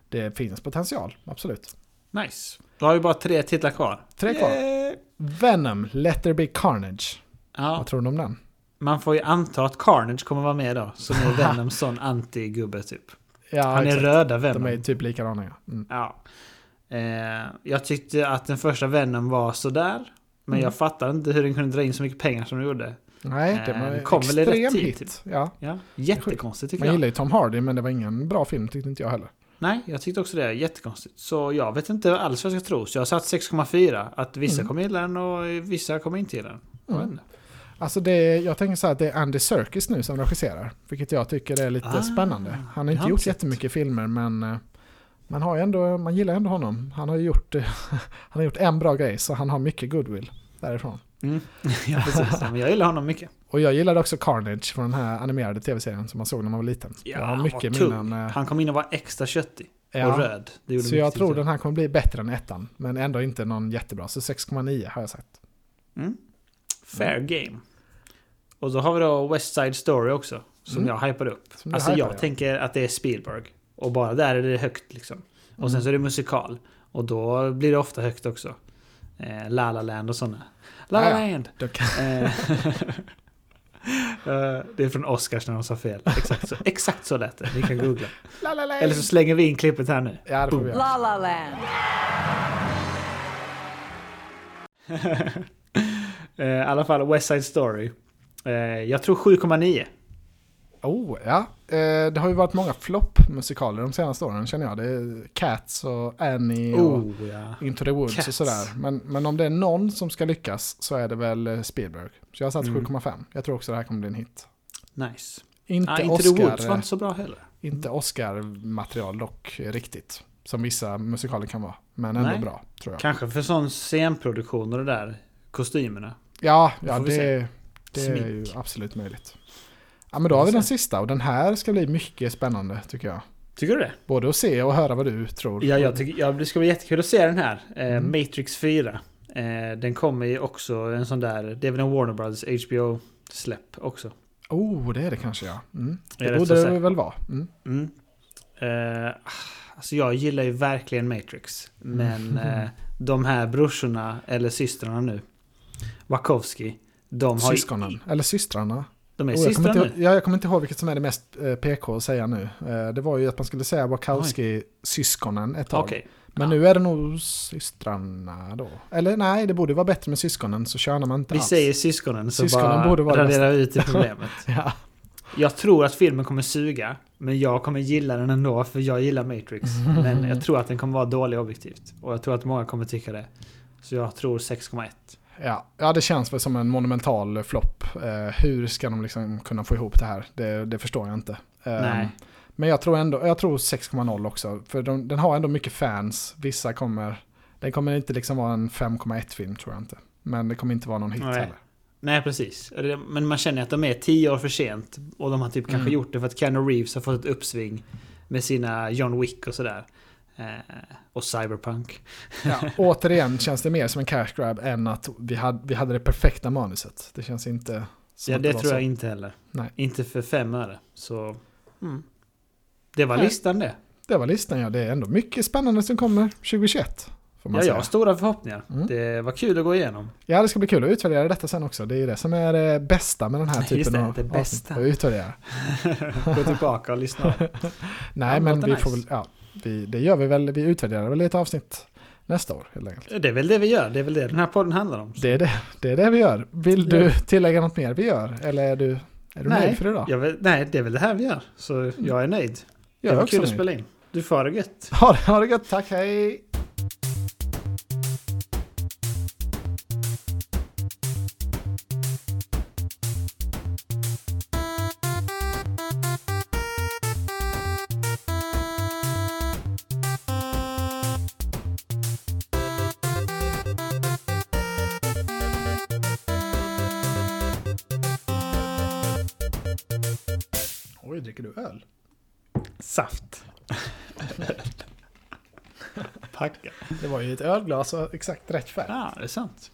Speaker 1: det finns potential, absolut.
Speaker 2: Nice. Då har vi bara tre titlar kvar.
Speaker 1: Tre kvar.
Speaker 2: Yay!
Speaker 1: Venom, Let There Be Carnage.
Speaker 2: Ja,
Speaker 1: Vad tror du om den?
Speaker 2: Man får ju anta att Carnage kommer vara med då. Som är Venoms sån anti-gubbe typ.
Speaker 1: Ja,
Speaker 2: Han är
Speaker 1: exakt.
Speaker 2: röda
Speaker 1: De
Speaker 2: Venom.
Speaker 1: är typ likadana. Ja. Mm.
Speaker 2: Ja. Eh, jag tyckte att den första Venom var sådär. Men
Speaker 1: Mm.
Speaker 2: jag fattar inte hur den kunde dra in så mycket pengar som den gjorde.
Speaker 1: Nej, det
Speaker 2: Eh,
Speaker 1: var en
Speaker 2: kom väl i rätt
Speaker 1: extrem
Speaker 2: tid,
Speaker 1: hit.
Speaker 2: typ.
Speaker 1: Ja.
Speaker 2: Ja, jättekonstigt tycker
Speaker 1: Man
Speaker 2: jag.
Speaker 1: gillar ju Tom Hardy, men det var ingen bra film tyckte inte jag heller.
Speaker 2: Nej, jag tyckte också det. Jättekonstigt. Så jag vet inte alls vad jag ska tro. Så jag har satt 6,4. Att vissa
Speaker 1: Mm.
Speaker 2: kommer gilla den och vissa kommer inte gilla den.
Speaker 1: Mm. Alltså det, jag tänker så här att det är Andy Serkis nu som regisserar. Vilket jag tycker är lite
Speaker 2: Ah,
Speaker 1: spännande. Han har inte gjort
Speaker 2: sett.
Speaker 1: jättemycket filmer men eh, man, har ändå, man gillar ändå honom. Han har gjort, eh, han har gjort en bra grej så han har mycket goodwill därifrån.
Speaker 2: Mm. ja, precis. Men jag gillar honom mycket.
Speaker 1: Och jag gillade också Carnage från den här animerade tv-serien som man såg när man var liten.
Speaker 2: Ja,
Speaker 1: jag har
Speaker 2: han
Speaker 1: mycket
Speaker 2: tung.
Speaker 1: minnen. eh,
Speaker 2: Han kom in och var extra köttig. Och
Speaker 1: ja,
Speaker 2: röd. Det gjorde
Speaker 1: så jag tror den här kommer bli bättre än ettan. Men ändå inte någon jättebra. Så 6,9 har jag sagt.
Speaker 2: Mm. Fair game. Och så har vi då West Side Story också. Som
Speaker 1: Mm.
Speaker 2: jag hypade upp.
Speaker 1: Som
Speaker 2: alltså
Speaker 1: hypade,
Speaker 2: jag
Speaker 1: ja.
Speaker 2: tänker att det är Spielberg. Och bara där är det högt liksom. Och sen
Speaker 1: Mm.
Speaker 2: så är det musikal. Och då blir det ofta högt också. Eh, La La Land och sådana. La La
Speaker 1: Ah, ja.
Speaker 2: Land! Eh, eh, det är från Oscars när de sa fel. Exakt så, exakt så lät det. Ni kan googla.
Speaker 1: la, la, la.
Speaker 2: Eller så slänger vi in klippet här nu.
Speaker 1: Ja, det får vi göra.
Speaker 3: La La Land.
Speaker 2: Eh, I alla fall West Side Story. Eh, jag tror 7,9.
Speaker 1: Oh, ja. Eh, det har ju varit många floppmusikaler de senaste åren känner jag. Det är Cats och Annie och
Speaker 2: Oh, ja.
Speaker 1: Into the Woods och
Speaker 2: Cats.
Speaker 1: sådär. Men, men om det är någon som ska lyckas så är det väl eh, Spielberg. Så jag har satt
Speaker 2: Mm.
Speaker 1: 7,5. Jag tror också det här kommer bli en hit.
Speaker 2: Nice.
Speaker 1: Inte
Speaker 2: Ah, Into the Woods var inte så bra heller.
Speaker 1: inte Oscar-material dock riktigt. Som vissa musikaler kan vara. Men ändå
Speaker 2: Nej.
Speaker 1: bra, tror jag.
Speaker 2: Kanske för sån scenproduktion och det där. Kostymerna.
Speaker 1: Ja,
Speaker 2: Det
Speaker 1: ja
Speaker 2: vi
Speaker 1: det, det är ju
Speaker 2: Smink.
Speaker 1: absolut möjligt. Ja, men då har vi den sista och den här ska bli mycket spännande tycker jag.
Speaker 2: Tycker du det?
Speaker 1: Både att se och höra vad du tror.
Speaker 2: Ja, jag tycker, ja, det ska bli jättekul att se den här. Eh,
Speaker 1: Mm.
Speaker 2: Matrix 4. Eh, den kommer ju också en sån där, det är väl en Warner Brothers HBO-släpp också.
Speaker 1: Oh, det är det kanske ja. Mm. Det borde det väl vara. Mm.
Speaker 2: Mm. Eh, alltså jag gillar ju verkligen Matrix. Men
Speaker 1: Mm.
Speaker 2: eh, de här brorsorna, eller systrarna nu, Wachowski, de har
Speaker 1: Syskonen, eller systrarna.
Speaker 2: De är
Speaker 1: Oh, jag, kommer
Speaker 2: systrar
Speaker 1: inte,
Speaker 2: nu.
Speaker 1: ja, jag kommer inte ihåg vilket som är det mest eh, PK att säga nu. Eh, det var ju att man skulle säga Wachowski-syskonen ett tag.
Speaker 2: Okej.
Speaker 1: Men
Speaker 2: Ja.
Speaker 1: nu är det nog systrarna då. Eller nej, det borde vara bättre med syskonen så tjänar man inte
Speaker 2: Vi
Speaker 1: alls.
Speaker 2: säger syskonen så
Speaker 1: Syskonen
Speaker 2: bara
Speaker 1: borde vara
Speaker 2: radera ut det problemet.
Speaker 1: Ja.
Speaker 2: Jag tror att filmen kommer suga, men jag kommer gilla den ändå för jag gillar Matrix. Men jag tror att den kommer vara dålig objektivt. Och jag tror att många kommer tycka det. Så jag tror 6,1.
Speaker 1: Ja, ja, det känns väl som en monumental flopp. Eh, hur ska de liksom kunna få ihop det här? Det, det förstår jag inte. Eh. Men jag tror ändå, jag tror 6,0 också. För de, den har ändå mycket fans. Vissa kommer, den kommer inte liksom vara en 5,1 film tror jag inte. Men det kommer inte vara någon hit
Speaker 2: Nej.
Speaker 1: heller.
Speaker 2: Nej, precis. Men man känner att de är 10 år för sent. Och de har typ kanske
Speaker 1: Mm.
Speaker 2: gjort det för att Keanu Reeves har fått ett uppsving med sina John Wick och sådär. Eh, och Cyberpunk.
Speaker 1: Ja, återigen känns det mer som en cash grab än att vi hade, vi hade det perfekta manuset. Det känns inte som
Speaker 2: Ja, det
Speaker 1: var
Speaker 2: tror
Speaker 1: så.
Speaker 2: jag inte heller.
Speaker 1: Nej.
Speaker 2: Inte för fem öre. Så... Mm. Det var
Speaker 1: Nej.
Speaker 2: listan det.
Speaker 1: Det var listan ja, det är ändå mycket spännande som kommer 2021. Får man
Speaker 2: Ja, jag
Speaker 1: säga.
Speaker 2: har stora förhoppningar.
Speaker 1: Mm.
Speaker 2: Det var kul att gå igenom.
Speaker 1: Ja, det ska bli kul att utvärdera detta sen också. Det är ju det som är det bästa med den här
Speaker 2: Just
Speaker 1: typen
Speaker 2: det,
Speaker 1: av
Speaker 2: det bästa.
Speaker 1: Att utvärdera.
Speaker 2: Gå tillbaka och lyssna.
Speaker 1: Nej,
Speaker 2: Ja,
Speaker 1: men vi
Speaker 2: nice.
Speaker 1: får väl, ja, vi, det gör vi väl, vi utvärderar väl ett avsnitt nästa år helt enkelt.
Speaker 2: Det är väl det vi gör. Det är väl det den här podden handlar om.
Speaker 1: Det är det, det, är det vi gör. Vill
Speaker 2: Ja.
Speaker 1: du tillägga något mer vi gör? Eller är du, är du nöjd för idag?
Speaker 2: Vet, nej, det är väl det här vi gör. Så jag är nöjd.
Speaker 1: Jag
Speaker 2: det var kul att
Speaker 1: nöjd.
Speaker 2: spela in. Du får ha det gött.
Speaker 1: Ha, det- ha det gött, tack, hej!
Speaker 2: Saft. Packa.
Speaker 1: Det var ju ett ölglas och exakt rätt färg.
Speaker 2: Ja, det är sant.